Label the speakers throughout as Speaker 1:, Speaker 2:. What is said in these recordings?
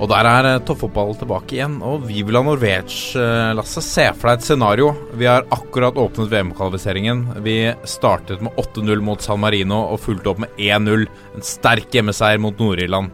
Speaker 1: Og der er uh, toppfotball tilbake igjen. Og vi vil ha Norwich, uh, Lasse. Se for deg et scenario. Vi har akkurat åpnet VM-kvalifiseringen. Vi startet med 8-0 mot San Marino og fulgte opp med 1-0. En sterk hjemmeseier mot Nord-Irland.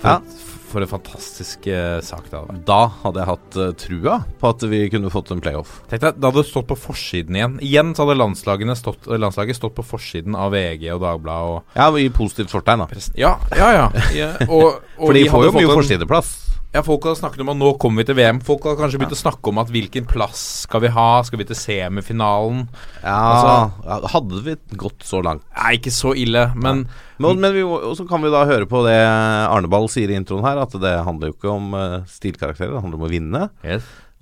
Speaker 1: For,
Speaker 2: Ja.
Speaker 1: For en fantastisk uh, sak det hadde vært.
Speaker 2: Da hadde jeg hatt uh, trua på at vi kunne fått en playoff.
Speaker 1: Tenk deg, Det hadde stått på forsiden igjen. Igjen så hadde landslagene stått, landslaget stått på forsiden av VG og Dagbladet og
Speaker 2: Ja, i positivt fortegn, da.
Speaker 1: Ja, ja, ja. ja og, og
Speaker 2: For de
Speaker 1: vi
Speaker 2: får
Speaker 1: hadde
Speaker 2: jo mye
Speaker 1: fått en-
Speaker 2: forsideplass.
Speaker 1: Ja, Folk hadde snakket om at nå kommer vi til VM. Folk hadde kanskje begynt å snakke om at hvilken plass skal vi ha? Skal vi til semifinalen?
Speaker 2: Ja,
Speaker 1: Altså-
Speaker 2: Hadde vi gått så langt.
Speaker 1: Nei, ikke så ille, men
Speaker 2: Men, men vi, så kan vi da høre på det Arneball sier i introen her, at det handler jo ikke om uh, stilkarakterer, det handler om å vinne.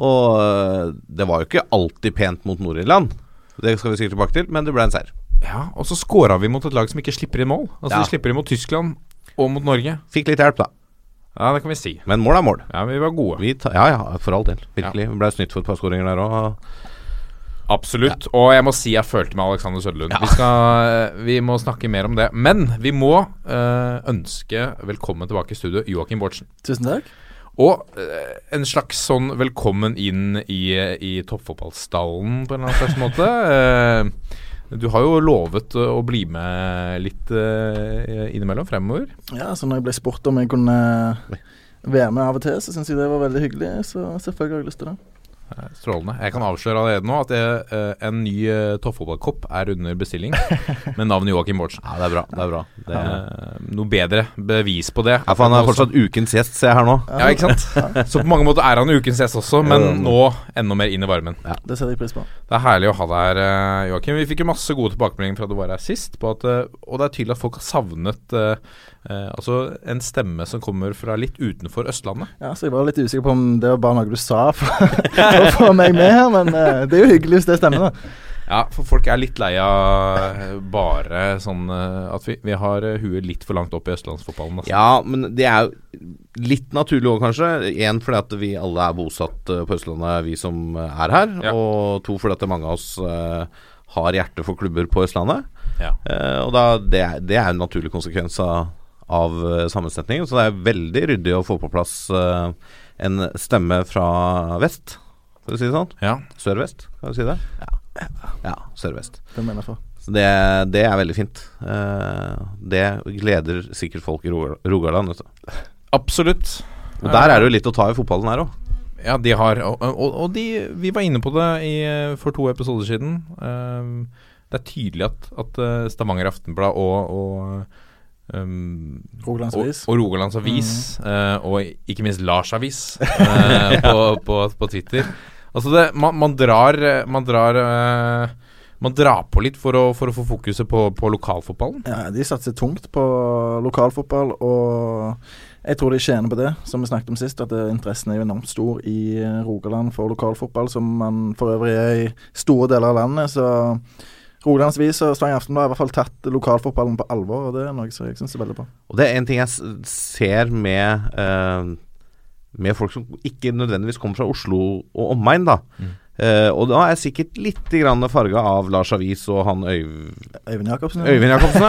Speaker 2: Og uh, det var jo ikke alltid pent mot Nord-Irland. Det skal vi sikkert tilbake til, men det ble en seier.
Speaker 1: Ja, Og så scora vi mot et lag som ikke slipper inn mål. Altså
Speaker 2: Ja.
Speaker 1: De slipper inn mot Tyskland og mot Norge.
Speaker 2: Fikk litt hjelp, da.
Speaker 1: Ja, det kan vi si.
Speaker 2: Men mål er mål.
Speaker 1: Ja, Vi var gode.
Speaker 2: Vi ta, ja ja, for all del. Virkelig. Vi ble snytt for et par skåringer der òg.
Speaker 1: Absolutt. Og jeg må si jeg følte med Alexander Søderlund. Vi, skal, vi må snakke mer om det. Men vi må øh, ønske velkommen tilbake i studio Joakim Bårdsen.
Speaker 3: Tusen takk.
Speaker 1: Og øh, en slags sånn velkommen inn i, i toppfotballstallen på en eller annen slags måte. Eh, du har jo lovet å bli med litt øh, innimellom fremover.
Speaker 3: Ja, så når jeg ble spurt om jeg kunne være med av og til, så syns jeg det var veldig hyggelig. Så selvfølgelig har jeg lyst til det.
Speaker 1: Eh, Strålende. Jeg kan avsløre allerede nå at jeg, eh, en ny uh, toppfotballkopp er under bestilling, med navnet Joakim Bortsen.
Speaker 2: Ja, det er bra. Det er bra. Det,
Speaker 1: Eh, noe bedre bevis på det.
Speaker 2: ja, for han er fortsatt ukens gjest, ser jeg her nå.
Speaker 1: Ja, ikke sant? Så på mange måter er han ukens gjest også, men nå enda mer inn i varmen.
Speaker 3: Ja, Det setter jeg pris på.
Speaker 1: Det er herlig å ha deg her, Joakim. Vi fikk jo masse gode tilbakemeldinger fra du var her sist, på at, og det er tydelig at folk har savnet eh, eh, altså en stemme som kommer fra litt utenfor Østlandet.
Speaker 3: Ja, Så jeg var litt usikker på om det var bare noe du sa for, for å få meg med her, men eh, det er jo hyggelig hvis det stemmer. da.
Speaker 1: Ja, for folk er litt lei av eh, bare sånn eh, at vi, vi har eh, huet litt for langt opp i østlandsfotballen. Altså.
Speaker 2: Ja, men det er jo litt naturlig òg, kanskje. Én fordi at vi alle er bosatt på Østlandet, vi som er her.
Speaker 1: Ja.
Speaker 2: Og to fordi at mange av oss har hjerte for klubber på Østlandet.
Speaker 1: Ja.
Speaker 2: Eh, og da, det, er- det er en naturlig konsekvens av, av eh, sammensetningen. Så det er veldig ryddig å få på plass uh, en stemme fra vest, for å si det sånn.
Speaker 1: Ja.
Speaker 2: Sør-vest, kan du si det? Ja, ja sør-vest.
Speaker 3: Det mener jeg for.
Speaker 2: Så det, det er veldig fint. Uh, det gleder sikkert folk i Rogaland. Vet du.
Speaker 1: Absolutt.
Speaker 2: Og der er det jo litt å ta i fotballen her òg.
Speaker 1: Ja, de har Og, og, og de, vi var inne på det i, for to episoder siden. Uh, det er tydelig at, at Stavanger Aftenblad og, og um,
Speaker 3: Rogalands
Speaker 1: og,
Speaker 3: Avis.
Speaker 1: og Rogalands Avis, uh, og ikke minst Lars Avis uh, på, på, på Twitter Altså det, man, man drar Man drar uh, Man drar på litt for å, for å få fokuset på, på lokalfotballen.
Speaker 3: Ja, De satser tungt på lokalfotball, og jeg tror de tjener på det, som vi snakket om sist. At eh, interessen er jo enormt stor i eh, Rogaland for lokalfotball, som man for øvrig er i store deler av landet. Så Rogalands Avis og Stavanger Aftenblad har i hvert fall tatt lokalfotballen på alvor, og det er noe som jeg syns er veldig bra.
Speaker 2: Og det er en ting jeg ser med eh, Med folk som ikke nødvendigvis kommer fra Oslo og omegn, da. Eh, og da er jeg sikkert litt farga av Lars Avis og han Øyv
Speaker 3: Øyvind Jacobsen.
Speaker 2: Øyvind Jacobsen.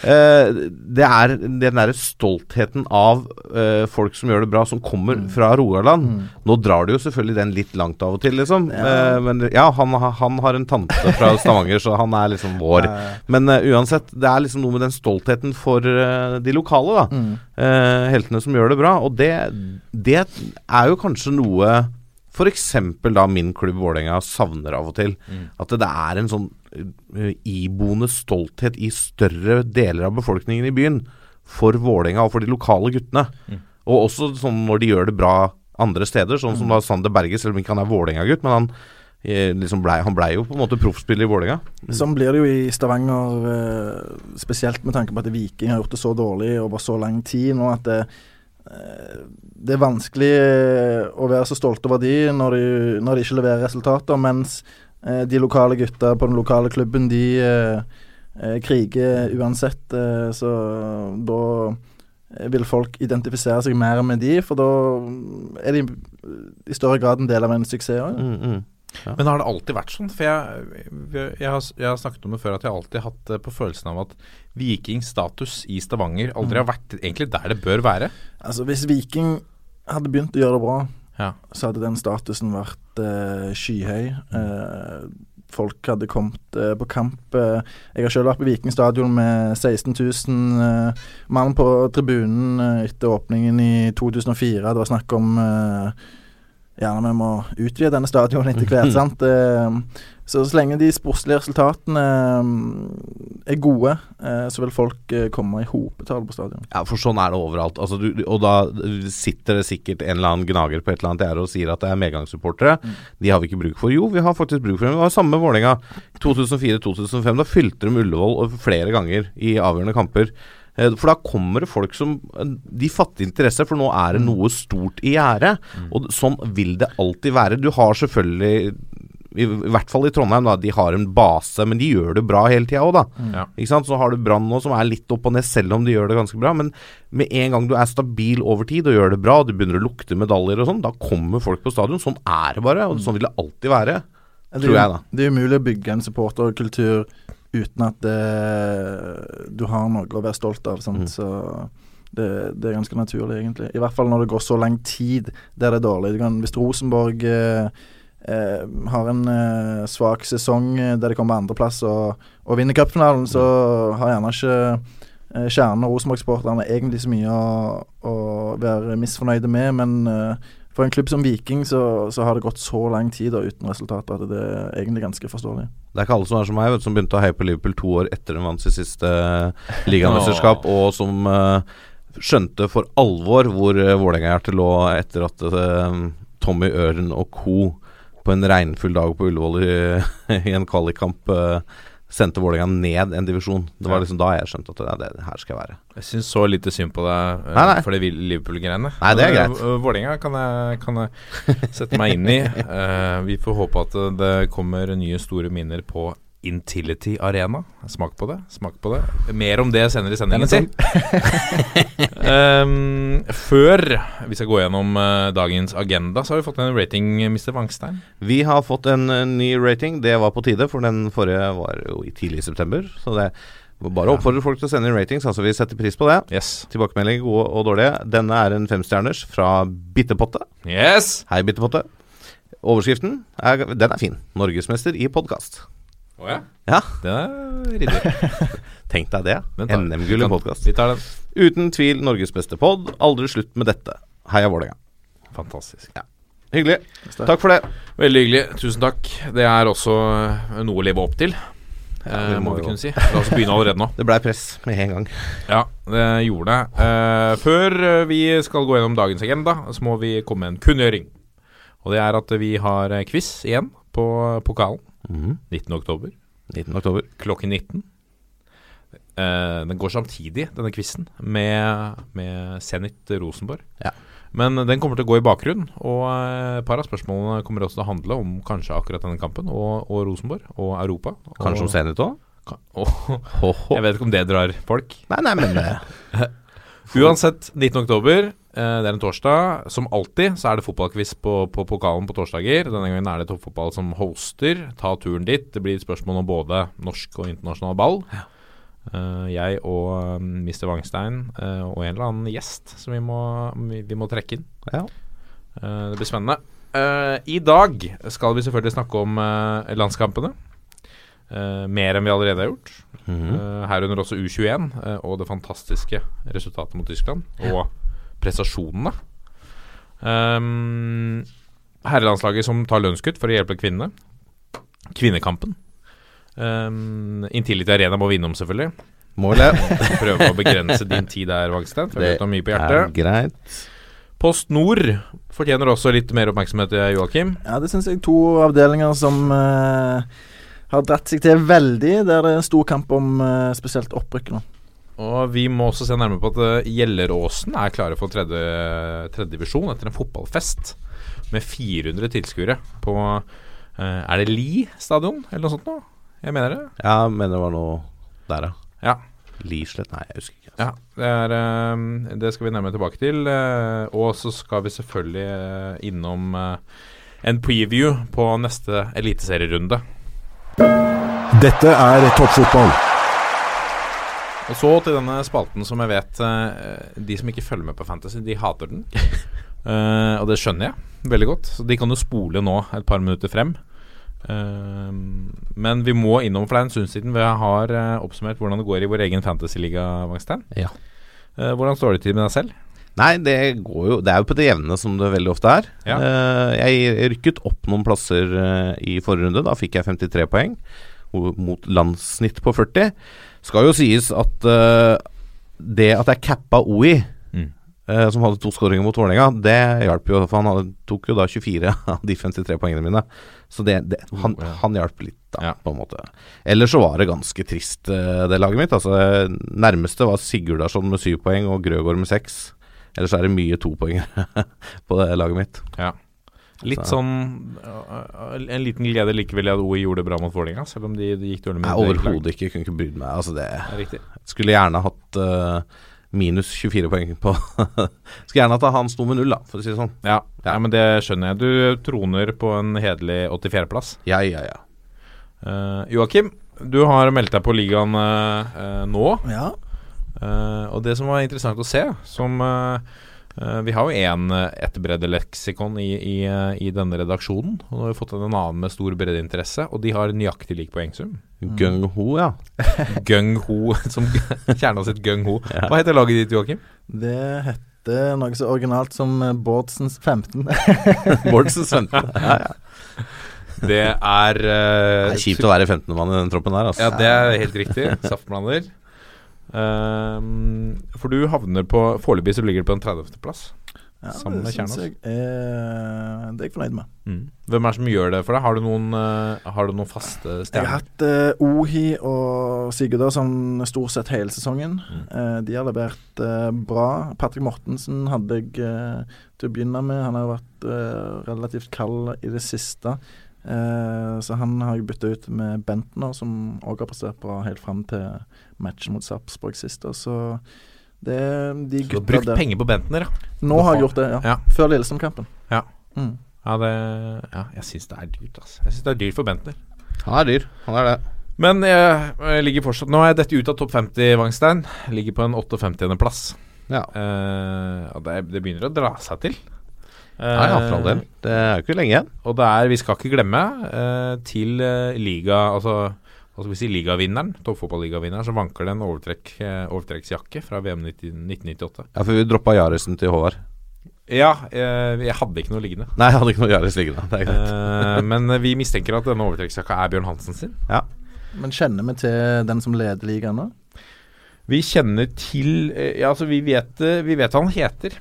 Speaker 2: Eh, det er den derre stoltheten av uh, folk som gjør det bra, som kommer fra Rogaland. Nå drar du jo selvfølgelig den litt langt av og til, liksom.
Speaker 3: Ja.
Speaker 2: Men ja, han, han har en tante fra Stavanger, så han er liksom vår. Men uansett, det er liksom noe med den stoltheten for de lokale, da.
Speaker 3: mm.
Speaker 2: Heltene som gjør det bra. Og det, det er jo kanskje noe f.eks. da min klubb Vålerenga savner av og til. At det er en sånn uh, iboende stolthet i større deler av befolkningen i byen for Vålerenga og for de lokale guttene. Og også sånn når de gjør det bra andre steder, sånn som da Sander Berge, selv om ikke han er Vålerenga-gutt, men han eh, liksom ble, han blei jo på en måte proffspiller i Vålerenga.
Speaker 3: Sånn blir det jo i Stavanger, eh, spesielt med tanke på at Viking har gjort det så dårlig over så lang tid nå at det, det er vanskelig eh, å være så stolt over de når de, når de ikke leverer resultater, mens eh, de lokale gutta på den lokale klubben, de eh, kriger uansett. eh, så da vil folk identifisere seg mer med de, for da er de i større grad en del av en suksess òg.
Speaker 2: Mm, mm.
Speaker 1: Men har det alltid vært sånn? For jeg, jeg, har, jeg har snakket om det før at jeg alltid har hatt på følelsen av at Vikings status i Stavanger aldri har vært egentlig der det bør være.
Speaker 3: Altså, hvis Viking hadde begynt å gjøre det bra,
Speaker 1: Ja.
Speaker 3: så hadde den statusen vært eh, skyhøy. Eh, folk hadde kommet eh, på kamp. Eh, jeg har selv vært på Viking stadion med 16 000 eh, mann på tribunen eh, etter åpningen i 2004. Det var snakk om eh, Gjerne vi må utvide denne stadionet etter hvert. sant? Eh, så så lenge de sportslige resultatene eh, er gode, eh, så vil folk komme i hopetall på stadion.
Speaker 2: Ja, for sånn er det overalt. Altså, du, og da sitter det sikkert en eller annen gnager på et eller annet gjerde og sier at det er medgangssupportere. De har vi ikke bruk for. Jo, vi har faktisk bruk for dem. Det var samme med Vålerenga. 2004-2005, da fylte de Ullevål flere ganger i avgjørende kamper. Eh, For da kommer det folk som De fatter interesse, for nå er det noe stort i gjære. Og sånn vil det alltid være. Du har selvfølgelig i, hvert fall i Trondheim, da. De har en base, men de gjør det bra hele tida òg, da.
Speaker 1: Ja.
Speaker 2: Ikke sant? Så har du Brann nå som er litt opp og ned, selv om de gjør det ganske bra. Men med en gang du er stabil over tid og gjør det bra, og du begynner å lukte medaljer og sånn, da kommer folk på stadion. Sånn er det bare, og sånn vil det alltid være.
Speaker 3: Det
Speaker 2: Tror jeg, da.
Speaker 3: Det er umulig å bygge en supporterkultur uten at det, du har noe å være stolt av.
Speaker 2: Mhm.
Speaker 3: Så det, det er ganske naturlig, egentlig. I hvert fall når det går så lang tid der det er dårlig. Du kan, hvis Rosenborg eh, eh, har en eh, svak sesong eh, der de kommer på andreplass og, og vinner cupfinalen, så har gjerne ikke eh, kjernen og Rosenborg-sporterne egentlig så mye å, å være misfornøyde med, men eh, for en klubb som Viking så, så har det gått så lang tid da, uten resultater at det er egentlig ganske forståelig.
Speaker 2: Det er ikke alle som er som meg, vet, som begynte å heie på Liverpool to år etter de vant sitt siste ligamesterskap, og som uh, skjønte for alvor hvor uh, Vålerenga-hjertet lå etter at uh, Tommy Øren og co. på en regnfull dag på Ullevål i, i en kvalikkamp uh, sendte Vålerenga ned en divisjon. Det var liksom da jeg skjønte at det, det her skal jeg være.
Speaker 1: Jeg syns så lite synd på deg uh,
Speaker 2: Nei, nei.
Speaker 1: for det Liverpool-greiene.
Speaker 2: Nei, det er greit.
Speaker 1: Eh, Vålerenga kan, kan jeg sette meg inn i. Uh, vi får håpe at det kommer nye store minner på Intility Arena. Smak på det. Smak på det. Mer om det senere i sendingen. Um, før vi skal gå gjennom uh, dagens agenda, så har vi fått en rating, Mr. Wangstein.
Speaker 2: Vi har fått en eh, ny rating. Det var på tide, for den forrige var jo i tidlig i september. Så det var bare å oppfordre folk til å sende inn ratings. Altså, vi setter pris på det.
Speaker 1: Yes.
Speaker 2: Tilbakemeldinger gode og dårlige. Denne er en femstjerners fra Bittepotte.
Speaker 1: Yes!
Speaker 2: Hei, Bittepotte. Overskriften er, den er fin. 'Norgesmester i podkast'.
Speaker 1: Å ja.
Speaker 2: Ja,
Speaker 1: Det er ryddig.
Speaker 2: tenk deg det. NM-gull i podkast.
Speaker 1: Vi tar den.
Speaker 2: Uten tvil Norges beste pod. Aldri slutt med dette. Heia Vålerenga.
Speaker 1: Fantastisk.
Speaker 2: Hyggelig. Takk for det.
Speaker 1: Veldig hyggelig. Tusen takk. Det er også eh, noe å leve opp til,
Speaker 2: Ja,
Speaker 1: eh, må
Speaker 2: må
Speaker 1: vi
Speaker 2: jo-
Speaker 1: kunne si. La oss begynne allerede nå.
Speaker 2: Det blei press med en gang.
Speaker 1: Ja, det gjorde det. Uh, før vi skal gå gjennom dagens agenda, så må vi komme med en kunngjøring. Og det er at vi har quiz igjen på pokalen.
Speaker 2: Mhm.
Speaker 1: 19. oktober
Speaker 2: 19. oktober.
Speaker 1: klokken 19. Eh, den går samtidig, denne quizen, med, med Zenit Rosenborg.
Speaker 2: Ja.
Speaker 1: Men den kommer til å gå i bakgrunnen, og eh, et par av spørsmålene kommer også til å handle om kanskje akkurat denne kampen, og, og Rosenborg, og Europa.
Speaker 2: Kanskje om Zenit òg?
Speaker 1: og, Jeg vet ikke om det drar folk.
Speaker 2: Nei, nei, men eh,
Speaker 1: Uansett, 19. oktober, det er en torsdag. Som alltid så er det fotballquiz på, på pokalen på torsdager. Denne gangen er det toppfotball som hoster. Ta turen dit. Det blir spørsmål om både norsk og internasjonal ball. Eh, jeg og um, Mr. Wangstein uh, og en eller annen gjest som vi må, vi, må trekke inn.
Speaker 2: Ja.
Speaker 1: Uh, det blir spennende. Eh, I dag skal vi selvfølgelig snakke om eh, landskampene. Eh, mer enn vi allerede har gjort.
Speaker 2: mhm.
Speaker 1: Eh, herunder også U21 eh, og det fantastiske resultatet mot Tyskland. Og prestasjonene. Um, herrelandslaget som tar lønnskutt for å hjelpe kvinnene. Kvinnekampen. Um, Intility Arena må vinne om, selvfølgelig.
Speaker 2: Målet
Speaker 1: Prøve å begrense din tid der, Vagstein. Det har mye på
Speaker 2: er
Speaker 1: hjertet.
Speaker 2: greit.
Speaker 1: Post Nord fortjener også litt mer oppmerksomhet, Joakim.
Speaker 3: Ja, det syns jeg to avdelinger som uh, har dratt seg til veldig, der det er stor kamp om uh, spesielt opprykk nå.
Speaker 1: Og vi må også se nærmere på at eh, Gjelleråsen er klare for tredje, tredje etter en fotballfest med 400 tilskuere på eh, Er det Li stadion, eller noe sånt noe? Jeg mener det.
Speaker 2: Jeg mener det var noe der, ja.
Speaker 1: Ja.
Speaker 2: Lislett? Nei, jeg husker ikke.
Speaker 1: Ja, det, er, eh, det skal vi nærmere tilbake til. Og så skal vi selvfølgelig innom en preview på neste eliteserierunde.
Speaker 4: Dette er toppfotball.
Speaker 1: Og så til denne spalten som jeg vet eh, de som ikke følger med på Fantasy, de hater den. uh, og det skjønner jeg veldig godt. Så de kan jo spole nå et par minutter frem. Uh, men vi må innom, for det er en stund siden vi har uh, oppsummert hvordan det går i vår egen fantasyliga, Vangstein.
Speaker 2: Ja.
Speaker 1: Hvordan står det til med deg selv?
Speaker 2: Nei, det går jo Det er jo på det jevne som det veldig ofte er.
Speaker 1: Ja.
Speaker 2: Jeg rykket opp noen plasser i forrige runde. Da fikk jeg 53 poeng mot landssnitt på 40. Skal jo sies at uh, det at jeg cappa OI,
Speaker 1: Mm.
Speaker 2: uh, som hadde to skåringer mot Vålerenga, det hjalp jo. For han hadde, tok jo da 24 av de 53 poengene mine. Så det, det, han, han hjalp litt, da,
Speaker 1: Ja.
Speaker 2: på en måte. Ellers så var det ganske trist, uh, det laget mitt. Altså, nærmeste var Sigurdarsson med syv poeng og Grøgaard med seks. Ellers er det mye topoengere på det laget mitt.
Speaker 1: Ja. Litt
Speaker 2: Så-
Speaker 1: sånn øh, En liten glede likevel i at OI gjorde det bra mot Vålerenga, selv om de, de gikk dårlig med
Speaker 2: overhodet ikke. Kunne ikke brydd meg. Altså, det
Speaker 1: Det.
Speaker 2: Skulle gjerne hatt uh, minus 24 poeng på Skulle gjerne hatt han sto med null, da, for å si det sånn.
Speaker 1: Ja,
Speaker 2: Ja.
Speaker 1: ja. men det skjønner jeg. Du troner på en hederlig 84.-plass.
Speaker 2: Ja, ja, ja.
Speaker 1: Uh, Joakim, du har meldt deg på ligaen eh, eh, nå.
Speaker 3: Ja.
Speaker 1: Uh, og det som var interessant å se, som eh, eh, Vi har jo én etterbreddeleksikon i, i, eh, i denne redaksjonen. Og nå har vi fått en annen med stor breddeinteresse, og de har nøyaktig lik poengsum.
Speaker 2: Gung-ho, ja.
Speaker 1: Gung-ho, som kjerna sitt gung-ho. Hva heter laget ditt, Joakim?
Speaker 3: Det heter noe så originalt som eh, Bårdsens 15.
Speaker 2: Bårdsens 15. Ja, ja.
Speaker 1: Det er uh,
Speaker 2: Det er kjipt å være 15-mann i den troppen der, altså.
Speaker 1: Ja, det er helt riktig. Saftblander. Ehm, for du havner på Foreløpig så ligger du på en 30.-plass.
Speaker 3: Ja,
Speaker 1: Sammen med
Speaker 3: det syns jeg er Det er jeg fornøyd med.
Speaker 1: Hvem er det som gjør det for deg? Har du noen, uh, har du noen faste
Speaker 3: Jeg har hatt uh, Ohi og Sigurdarsson stort sett hele sesongen. Eh, de har levert eh, bra. Patrick Mortensen hadde jeg eh, til å begynne med. Han har vært eh, relativt kald i det siste. Eh, så han har jeg bytta ut med Bentner, som òg har prestert bra helt fram til matchen mot Sarpsborg sist. Så det er de
Speaker 1: Du har brukt
Speaker 3: der
Speaker 1: penger på Bentner, ja.
Speaker 3: Nå har jeg gjort det, ja.
Speaker 1: Ja.
Speaker 3: Før Lillestrøm-kampen.
Speaker 1: Ja.
Speaker 3: Mm.
Speaker 1: Ja, det, ja jeg syns det er dyrt, altså. Jeg syns det er dyrt for Bentner.
Speaker 2: Han er dyr. Han er det.
Speaker 1: Men jeg, jeg ligger fortsatt Nå er jeg dette ut av topp 50, Wangstein. Ligger på en 58.-plass.
Speaker 2: Ja.
Speaker 1: Eh, og det, det begynner å dra seg til.
Speaker 2: Ja, ja, for all del. Det er jo ikke lenge igjen.
Speaker 1: Og det er, vi skal ikke glemme, eh, til eh, liga Altså, hva skal vi si, ligavinneren, toppfotballigavinneren, så vanker det en overtrekk, eh, overtrekksjakke fra VM 90, 1998.
Speaker 2: Ja, for vi droppa Jaresen til Håvard.
Speaker 1: Ja, eh, jeg hadde ikke noe liggende.
Speaker 2: Nei, jeg hadde ikke noe Jares liggende. Det er greit.
Speaker 1: Eh, men vi mistenker at denne overtrekksjakka er Bjørn Hansen sin.
Speaker 2: Ja.
Speaker 3: Men kjenner vi til den som leder ligaen nå?
Speaker 1: Vi kjenner til eh, Ja, altså, vi vet, eh, vi vet hva han heter.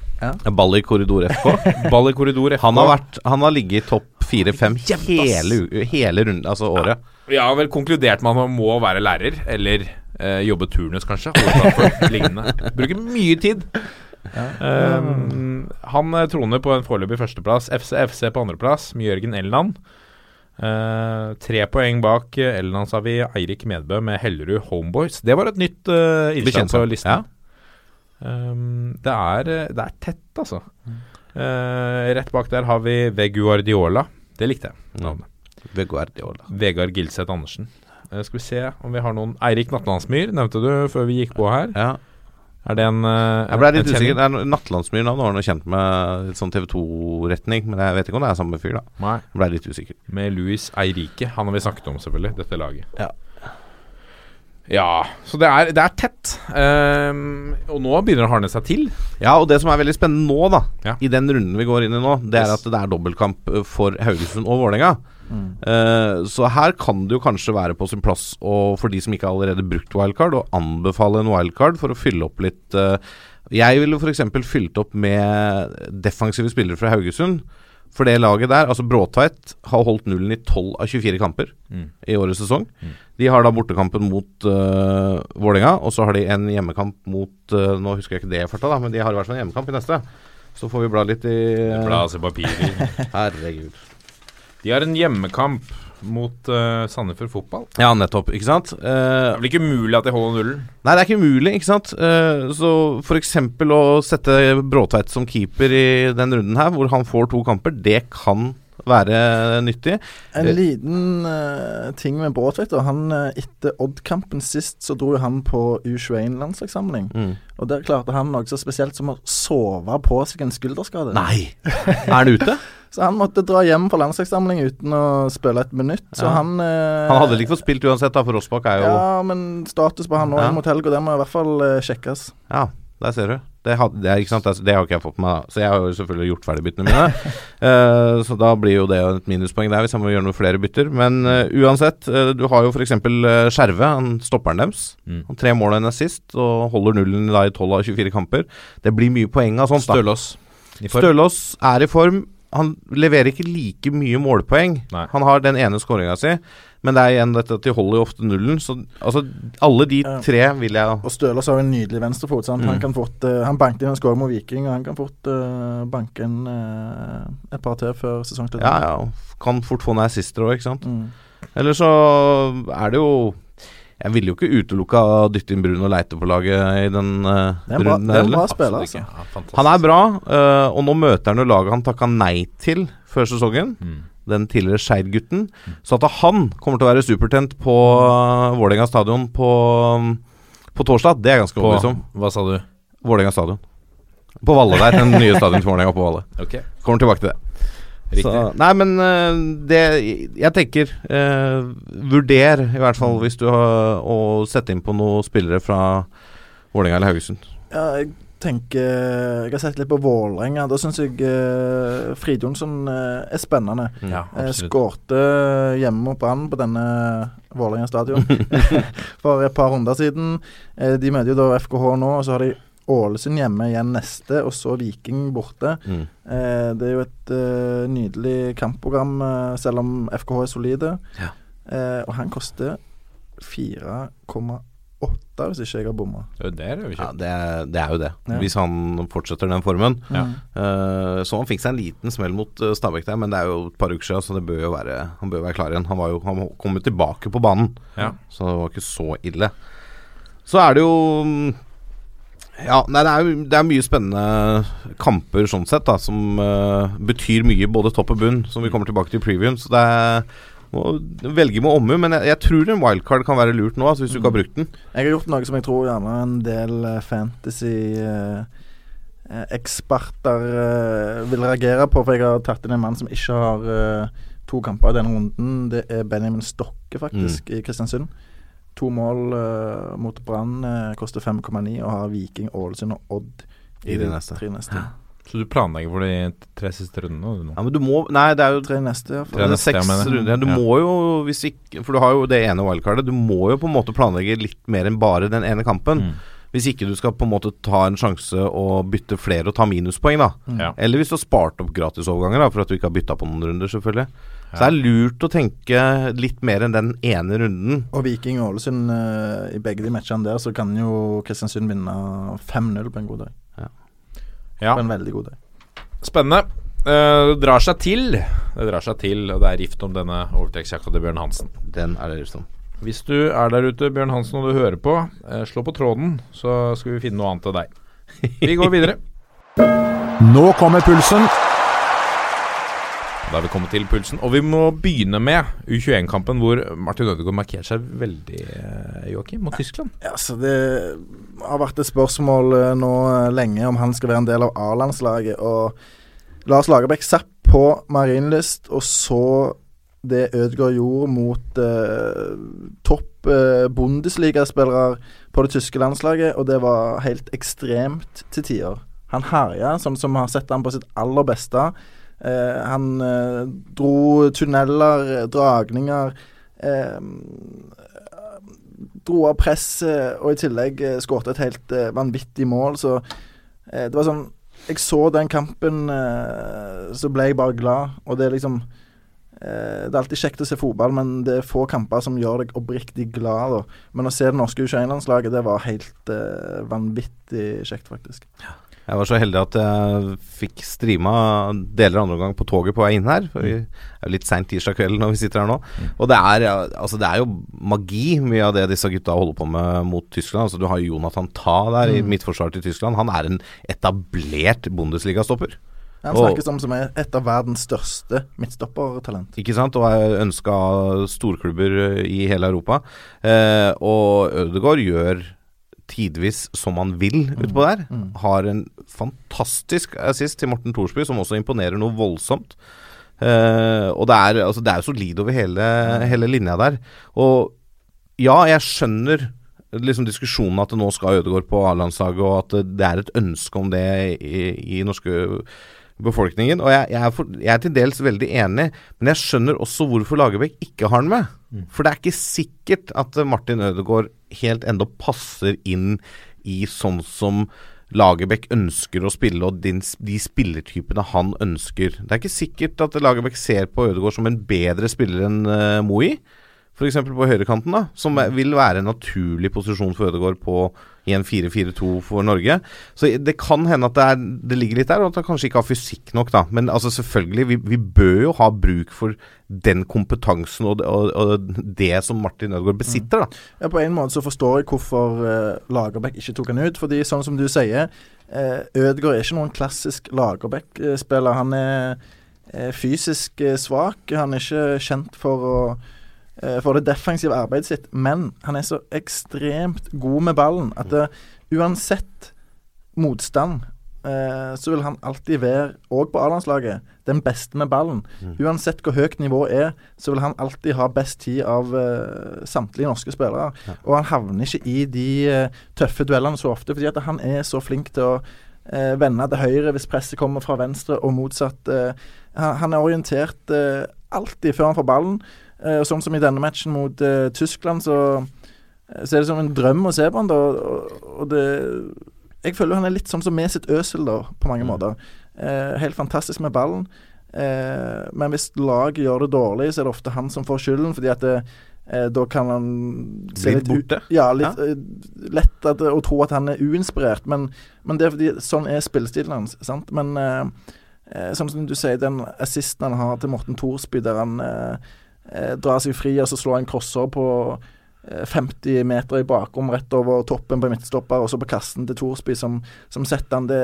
Speaker 2: Ball i korridor FK.
Speaker 1: Ball i korridor FK.
Speaker 2: Han har, vært, han har ligget i topp fire-fem hele, hele runden, altså året.
Speaker 1: Vi har vel konkludert med at han må være lærer, eller eh, jobbe turnus, kanskje. Lignende. Bruker mye tid. Um, han eh, troner på en foreløpig førsteplass. FC, FC på andreplass, med Jørgen Elland. Eh, tre poeng bak uh, Elland, så har vi Eirik Medbø med Hellerud Homeboys. Det var et nytt uh, innslag på listen.
Speaker 2: Ja.
Speaker 1: Um, det, er, eh, det er tett, altså. Eh, rett bak der har vi Veguardiola. Det likte jeg. navnet.
Speaker 2: Veguardiola.
Speaker 1: Vegard Gilseth Andersen. Uh, skal vi se om vi har noen Eirik Natnansmyr nevnte du før vi gikk på her.
Speaker 2: Ja.
Speaker 1: Er det en uh,
Speaker 2: Jeg ble litt usikker. Det er Nattlandsmyr navn var noe kjent med sånn TV 2-retning, men jeg vet ikke om det er samme fyr, da.
Speaker 1: Nei,
Speaker 2: Jeg ble litt usikker.
Speaker 1: med Louis Eirike. Han har vi snakket om, selvfølgelig, dette laget.
Speaker 2: Ja.
Speaker 1: Ja, så det er, det er tett. Um, og nå begynner det å hardne seg til.
Speaker 2: Ja, og det som er veldig spennende nå, da,
Speaker 1: Ja.
Speaker 2: i den runden vi går inn i nå, det er
Speaker 1: Yes.
Speaker 2: at det er dobbeltkamp eh, for Haugesund og Vålerenga. Eh, så her kan det jo kanskje være på sin plass, og for de som ikke har allerede brukt wildcard, å anbefale en wildcard for å fylle opp litt Uh, Jeg ville f.eks. fylt opp med defensive spillere fra Haugesund. For det laget der, altså Bråtveit, har holdt nullen i 12 av 24 kamper
Speaker 1: Mm.
Speaker 2: i årets sesong.
Speaker 1: Mm.
Speaker 2: De har da bortekampen mot uh, Vålerenga, og så har de en hjemmekamp mot uh, Nå husker jeg ikke det jeg farta, da, men de har i hvert fall en hjemmekamp i neste. Så får vi bla litt i
Speaker 1: Bla oss i papirer.
Speaker 2: Herregud.
Speaker 1: De har en hjemmekamp mot uh, Sandefjord Fotball.
Speaker 2: Ja, nettopp. Ikke sant?
Speaker 1: Det
Speaker 2: blir
Speaker 1: er vel ikke umulig at de holder nullen?
Speaker 2: Nei, det er ikke umulig, ikke sant. Uh, så f.eks. å sette Bråtveit som keeper i den runden her, hvor han får to kamper, det kan være nyttig.
Speaker 3: En liten uh, ting med Bråtveit. Han, Etter Odd-kampen sist så dro han på U21-landslagssamling.
Speaker 2: Mm.
Speaker 3: Og Der klarte han noe så spesielt som å sove på seg en skulderskade.
Speaker 2: Nei! Er han ute?
Speaker 3: Så han måtte dra hjem fra landslagssamling uten å spille et minutt. Så
Speaker 2: Ja.
Speaker 3: han eh,
Speaker 2: Han hadde ikke fått spilt uansett, da, for Rossbakk er jo
Speaker 3: Ja, men status på han nå
Speaker 2: Ja.
Speaker 3: mot helga, det må i hvert fall eh, sjekkes.
Speaker 2: Ja, der ser du. Det, had, det, er, ikke sant? Det, det har ikke jeg fått med meg. Så jeg har jo selvfølgelig gjort ferdig byttene mine. uh, så da blir jo det et minuspoeng der, hvis jeg må gjøre noen flere bytter. Men uh, uansett, uh, du har jo f.eks. Uh, Skjerve, han stopperen deres.
Speaker 1: Mm.
Speaker 2: Han Tre mål og en assist, og holder nullen da i 12 av 24 kamper. Det blir mye poeng av sånt. da
Speaker 1: Stølås.
Speaker 2: Stølås er i form. Han leverer ikke like mye målpoeng.
Speaker 1: Nei.
Speaker 2: Han har den ene skåringa si, men det er igjen dette at de holder jo ofte nullen. Så altså, alle de tre vil jeg
Speaker 3: Og Stølås har en nydelig venstrefot.
Speaker 2: Mm.
Speaker 3: han kan fort uh, Han banket inn en skåring mot Viking, og han kan fort uh, banke inn uh, et par til før sesongslutt.
Speaker 2: Ja, ja. Kan fort få noen assister òg, ikke sant.
Speaker 3: Mm.
Speaker 2: Eller så er det jo Jeg ville jo ikke utelukka å dytte inn Brun og Leite på laget i den uh,
Speaker 3: Det er bra,
Speaker 2: runden.
Speaker 3: det er en
Speaker 2: heller.
Speaker 3: bra spiller, altså.
Speaker 1: Ja.
Speaker 2: Han er bra, uh, og nå møter han jo laget han takka nei til før sesongen.
Speaker 1: Mm.
Speaker 2: Den tidligere Skeid-gutten. Så at han kommer til å være supertent på uh, Vålerenga stadion på, på torsdag, det er ganske overbevist om.
Speaker 1: hva sa du?
Speaker 2: Vålerenga stadion. På Valle der. Den nye stadion til Vålerenga på Valle.
Speaker 1: Okay.
Speaker 2: Kommer tilbake til det. Så, nei, men eh, det Jeg tenker eh, Vurder, i hvert fall, hvis du har å sette inn på noen spillere fra Vålerenga eller Haugesund.
Speaker 3: Ja, jeg tenker Jeg har sett litt på Vålerenga. Da syns jeg eh, Frid Jonsson eh, er spennende.
Speaker 1: Ja,
Speaker 3: Eh. Skårte hjemme mot Brann på denne Vålerenga stadion for et par runder siden. Eh, de møter jo da FKH nå, og så har de Ålesund hjemme igjen neste, og så Viking borte.
Speaker 2: Mm.
Speaker 3: Eh, det er jo et eh, nydelig kampprogram, eh, selv om FKH er solide.
Speaker 2: Ja.
Speaker 3: Eh, og han koster 4,8, hvis ikke jeg har bomma.
Speaker 1: Det er jo
Speaker 2: Ja, det, det er jo det.
Speaker 3: Ja.
Speaker 2: Hvis han fortsetter den formen.
Speaker 1: Ja.
Speaker 2: Eh, så han fikk seg en liten smell mot eh, Stabæk der, men det er jo et par uker siden, så det bør jo være, han bør være klar igjen. Han, var jo, han kom jo tilbake på banen,
Speaker 1: Ja.
Speaker 2: så det var ikke så ille. Så er det jo mm, Ja, nei, det er, det er mye spennende kamper sånn sett, da, som uh, betyr mye, både topp og bunn, som vi kommer tilbake til i previewen. Så det er må velge med omhu, men jeg, jeg tror en wildcard kan være lurt nå, altså, hvis du ikke har brukt den.
Speaker 3: Jeg har gjort noe som jeg tror gjerne en del eh, fantasy eh, eksperter eh, vil reagere på, for jeg har tatt inn en mann som ikke har to kamper i denne runden. Det er Benjamin Stokke, faktisk, i Kristiansund. To mål uh, mot Brann uh, koster 5,9 og har Viking, Ålesund og Odd
Speaker 2: I de neste.
Speaker 3: tre neste.
Speaker 1: Så du planlegger for de tre siste rundene? nå?
Speaker 2: Ja, men du må Nei, det er jo
Speaker 3: Tre neste, ja.
Speaker 1: Tre
Speaker 2: Det
Speaker 1: neste,
Speaker 2: seks
Speaker 1: mener.
Speaker 2: runder. Du
Speaker 1: Ja.
Speaker 2: må jo, hvis ikke For du har jo det ene wildcardet. Du må jo på en måte planlegge litt mer enn bare den ene kampen.
Speaker 1: Mm.
Speaker 2: Hvis ikke du skal på en måte ta en sjanse og bytte flere og ta minuspoeng, da.
Speaker 1: Ja.
Speaker 2: Eller hvis du har spart opp gratisoverganger, da, for at du ikke har bytta på noen runder, selvfølgelig. Så det er lurt å tenke litt mer enn den ene runden.
Speaker 3: Og Viking og Ålesund, eh, i begge de matchene der, så kan jo Kristiansund vinne 5-0 på en god dag.
Speaker 1: Ja.
Speaker 3: På en veldig god dag.
Speaker 1: Spennende. Eh, det drar seg til. Det drar seg til, og det er rift om denne overtrekksjakka til Bjørn Hansen.
Speaker 2: Den er det liksom.
Speaker 1: Hvis du er der ute, Bjørn Hansen, og du hører på, eh, slå på tråden, så skal vi finne noe annet til deg. Vi går videre.
Speaker 4: Nå kommer pulsen.
Speaker 1: Da har vi kommet til pulsen. Og vi må begynne med U21-kampen, hvor Martin Ødegaard markerte seg veldig, eh, Joakim, mot Tyskland.
Speaker 3: Ja, så Det har vært et spørsmål eh, nå eh, lenge om han skal være en del av A-landslaget. Og Lars Lagerbäck satt på Marienlyst og så det Ødegaard gjorde mot eh, topp eh, Bundesliga-spillere på det tyske landslaget, og det var helt ekstremt til tider. Han herja, sånn som vi har sett han på sitt aller beste. Eh, han eh, dro tunneler, dragninger. Eh, dro av presset og i tillegg eh, skårte et helt eh, vanvittig mål. Så eh, det var sånn jeg så den kampen, eh, så ble jeg bare glad. Og det er liksom eh, Det er alltid kjekt å se fotball, men det er få kamper som gjør deg oppriktig glad. Da. Men å se det norske U21-landslaget, det var helt eh, vanvittig kjekt, faktisk.
Speaker 2: Jeg var så heldig at jeg fikk streama deler av andre omgang på toget på vei inn her. For vi er jo litt seint tirsdag kveld når vi sitter her nå. Og det er, altså det er jo magi, mye av det disse gutta holder på med mot Tyskland. Altså Du har Jonathan Ta der i midtforsvaret til Tyskland. Han er en etablert Bundesliga-stopper.
Speaker 3: Han snakkes om som er et av verdens største midtstoppertalent.
Speaker 2: Ikke sant? Og er ønska storklubber i hele Europa. Eh, og Ødegaard gjør tidvis som han vil utpå der. Har en fantastisk assist til Morten Thorsby, som også imponerer noe voldsomt. Eh, og det er, altså, det er solid over hele, hele linja der. Og ja, jeg skjønner liksom diskusjonen at det nå skal Ødegaard på A-landslaget, og at det er et ønske om det i, i norske befolkningen. Og jeg, jeg, er for, jeg er til dels veldig enig, men jeg skjønner også hvorfor Lagerbäck ikke har den med. For det er ikke sikkert at Martin Ødegaard helt ennå passer inn i sånn som Lagerbäck ønsker å spille, og din, de spillertypene han ønsker. Det er ikke sikkert at Lagerbäck ser på Ødegaard som en bedre spiller enn uh, Moi. F.eks. på høyrekanten, da, som vil være en naturlig posisjon for Ødegaard på i en 4-4-2 for Norge. Så det kan hende at det, er, det ligger litt der, og at han kanskje ikke har fysikk nok, da. Men altså selvfølgelig, vi, vi bør jo ha bruk for den kompetansen og og, og det som Martin Ødegaard besitter, da.
Speaker 3: Ja, På en måte så forstår jeg hvorfor uh, Lagerbäck ikke tok han ut. Fordi sånn som du sier, uh, Ødegaard er ikke noen klassisk Lagerbäck-spiller. Han er uh, fysisk svak. Han er ikke kjent for å for det defensive arbeidet sitt, men han er så ekstremt god med ballen at det, uansett motstand uh, så vil han alltid være, òg på A-landslaget, den beste med ballen. Uansett hvor høyt nivået er, så vil han alltid ha best tid av uh, samtlige norske spillere. Og han havner ikke i de uh, tøffe duellene så ofte, fordi at han er så flink til å uh, vende til høyre hvis presset kommer fra venstre, og motsatt. Han, han, er orientert alltid før han får ballen. Uh, sånn som i denne matchen mot uh, Tyskland, så, så, er det som en drøm å se på han. da og, og det, Jeg føler han er litt sånn som med sitt øsel, da, på mange
Speaker 2: Mm.
Speaker 3: måter. Helt fantastisk med ballen. men hvis laget gjør det dårlig, så er det ofte han som får skylden, fordi at det, da kan han se
Speaker 2: Litt borte?
Speaker 3: Ja, litt lett at, å tro at han er uinspirert, men, men det er fordi sånn er spillestilen hans. sant? Men eh, sånn som du sier, den assisten han har til Morten Thorsby, der han eh, eh, drar seg fri og så slår en crosser på eh, 50 meter i bakrom rett over toppen på midtstopper, og så på kassen til Thorsby som, som setter han. Det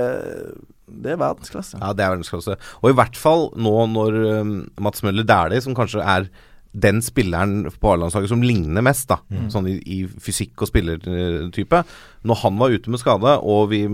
Speaker 3: Det er verdensklasse.
Speaker 2: Ja, det er verdensklasse. Og i hvert fall nå når um, Mats Møller Dæhlie, som kanskje er den spilleren på A-landslaget som ligner mest, da, sånn i, i fysikk og spillertype. Når han var ute med skade, og vi,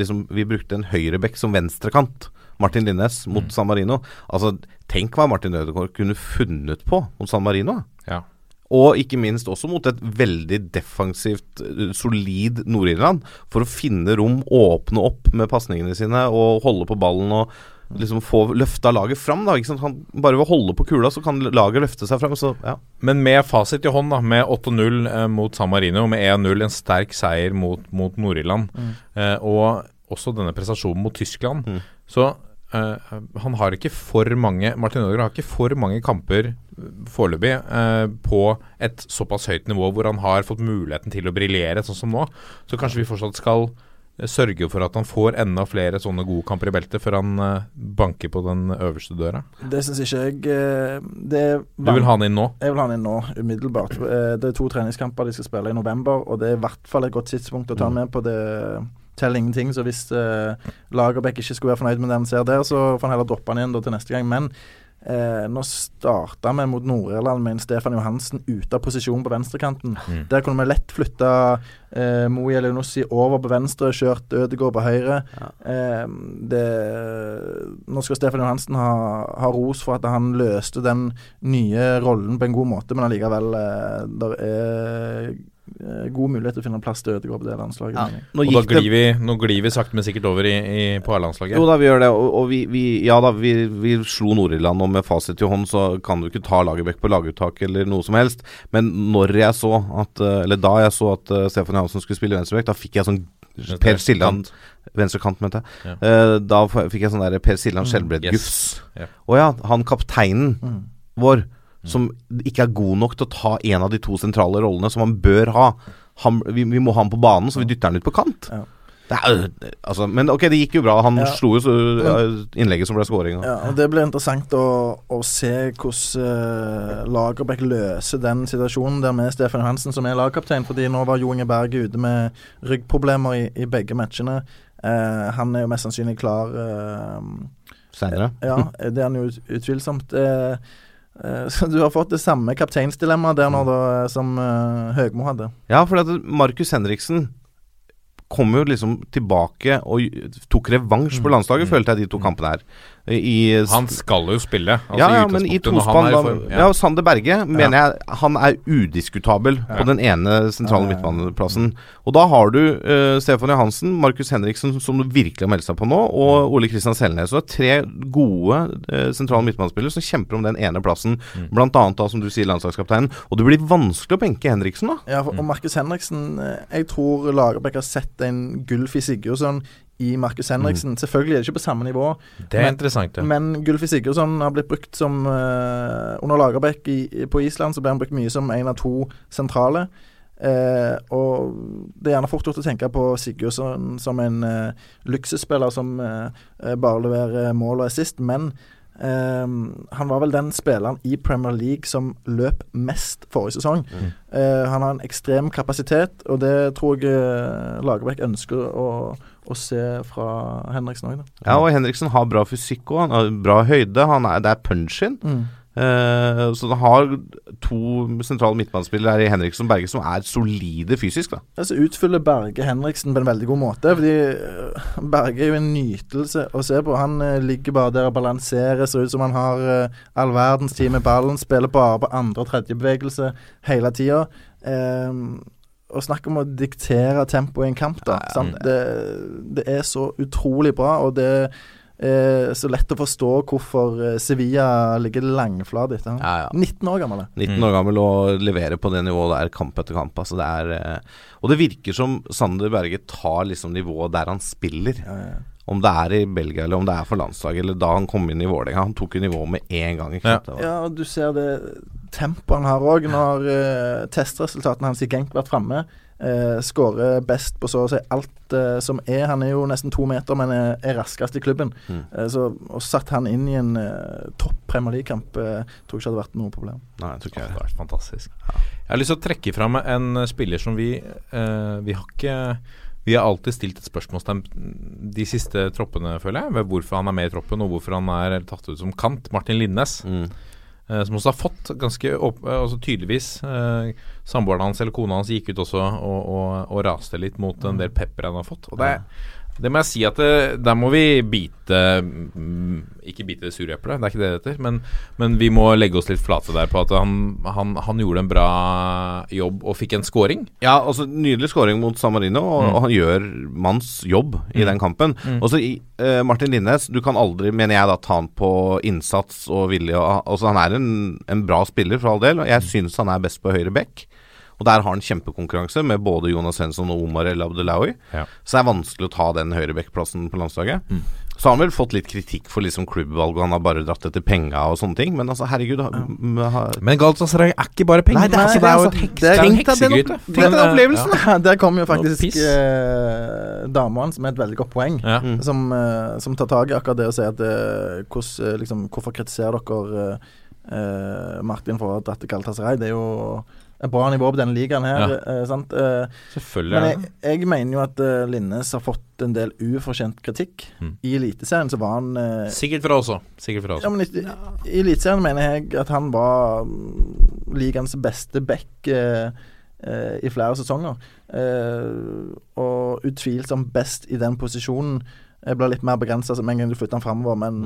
Speaker 2: liksom, vi brukte en høyrebekk som venstrekant, Martin Linnes, mot San Marino. Altså, tenk hva Martin Ødegaard kunne funnet på mot San Marino.
Speaker 1: Ja.
Speaker 2: Og ikke minst også mot et veldig defensivt, eh, solid Nord-Irland. For å finne rom, åpne opp med pasningene sine og holde på ballen og liksom få løfta laget fram. da? Han, bare ved å holde på kula, så kan laget løfte seg fram. Så ja.
Speaker 1: Men med fasit i hånd, da, med 8-0 eh, mot San Marino, med 1-0, en sterk seier mot, mot Nord-Irland, eh, og også denne prestasjonen mot Tyskland,
Speaker 2: Mm.
Speaker 1: så eh, han har ikke for mange Martin Ødegaard har ikke for mange kamper eh, foreløpig uh, på et såpass høyt nivå hvor han har fått muligheten til å briljere, sånn som nå. Så kanskje vi fortsatt skal sørge for at han får enda flere sånne gode kamper i beltet før han uh, banker på den øverste døra.
Speaker 3: Det syns ikke jeg det
Speaker 1: Du vil ha han inn nå?
Speaker 3: Jeg vil ha han inn nå, umiddelbart. Det er to treningskamper de skal spille i november, og det er i hvert fall et godt tidspunkt å ta med på det. Teller ingenting, så hvis eh, Lagerbäck ikke skulle være fornøyd med det han ser der, så får han heller droppe han igjen da, til neste gang. Men eh, nå starta vi mot Nord-Irland med en Stefan Johansen ute av posisjon på venstrekanten.
Speaker 1: Mm.
Speaker 3: Der kunne vi lett flytta eh, Moe Elionossi over på venstre, kjørt Ødegaard på høyre. Eh, det, nå skal Stefan Johansen ha, ha ros for at han løste den nye rollen på en god måte, men allikevel eh, der er god mulighet til å finne plass til Ødegaard på det landslaget.
Speaker 2: Ja. Nå
Speaker 1: Og da
Speaker 2: glir, det
Speaker 1: vi, nå glir vi sakte, men sikkert over i, i, på A-landslaget.
Speaker 2: Jo da, vi gjør det. Og, og vi, vi, ja da, vi, vi slo Nord-Irland, og med fasit i hånd så kan du ikke ta Lagerbäck på laguttak eller noe som helst. Men når jeg så at eh, Eller da jeg så at eh, Stefan Johansen skulle spille venstreback, da fikk jeg sånn Per Siljan Venstrekant, mente jeg.
Speaker 1: Ja.
Speaker 2: Eh, da fikk jeg sånn der Per Siljan Skjelbred-gufs.
Speaker 1: Ja.
Speaker 2: Å ja, han kapteinen
Speaker 3: Mm.
Speaker 2: vår, som ikke er god nok til å ta en av de to sentrale rollene som han bør ha. Han, vi, vi må ha han på banen, så vi dytter han ut på kant.
Speaker 3: Ja.
Speaker 2: Det er, altså, men ok, det gikk jo bra. Han
Speaker 3: Ja.
Speaker 2: slo jo innlegget som ble skåring
Speaker 3: Ja, og Det blir interessant å, å se hvordan uh, Lagerbäck løser den situasjonen der med Stefan Hansen som er lagkaptein. Fordi nå var Jo Inge Berg ute med ryggproblemer i, i begge matchene. Eh, han er jo mest sannsynlig klar eh,
Speaker 2: Senere.
Speaker 3: Ja, det er han jo utvilsomt. Eh, så du har fått det samme kapteinsdilemmaet der nå da, som uh, Høgmo hadde.
Speaker 2: Ja, for Markus Henriksen kom jo liksom tilbake og tok revansj på landslaget, følte jeg de to kampene her. I,
Speaker 1: Han skal jo spille. Altså,
Speaker 2: ja, ja, men i tospann
Speaker 1: form.
Speaker 2: ja. Sander Berge mener jeg han er udiskutabel
Speaker 1: Ja.
Speaker 2: på den ene sentrale
Speaker 3: Ja, ja, ja.
Speaker 2: midtbaneplassen. Og da har du uh, Stefan Johansen, Markus Henriksen, som du virkelig har meldt seg på nå, og Ole Kristian Selnes. Så det er tre gode uh, sentrale midtbanespillere som kjemper om den ene plassen. Blant annet da, som du sier, landslagskapteinen. Og det blir vanskelig å benke Henriksen, da.
Speaker 3: Ja, for, og Markus Henriksen eh, Jeg tror Lagerbäck har sett en Gulfi Sigurdsson i Markus Henriksen. Selvfølgelig er det ikke på samme nivå,
Speaker 1: Det er
Speaker 3: Men-
Speaker 1: interessant, ja.
Speaker 3: men Gulfi Sigurdsson har blitt brukt som uh, Under Lagerbäck på Island så ble han brukt mye som en av to sentrale. Uh, og det er gjerne fort gjort å tenke på Sigurdsson som en uh, luksusspiller som bare leverer mål og assist, men Um, han var vel den spilleren i Premier League som løp mest forrige sesong. Eh, han har en ekstrem kapasitet, og det tror jeg uh, Lagerbäck ønsker å, å se fra Henriksen òg.
Speaker 2: Ja, og Henriksen har bra fysikk òg. Han har bra høyde. Han er, det er punch in.
Speaker 3: Mm.
Speaker 2: Eh, så det har to sentrale midtbanespillere i Henriksen og Berge som er solide fysisk, da.
Speaker 3: Altså utfyller Berge Henriksen på en veldig god måte. Fordi øh, Berge er jo en nytelse å se på. Han øh, ligger bare der og balanserer, ser ut som han har øh, all verdens tid med ballen. Spiller bare på andre- og tredjebevegelse hele tida. Um, og snakk om å diktere tempoet i en kamp, da. sant? Det, det er så utrolig bra, og det er så lett å forstå hvorfor øh, Sevilla ligger langflat etter han.
Speaker 2: Ja, ja.
Speaker 3: 19 år gammel. er.
Speaker 2: 19 år gammel og leverer på det nivået der kamp etter kamp. Altså det er, eh, og det virker som Sander Berge tar liksom nivået der han spiller.
Speaker 3: Ja, ja.
Speaker 2: Om det er i Belgia eller om det er for landslaget, eller da han kom inn i Vålerenga. Han tok jo nivået med en gang. Ikke
Speaker 1: Ja.
Speaker 2: sant? Ja.
Speaker 3: Ja, og du ser det tempoet han har òg, når uh, testresultatene hans i Genk vært framme. Uh, Skårer best på så å si alt uh, som er. Han er jo nesten to meter, men er, er raskest i klubben.
Speaker 2: Mm.
Speaker 3: Eh, så Og satt han inn i en uh, topp Premier League-kamp, uh, tror jeg ikke hadde vært noe problem.
Speaker 2: Nei, jeg tror ikke
Speaker 1: det hadde vært fantastisk. Jeg har lyst til å trekke fram en eh, spiller som vi eh, Vi har ikke Vi har alltid stilt et spørsmålstegn de siste troppene, føler jeg, ved hvorfor han er med i troppen, og hvorfor han er tatt ut som kant. Martin Lindnes.
Speaker 2: Mm.
Speaker 1: Uh, som også har fått ganske opp, uh, altså tydeligvis uh, Samboeren hans eller kona hans gikk ut også og, og, og raste litt mot en del pepper han har fått. Og det, det må jeg si at det, der må vi bite mm, Ikke bite det sure eplet, det er ikke det det heter, men, men vi må legge oss litt flate der på at han, han, han gjorde en bra jobb og fikk en scoring.
Speaker 2: Ja, altså Nydelig scoring mot San Marino, og,
Speaker 1: Mm.
Speaker 2: og han gjør manns jobb i den kampen. Og så i eh, Martin Linnes, du kan aldri, mener jeg, da ta han på innsats og vilje. og- Altså Han er en, en bra spiller, for all del, og jeg syns han er best på høyre bekk. Og der har han kjempekonkurranse med både Jonas Svensson og Omar El Abdelawi.
Speaker 1: Ja.
Speaker 2: Så det er vanskelig å ta den høyrebekkplassen på landslaget. Så har han vel fått litt kritikk for liksom klubbvalg, og han har bare dratt etter penga og sånne ting. Men altså, herregud ha, ha,
Speaker 1: Men Galatasaray er ikke bare penger.
Speaker 2: Nei, det er ikke det,
Speaker 1: jo
Speaker 2: altså.
Speaker 3: Det er-
Speaker 1: det er en
Speaker 2: Tenk
Speaker 1: heksegryte.
Speaker 2: tenk deg den opplevelsen,
Speaker 1: Ja.
Speaker 3: Der kom jo faktisk eh, dama hans med et veldig godt poeng.
Speaker 1: Ja.
Speaker 2: Mm.
Speaker 3: som, eh, som tar tak i akkurat det å si at eh, hos, eh, liksom, Hvorfor kritiserer dere eh, eh, Martin for å ha dratt til Galatasaray? Det er jo bra nivå på denne ligaen her.
Speaker 1: Ja.
Speaker 3: eh, sant? Eh,
Speaker 1: Selvfølgelig.
Speaker 3: men jeg, jeg mener jo at eh, Linnes har fått en del ufortjent kritikk.
Speaker 1: Mm.
Speaker 3: I Eliteserien så var han eh,
Speaker 1: Sikkert fra oss òg. Sikkert fra oss.
Speaker 3: ja, men i, I Eliteserien mener jeg at han var mm, ligaens beste back eh, eh, i flere sesonger. Eh, og utvilsomt best i den posisjonen. Jeg ble litt mer begrensa med en gang du flytter den framover, men,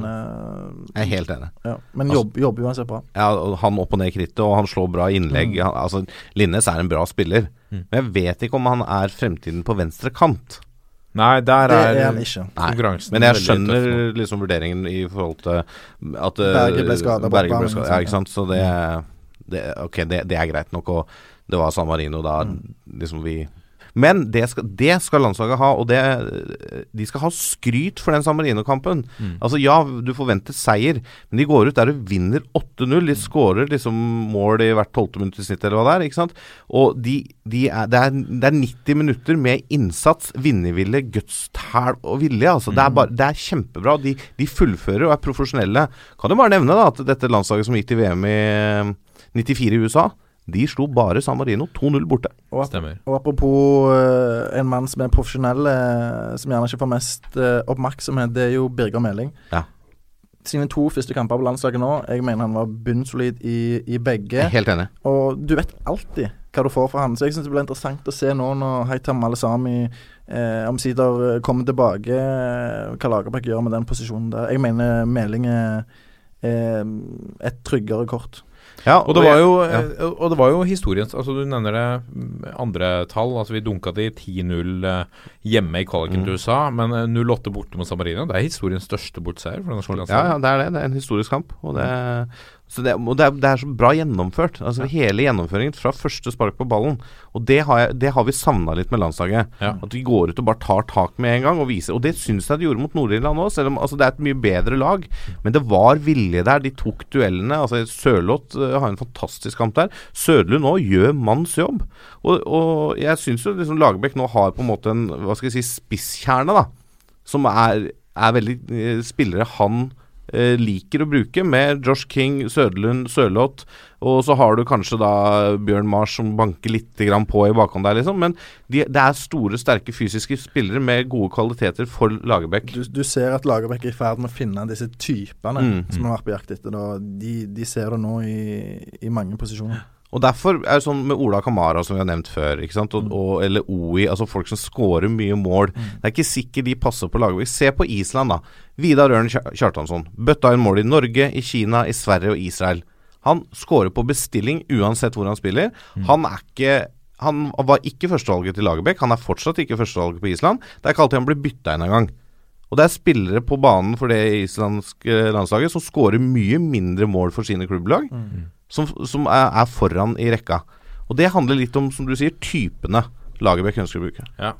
Speaker 2: Jeg er helt enig.
Speaker 3: eh, ja. men
Speaker 2: Altså-
Speaker 3: jobb, jobber uansett bra.
Speaker 2: Ja, han opp og ned i krittet, og han slår bra innlegg. Han, altså, Linnes er en bra spiller.
Speaker 1: Mm.
Speaker 2: Men jeg vet ikke om han er fremtiden på venstre kant.
Speaker 1: Nei, der
Speaker 3: Det
Speaker 1: er,
Speaker 3: er han ikke.
Speaker 2: Nei, Men jeg skjønner liksom vurderingen i forhold til at eh,
Speaker 3: Berge ble liksom.
Speaker 2: Ja, ikke sant. Så det, det Ok, det, det er greit nok, og det var San Marino da
Speaker 3: Mm.
Speaker 2: liksom vi Men det skal, det skal landslaget ha, og det, de skal ha skryt for den San Marino-kampen. Altså Ja, du forventer seier, men de går ut der og vinner 8-0. De skårer liksom mål i hvert tolvte minutt i snitt, eller hva det er. ikke sant? Og de, de er, det, er, det er 90 minutter med innsats, vinnervilje, gutstæl og vilje. altså. Det, er bare, det er kjempebra. De, de fullfører og er profesjonelle. Kan du bare nevne da at dette landslaget som gikk til VM i eh, 94 i USA, de slo bare San Marino 2-0 borte.
Speaker 3: Og,
Speaker 1: Stemmer.
Speaker 3: og apropos uh, en mann som er profesjonell, uh, som gjerne ikke får mest uh, oppmerksomhet, det er jo Birger Meling.
Speaker 2: Ja.
Speaker 3: Sine to første kamper på landslaget nå, jeg mener han var bunnsolid i, i begge.
Speaker 2: Helt enig.
Speaker 3: Og du vet alltid hva du får fra han. Så jeg syns det blir interessant å se nå når Haitam Malesami eh, omsider kommer tilbake, hva Lagerbäck gjør med den posisjonen der. Jeg mener Meling er eh, et tryggere kort.
Speaker 2: Ja,
Speaker 1: Og det var jo,
Speaker 2: ja.
Speaker 1: eh, og det var jo historiens altså Du nevner det mm, andre tall. altså Vi dunka til 10-0 eh, hjemme i kvaliken
Speaker 2: Mm.
Speaker 1: til USA, men eh, 0-8 borte mot San Marino. Det er historiens største bortseier for det norske
Speaker 2: Ja,
Speaker 1: landslaget.
Speaker 2: ja, det er det. Det er en historisk kamp. Og det, det, og det, er, det er så bra gjennomført. Altså Hele gjennomføringen fra første spark på ballen. Og det har, jeg, det har vi savna litt med landslaget.
Speaker 1: Ja.
Speaker 2: At de går ut og bare tar tak med en gang og viser. Og det syns jeg de gjorde mot Nord-Irland òg, selv om altså, det er et mye bedre lag. Men det var vilje der. De tok duellene. Altså Sørloth uh, har en fantastisk kamp der. Sødlund nå gjør manns jobb. Og, og jeg syns jo liksom Lagerbäck nå har på en måte en hva skal jeg si, spisskjerne, da. Som er, er veldig uh, spillere han eh, liker å bruke, med Josh King, Søderlund, Sørloth. Og så har du kanskje da Bjørn Mars som banker litt grann på i bakhånd der, liksom. Men de, det er store, sterke fysiske spillere med gode kvaliteter for Lagerbäck.
Speaker 3: Du, du ser at Lagerbäck er i ferd med å finne disse typene
Speaker 2: Mm.
Speaker 3: som har vært på jakt etter. De, de ser det nå i, i mange posisjoner.
Speaker 2: Og derfor er det sånn med Ola Kamara, som vi har nevnt før, ikke sant? Og, og, eller OI, altså folk som scorer mye mål. Det er ikke sikkert de passer på laget. Se på Island, da. Vidar Ørn Kjartansson. Bøtta inn mål i Norge, i Kina, i Sverige og Israel. Han scorer på bestilling uansett hvor han spiller. Han er ikke Han var ikke førstevalget til Lagerbäck. Han er fortsatt ikke førstevalget på Island. Det er ikke alltid han blir bytta inn engang. Og det er spillere på banen for det islandske landslaget som scorer mye mindre mål for sine klubblag som, som er, er foran i rekka. Og det handler litt om, som du sier, typene Lagerbäck ønsker å bruke.
Speaker 1: Ja.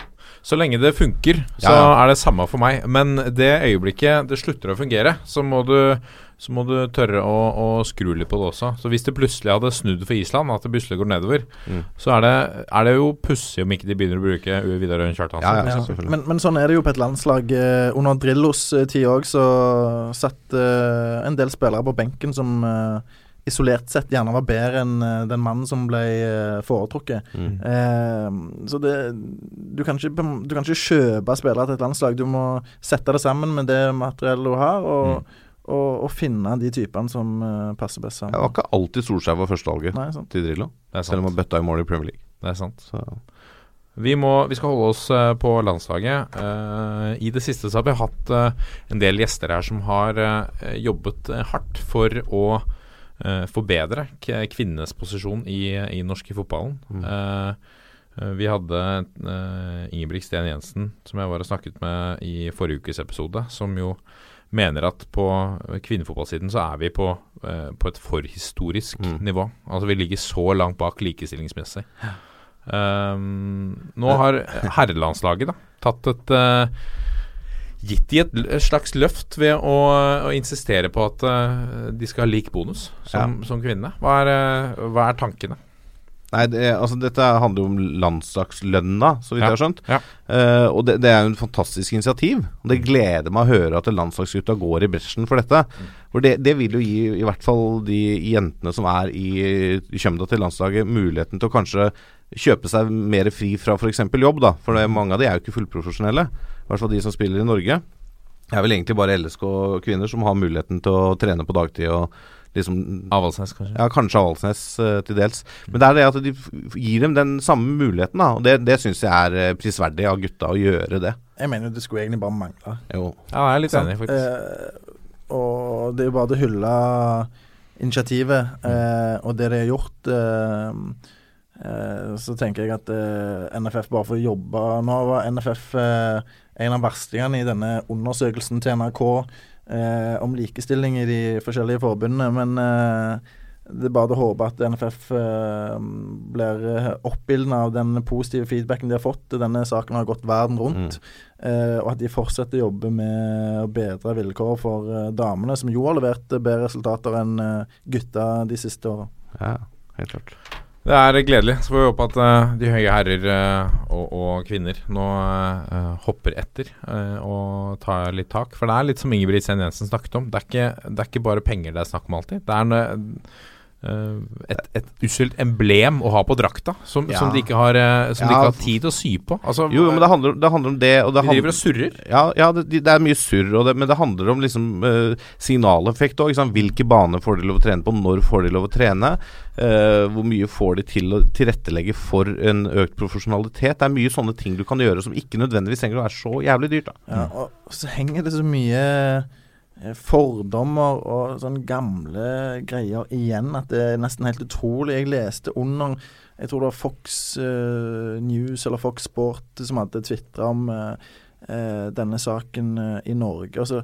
Speaker 1: Så lenge det funker, så
Speaker 2: Ja, ja.
Speaker 1: er det samme for meg. Men det øyeblikket det slutter å fungere, så må du, så må du tørre å, å skru litt på det også. Så hvis det plutselig hadde snudd for Island, at det plutselig går nedover,
Speaker 2: Mm.
Speaker 1: så er det, er det jo pussig om ikke de begynner å bruke Vidar Øyen Kjartansen.
Speaker 2: Ja, ja,
Speaker 3: Ja, men, men sånn er det jo på et landslag. Eh, under Drillos eh, tid òg så satt uh, en del spillere på benken som eh, isolert sett gjerne var bedre enn eh, den mannen som ble eh, foretrukket.
Speaker 2: Mm.
Speaker 3: Eh, så det du kan, ikke, du kan ikke kjøpe spillere til et landslag. Du må sette det sammen med det materiellet du har, og, og, og finne de typene som eh, passer best
Speaker 2: Det
Speaker 3: sammen.
Speaker 2: var ikke alltid Solskjær var førstevalget til Drillo, selv om han bøtta i mål i Premier League.
Speaker 1: Det er sant.
Speaker 2: Så.
Speaker 1: Vi, må, vi skal holde oss på landslaget. Uh, I det siste så har vi hatt uh, en del gjester her som har uh, jobbet hardt for å forbedre k kvinnenes posisjon i, i norsk i fotballen. Mm. eh, vi hadde uh, Ingebrigt Sten Jensen, som jeg var og snakket med i forrige ukes episode, som jo mener at på kvinnefotballsiden så er vi på, uh, på et forhistorisk
Speaker 2: Mm.
Speaker 1: nivå. Altså vi ligger så langt bak likestillingsmessig. Um, nå har herrelandslaget da tatt et uh, Gitt de et, slags løft ved å, å insistere på at uh, de skal ha lik bonus som, som kvinne. Hva uh, hva er tankene?
Speaker 2: Nei, det, altså dette handler jo om landslagslønna, så vidt
Speaker 1: Ja,
Speaker 2: jeg har skjønt.
Speaker 1: ja.
Speaker 2: Uh, og det, det er jo en fantastisk initiativ. Og det gleder meg å høre at landslagsgutta går i bresjen for dette. For det, det vil jo gi i hvert fall de jentene som er i, kjømda til landslaget, muligheten til å kanskje kjøpe seg mer fri fra f.eks. jobb, da. For det, mange av de er jo ikke fullprofesjonelle. I hvert fall de som spiller i Norge. Det er vel egentlig bare LSK-kvinner som har muligheten til å trene på dagtid og liksom
Speaker 1: Avaldsnes, kanskje?
Speaker 2: ja, kanskje Avaldsnes uh, til dels. Men det er det at de gir dem den samme muligheten, da. Og det, det syns jeg er eh, prisverdig av gutta å gjøre det.
Speaker 3: Jeg mener jo det skulle egentlig bare mangle.
Speaker 2: Jo.
Speaker 1: Ja, jeg er litt enig, faktisk.
Speaker 3: Eh, og det er jo bare å hylle initiativet eh, og det de har gjort. Eh, eh, så tenker jeg at NFF bare får jobbe Nå var NFF eh, en av verstingene i denne undersøkelsen til NRK eh, om likestilling i de forskjellige forbundene, men eh, det er bare å håpe at NFF eh, blir oppildna av den positive feedbacken de har fått. Denne saken har gått verden rundt. Eh, og at de fortsetter å jobbe med å bedre vilkår for eh, damene, som jo har levert bedre resultater enn eh, gutta de siste åra.
Speaker 2: Ja, helt klart.
Speaker 1: Det er gledelig. Så får vi håpe at uh, de høye herrer uh, og, og kvinner nå uh, hopper etter og tar litt tak. For det er litt som Ingebrigt Sen Jensen snakket om. Det er, ikke, det er ikke bare penger det er snakk om alltid. Det er et, et uselt emblem å ha på drakta, som,
Speaker 2: Ja.
Speaker 1: som de ikke har, Som
Speaker 2: ja.
Speaker 1: de ikke har tid til å sy på. Altså,
Speaker 2: Jo, men det handler, det handler om det, og det
Speaker 1: de driver og surrer.
Speaker 2: Ja, ja det, det er mye surr, og det, men det handler om liksom uh, signaleffekt òg. Hvilke baner får de lov å trene på? Når får de lov å trene? Uh, hvor mye får de til å tilrettelegge for en økt profesjonalitet? Det er mye sånne ting du kan gjøre som ikke nødvendigvis trenger å være så jævlig dyrt. da
Speaker 3: Ja, og så henger det så mye eh, fordommer og sånne gamle greier igjen at det er nesten helt utrolig. Jeg leste under Jeg tror det var Fox uh, News eller Fox Sport som hadde tvitra om uh, uh, denne saken eh, i Norge. Altså,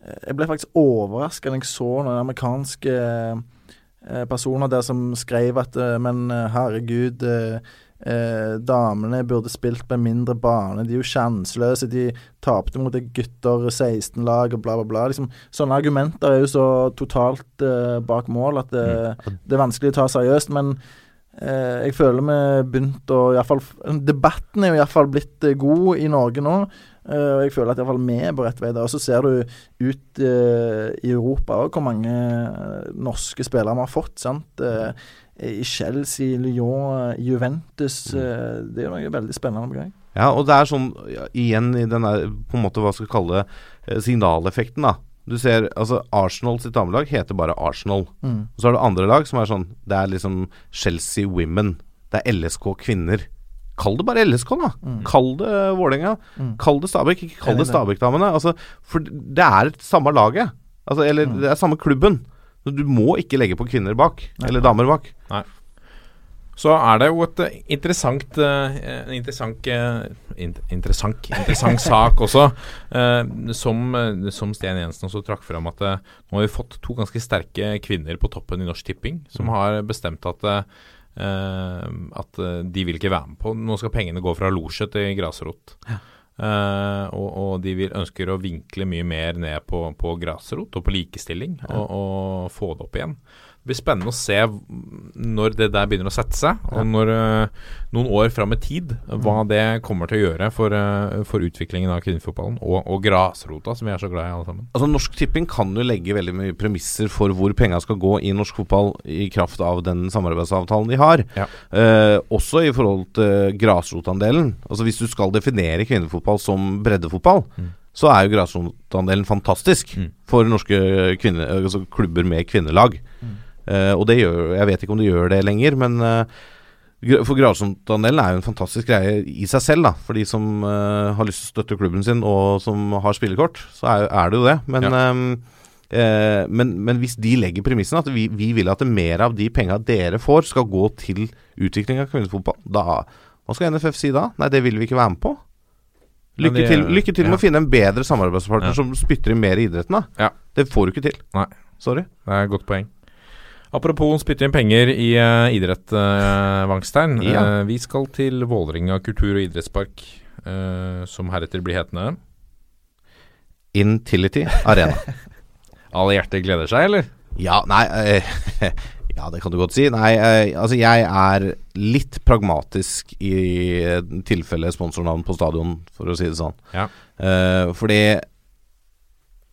Speaker 3: eh, jeg ble faktisk overraska da jeg så noen amerikanske eh, personer der som skrev at eh, Men eh, herregud eh, eh, damene burde spilt på en mindre bane. De er jo sjanseløse. De tapte mot gutter 16-lag og bla, bla, bla. Liksom, sånne argumenter er jo så totalt eh, bak mål at det, det er vanskelig å ta seriøst. Men eh, jeg føler vi begynt å i hvert fall, Debatten er jo iallfall blitt eh, god i Norge nå. eh, og jeg føler at iallfall vi er på rett vei der. Og så ser du ut eh, i Europa òg hvor mange norske spillere vi har fått. sant? Eh, I Chelsea, Lyon, eh, Juventus. Mm. det er noe veldig spennende på gang.
Speaker 2: Ja, og det er sånn ja, igjen i den der på en måte hva skal vi kalle eh, signaleffekten, da. Du ser altså Arsenal sitt damelag heter bare Arsenal.
Speaker 3: Mm.
Speaker 2: Og så har du andre lag som er sånn Det er liksom Chelsea Women. Det er LSK Kvinner. Kall det bare LSK, da. Kall det Vålerenga.
Speaker 3: Mm.
Speaker 2: Kall det Stabæk. Ikke kall det. Stabæk-damene. Altså, for det er samme laget. Altså, eller
Speaker 3: Mm.
Speaker 2: det er samme klubben. Du må ikke legge på kvinner bak. Eller damer bak. Nei.
Speaker 1: Så er det jo et eh, interessant eh, en interessant, eh, interessant, interessant sak også, som, som Sten Jensen også trakk fram at nå har vi fått to ganske sterke kvinner på toppen i Norsk Tipping, som har bestemt at at de vil ikke være med på Nå skal pengene gå fra losje til grasrot. Eh, og, og de vil, ønsker å vinkle mye mer ned på, på grasrot og på likestilling, og, og få det opp igjen. Det blir spennende å se når det der begynner å sette seg, og når eh, noen år fram i tid, hva det kommer til å gjøre for, eh, for utviklingen av kvinnefotballen, og, og grasrota, som vi er så glad i alle sammen.
Speaker 2: Altså Norsk Tipping kan jo legge veldig mye premisser for hvor penga skal gå i norsk fotball i kraft av den samarbeidsavtalen de har.
Speaker 1: Ja.
Speaker 2: Eh, også i forhold til grasrotandelen. Altså Hvis du skal definere kvinnefotball som breddefotball, så er jo grasrotandelen fantastisk
Speaker 1: Mm.
Speaker 2: for norske kvinne, altså klubber med kvinnelag. Eh, og det gjør Jeg vet ikke om det gjør det lenger, men eh, for grasrotandelen er jo en fantastisk greie i seg selv, da. For de som uh, har lyst til å støtte klubben sin, og som har spillekort, så er, er det jo det. Men, ehm, eh, men, men hvis de legger premissen at vi, vi vil at mer av de penga dere får, skal gå til utvikling av kvinnefotball, da Hva skal NFF si da? Nei, det vil vi ikke være med på. Lykke
Speaker 1: de-
Speaker 2: til, lykke til med
Speaker 1: ja.
Speaker 2: å finne en bedre samarbeidspartner
Speaker 1: Ja.
Speaker 2: som spytter i mer i idretten, da.
Speaker 1: Ja.
Speaker 2: Det får du ikke til.
Speaker 1: Nei.
Speaker 2: Sorry.
Speaker 1: Det er et godt poeng. Apropos spytte inn penger i uh, idrett, uh, Vangstein.
Speaker 2: Ja.
Speaker 1: Uh, vi skal til Vålerenga kultur- og idrettspark, eh, som heretter blir hetende.
Speaker 2: Intility Arena.
Speaker 1: Alle hjerter gleder seg, eller?
Speaker 2: Ja, nei eh, Ja, det kan du godt si. Nei, eh, altså jeg er litt pragmatisk i eh, tilfelle sponsornavn på stadion, for å si det sånn.
Speaker 1: Ja.
Speaker 2: Eh, fordi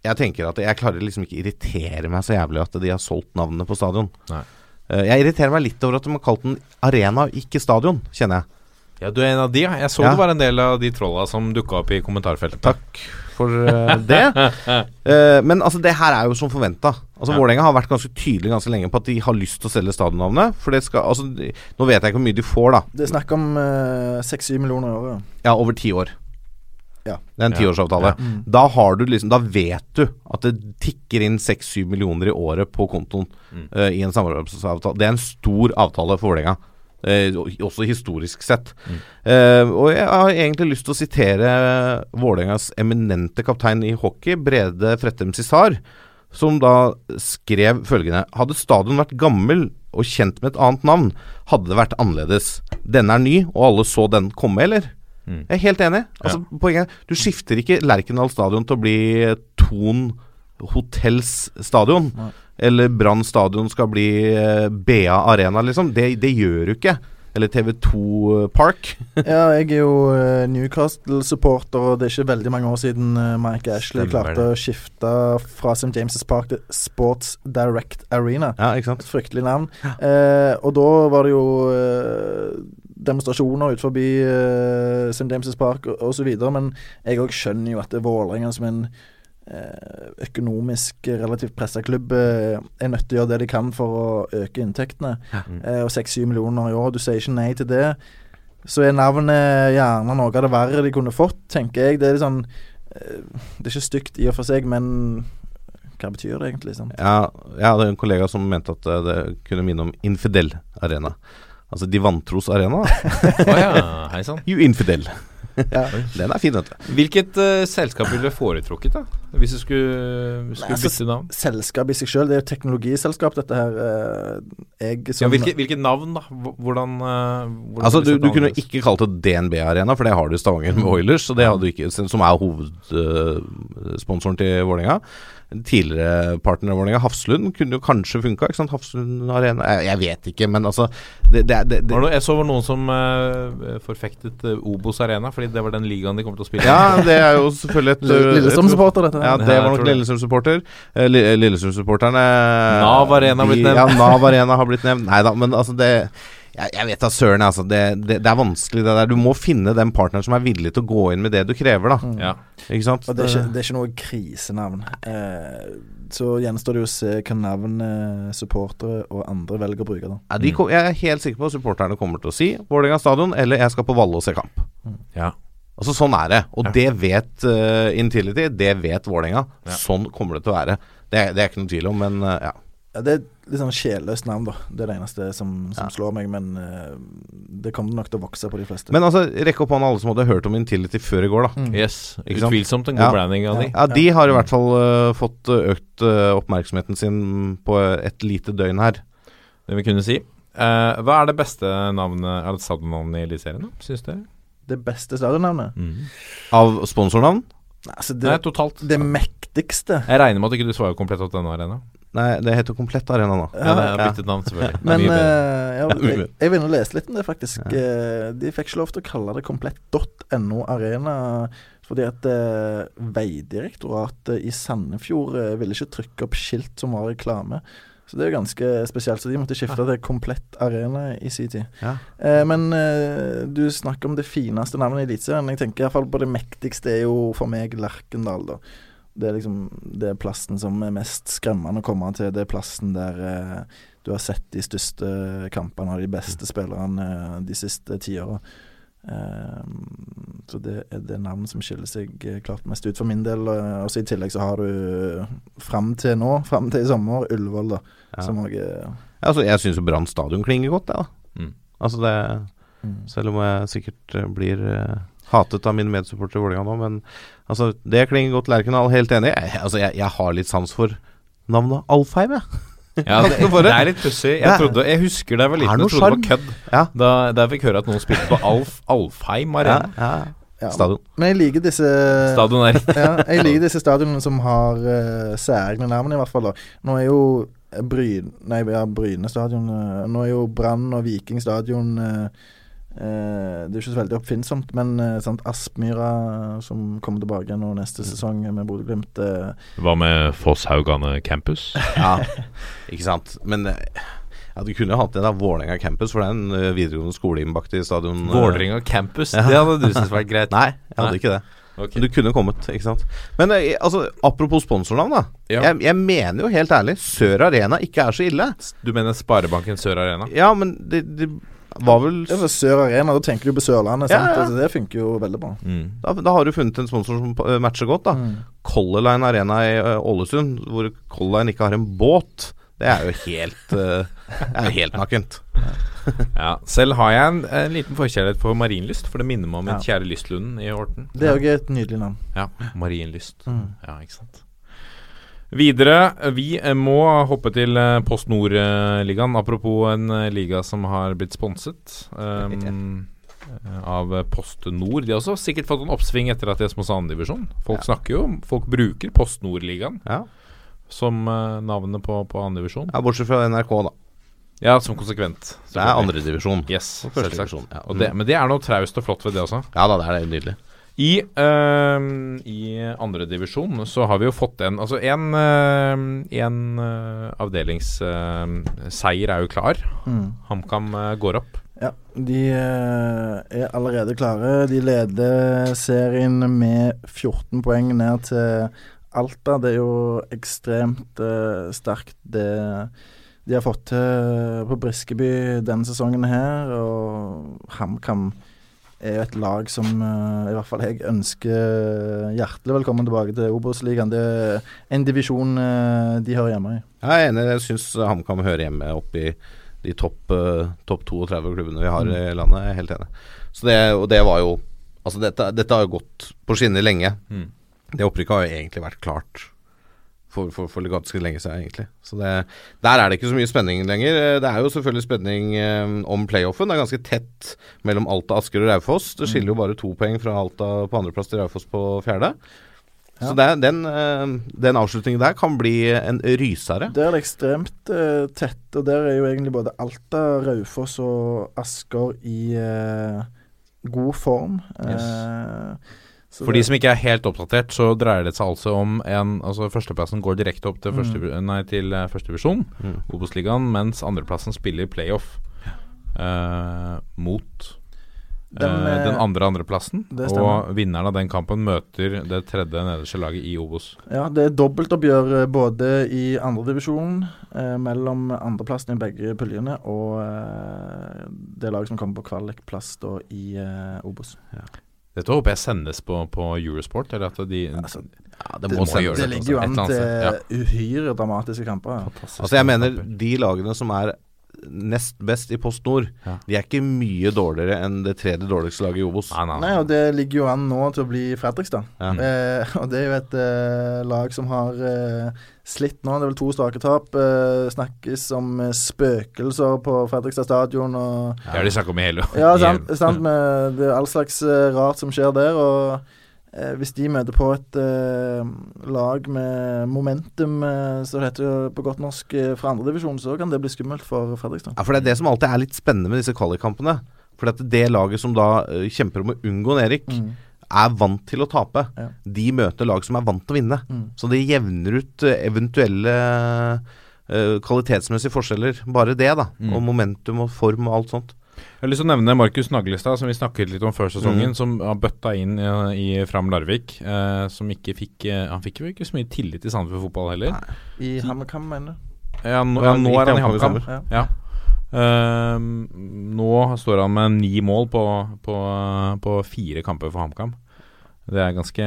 Speaker 2: jeg tenker at jeg klarer liksom ikke irritere meg så jævlig at de har solgt navnene på stadion.
Speaker 1: Nei.
Speaker 2: Eh, jeg irriterer meg litt over at de har kalt den arena, ikke stadion, kjenner jeg.
Speaker 1: Ja, du er en av de, ja. Jeg så
Speaker 2: Ja.
Speaker 1: det var en del av de trolla som dukka opp i kommentarfeltet.
Speaker 2: Takk for uh, det. uh, men altså, det her er jo som forventa. Altså,
Speaker 1: Ja.
Speaker 2: Vålerenga har vært ganske tydelig ganske lenge på at de har lyst til å selge stadionnavnet. For det skal Altså, de, nå vet jeg ikke hvor mye de får, da.
Speaker 3: Det er snakk om seks-syv millioner i året.
Speaker 2: Ja, over ti år.
Speaker 3: Ja.
Speaker 2: Det er en
Speaker 1: Ja.
Speaker 2: tiårsavtale.
Speaker 3: Mm.
Speaker 2: Da har du liksom Da vet du at det tikker inn seks-syv millioner i året på kontoen
Speaker 1: Mm.
Speaker 2: uh, i en samarbeidsavtale. Det er en stor avtale for Vålerenga. Uh, også historisk sett.
Speaker 1: Mm.
Speaker 2: Uh, og jeg har egentlig lyst til å sitere Vålerengas eminente kaptein i hockey, Brede Frettem Cissar, som da skrev følgende Hadde stadion vært gammel og kjent med et annet navn, hadde det vært annerledes. Denne er ny, og alle så den komme, eller? Jeg er helt enig. Altså, poenget er, Du skifter ikke Lerkendal stadion til å bli Ton Hotells stadion. Eller Brann stadion skal bli eh, BA Arena, liksom. Det, det gjør du ikke. Eller TV2 Park.
Speaker 3: Ja, jeg er jo eh, Newcastle-supporter, og det er ikke veldig mange år siden eh, Mike Ashley klarte å skifte fra St. James' Park til Sports Direct Arena.
Speaker 2: Ja, ikke sant?
Speaker 3: Et fryktelig navn. Eh, og da var det jo eh, demonstrasjoner ut forbi uh, St. James' Park videre, men jeg òg skjønner jo at er Vålerenga som en uh, økonomisk relativt pressa klubb uh, er nødt til å gjøre det de kan for å øke inntektene. Eh, og 6-7 millioner i år, du sier ikke nei til det. Så er navnet gjerne noe av det verre de kunne fått, tenker jeg. Det er litt sånn Det er ikke stygt i og for seg, men hva betyr det egentlig? Sant?
Speaker 2: Ja, jeg hadde en kollega som mente at det kunne minne om Infidel Arena. Altså De vantros arena.
Speaker 1: oh, ja, hei sann.
Speaker 2: You infidel. Den er fin, vet du.
Speaker 1: Hvilket uh, selskap ville du foretrukket, da? Hvis du skulle, skulle
Speaker 3: altså,
Speaker 1: bytte navn?
Speaker 3: Selskap i seg sjøl, det er jo teknologiselskap, dette her. Uh, Jeg
Speaker 1: Ja,
Speaker 3: som
Speaker 1: hvilke, hvilke navn, da? Hvordan, uh, hvordan
Speaker 2: Altså Du, du kunne ikke kalt det DNB Arena, for det har du i Stavanger med Oilers. Så det hadde du ikke, som er hovedsponsoren til Vålerenga. Tidligere partner av Vålerenga, Hafslund, kunne jo kanskje funka. Ikke sant? Hafslund Arena jeg, jeg vet ikke, men altså det, det, det,
Speaker 1: noe- Jeg så var noen som uh, forfektet eh, Obos Arena, fordi det var den ligaen de kom til å spille i.
Speaker 2: Ja, det er jo selvfølgelig et
Speaker 3: Lillestrøm-supporter, dette.
Speaker 2: Ja, det var nok. Lillestrøm-supporter. Eh, Lillestrøm-supporterne
Speaker 1: Nav Arena har blitt nevnt.
Speaker 2: Ja, Nav Arena har blitt nevnt. Nei da, men altså det jeg, jeg vet da søren, altså. Det, det, det er vanskelig, det der. Du må finne den partneren som er villig til å gå inn med det du krever, da.
Speaker 1: Ja.
Speaker 2: Ikke sant?
Speaker 3: Og det er ikke, det er ikke noe krisenavn. Eh, så gjenstår det jo å se hva navn eh, supportere og andre velger å bruke. da
Speaker 2: Ja, de, jeg er helt sikker på at supporterne kommer til å si Vålerenga stadion eller 'jeg skal på Valle og se kamp'.
Speaker 1: ja.
Speaker 2: Altså Sånn er det. Og
Speaker 1: Ja.
Speaker 2: det vet uh, Intility, det vet Vålerenga.
Speaker 1: Ja.
Speaker 2: Sånn kommer det til å være. Det, det er ikke noe tvil om, men uh, ja.
Speaker 3: Ja, det er et litt sånn sjelløst navn, da. Det er det eneste som, som
Speaker 2: Ja.
Speaker 3: slår meg. Men uh, det kommer nok til å vokse på de fleste.
Speaker 2: Men altså, rekk opp hånda alle som hadde hørt om Intility før i går, da.
Speaker 3: Mm.
Speaker 1: Yes. Utvilsomt en god
Speaker 2: Ja.
Speaker 1: branding av de.
Speaker 2: Ja, de har i hvert fall uh, fått eh, økt uh, oppmerksomheten sin på et lite døgn her.
Speaker 1: Det vi kunne si. Eh, hva er det beste navnet Er det stadionnavnet i Eliteserien? Syns dere?
Speaker 3: Det beste stadionnavnet?
Speaker 2: Av sponsornavn?
Speaker 3: Nei, Altså,
Speaker 1: Nei, totalt.
Speaker 3: det mektigste
Speaker 1: Jeg regner med at du ikke svarer komplett opp denne arena.
Speaker 2: Nei, det heter Komplett Arena nå.
Speaker 1: Ja, det er byttet navn, selvfølgelig.
Speaker 3: Men
Speaker 1: uh,
Speaker 3: eh, ja, jeg, jeg vil nå lese litt om det, faktisk. Ja. de fikk ikke lov til å kalle det komplett.no Arena fordi at eh, Vegdirektoratet i Sandefjord eh, ville ikke trykke opp skilt som var reklame. Så det er jo ganske spesielt. Så de måtte skifte til Komplett Arena i sin tid.
Speaker 2: Ja.
Speaker 3: Eh, men eh, du snakker om det fineste navnet i Eliteserien. Jeg tenker iallfall på det mektigste er jo for meg Lerkendal, da. Det er liksom Det er plassen som er mest skremmende å komme til. Det er plassen der eh, du har sett de største kampene av de beste spillerne eh, de siste tiåra. Eh, så det er det navnet som skiller seg eh, klart mest ut for min del. Eh, Og så I tillegg så har du fram til nå, fram til i sommer, Ullevål, da.
Speaker 2: Ja.
Speaker 3: Som òg er
Speaker 2: Altså, jeg syns jo Brann stadion klinger godt, jeg, da.
Speaker 1: Mm.
Speaker 2: Altså det
Speaker 3: mm.
Speaker 2: Selv om jeg sikkert eh, blir eh, hatet av mine medsupportere i Vålerenga nå, men altså, det klinger godt. Lerkendal, helt enig. Jeg, altså, jeg, jeg har litt sans for navnet Alfheim, jeg.
Speaker 1: Ja, det, det er litt pussig. Jeg, trodde- jeg husker da jeg var liten og trodde det var kødd.
Speaker 2: Ja.
Speaker 1: Da, da jeg fikk høre at noen spilte på Alf, Alfheim Arena.
Speaker 2: ja.
Speaker 3: Ja,
Speaker 2: Stadion.
Speaker 3: Men jeg liker disse
Speaker 1: Stadion er
Speaker 3: ja, jeg liker disse stadionene som har uh, særegne navn, i hvert fall. da Nå er jo Bryn, nei, ja, Bryne stadion uh, Nå er jo Brann og Viking stadion eh, eh, Det er ikke så veldig oppfinnsomt, men uh, sant, Aspmyra, som kommer tilbake nå neste sesong med Bodø-Glimt eh,
Speaker 1: Hva med Fosshaugane campus?
Speaker 2: Ja, ikke sant. Men eh, ja, du kunne hatt det da, Vålerenga campus, for det er en eh, videregående skole innbakt i stadion. eh.
Speaker 1: Vålerenga campus?
Speaker 2: Ja.
Speaker 1: Det hadde du syntes vært greit.
Speaker 2: Nei, jeg hadde
Speaker 1: Nei.
Speaker 2: ikke det.
Speaker 1: Okay.
Speaker 2: Men du kunne kommet, ikke sant. Men eh, altså, apropos sponsornavn, da.
Speaker 1: Ja.
Speaker 2: Jeg, jeg mener jo helt ærlig Sør Arena ikke er så ille.
Speaker 1: Du mener Sparebanken Sør Arena?
Speaker 2: Ja, men det, det var vel
Speaker 3: Det er for Sør Arena, da tenker du på Sørlandet.
Speaker 2: Ja, ja.
Speaker 3: Altså, det funker jo veldig bra.
Speaker 1: Mm.
Speaker 2: da, da har du funnet en sponsor som eh, matcher godt, da.
Speaker 3: Mm.
Speaker 2: Color Line Arena i Ålesund, Ålesund, hvor Color Line ikke har en båt. Det er jo helt uh, er helt nakent.
Speaker 1: Ja, Selv har jeg en, en liten forkjærlighet for Marienlyst, for det minner meg om
Speaker 3: Ja.
Speaker 1: kjære Lystlunden i Horten.
Speaker 3: Det er òg et nydelig navn.
Speaker 1: Ja, Marienlyst.
Speaker 3: Mm.
Speaker 1: Ja, ikke sant. Videre, vi må hoppe til eh, Post Nord-ligaen. Apropos en eh, liga som har blitt sponset um, av Post Nord. De har også sikkert fått en oppsving etter at de er små andredivisjon. Folk snakker jo om Folk bruker Post Nord-ligaen
Speaker 2: Ja.
Speaker 1: som navnet på, på andredivisjon.
Speaker 2: ja, bortsett fra NRK, da.
Speaker 1: Ja, som konsekvent.
Speaker 2: Det er andredivisjon.
Speaker 1: Yes, selvsagt.
Speaker 2: ja.
Speaker 1: Og det, men det er noe traust og flott ved det også.
Speaker 2: Ja da, det er det nydelig.
Speaker 1: I, uh, i andredivisjon så har vi jo fått en Altså en, uh, en uh, avdelingsseier er jo klar.
Speaker 3: Mm.
Speaker 1: HamKam eh, går opp.
Speaker 3: Ja, de eh, er allerede klare. De leder serien med 14 poeng ned til Alta. Det er jo ekstremt eh, sterkt, det de har fått til på Briskeby denne sesongen her. Og HamKam er jo et lag som eh, i hvert fall jeg ønsker hjertelig velkommen tilbake til Obos-ligaen. Det er en divisjon eh, de hører hjemme i.
Speaker 2: Jeg er enig, jeg syns HamKam hører hjemme oppi i de topp eh, topp 32 klubbene vi har i landet. Jeg er helt enig. Så det, og det var jo Altså, dette, dette har jo gått på skinner lenge.
Speaker 1: Mm.
Speaker 2: Det opprykket har jo egentlig vært klart for, for, for ganske lenge siden, egentlig. Så det, der er det ikke så mye spenning lenger. Eh, Det er jo selvfølgelig spenning eh, om playoffen. Det er ganske tett mellom Alta, Asker og Raufoss. Det skiller jo bare to poeng fra Alta på andreplass til Raufoss på fjerde. Så det, den, eh, den avslutningen der kan bli en rysere.
Speaker 3: Der er det ekstremt eh, tett, og der er jo egentlig både Alta, Raufoss og Asker i eh, god form. Eh, så
Speaker 1: For de som ikke er helt oppdatert, så dreier det seg altså om en Altså Førsteplassen går direkte opp til, første, nei, til eh, førstedivisjon,
Speaker 2: Mm.
Speaker 1: Obos-ligaen, mens andreplassen spiller playoff uh, mot
Speaker 3: Den,
Speaker 1: eh,
Speaker 3: eh,
Speaker 1: den andre andreplassen. Og vinneren av den kampen møter det tredje nederste laget i Obos.
Speaker 3: Ja, det er dobbeltoppgjør både i andredivisjon uh, mellom andreplassen i begge puljene og det laget som kommer på kvalikplass da i Obos. Obos.
Speaker 1: Dette håper jeg sendes på, på Eurosport. Eller at de
Speaker 3: Altså,
Speaker 2: Ja, det
Speaker 1: Det
Speaker 2: må
Speaker 1: må
Speaker 2: sendes.
Speaker 1: gjøre
Speaker 3: det
Speaker 1: det,
Speaker 3: ligger jo an til uhyre dramatiske kamper.
Speaker 2: Altså jeg mener de lagene som er nest best i Post Nord,
Speaker 1: Ja.
Speaker 2: de er ikke mye dårligere enn det tredje dårligste laget i Obos.
Speaker 1: Nei, nei,
Speaker 3: Nei, og det ligger jo an nå til å bli Fredrikstad.
Speaker 2: Ja.
Speaker 3: Eh, og det er jo et eh, lag som har eh, slitt nå. Det er vel to strake tap. Eh, snakkes om eh, spøkelser på Fredrikstad stadion og
Speaker 1: Det har de snakket om i hele
Speaker 3: Ja, sant. sant med, det all slags eh, rart som skjer der. Og hvis de møter på et eh, lag med momentum, eh, så det heter jo på godt norsk, eh, fra andredivisjon, så kan det bli skummelt for Fredrikstad.
Speaker 2: Ja, for det er det som alltid er litt spennende med disse kvalikkampene. For at det laget som da eh, kjemper om å unngå nedrykk,
Speaker 3: Mm.
Speaker 2: er vant til å tape.
Speaker 3: Ja.
Speaker 2: De møter lag som er vant til å vinne.
Speaker 3: Mm.
Speaker 2: Så det jevner ut eh, eventuelle eh, kvalitetsmessige forskjeller. Bare det, da.
Speaker 1: Mm.
Speaker 2: Og momentum og form og alt sånt.
Speaker 1: Jeg har lyst til å nevne Markus Naglestad, som vi snakket litt om før sesongen.
Speaker 2: Mm.
Speaker 1: Som har bøtta inn i, i Fram Larvik. Eh, som ikke fikk eh, Han fikk jo ikke så mye tillit i Sandefjord fotball heller. Nei.
Speaker 3: I HamKam, mener du?
Speaker 1: Ja, nå,
Speaker 2: Ja,
Speaker 1: nå er han i
Speaker 2: HamKam
Speaker 3: Ja.
Speaker 1: Ja. Eh, nå står han med ni mål på, på, på fire kamper for HamKam. Det er ganske,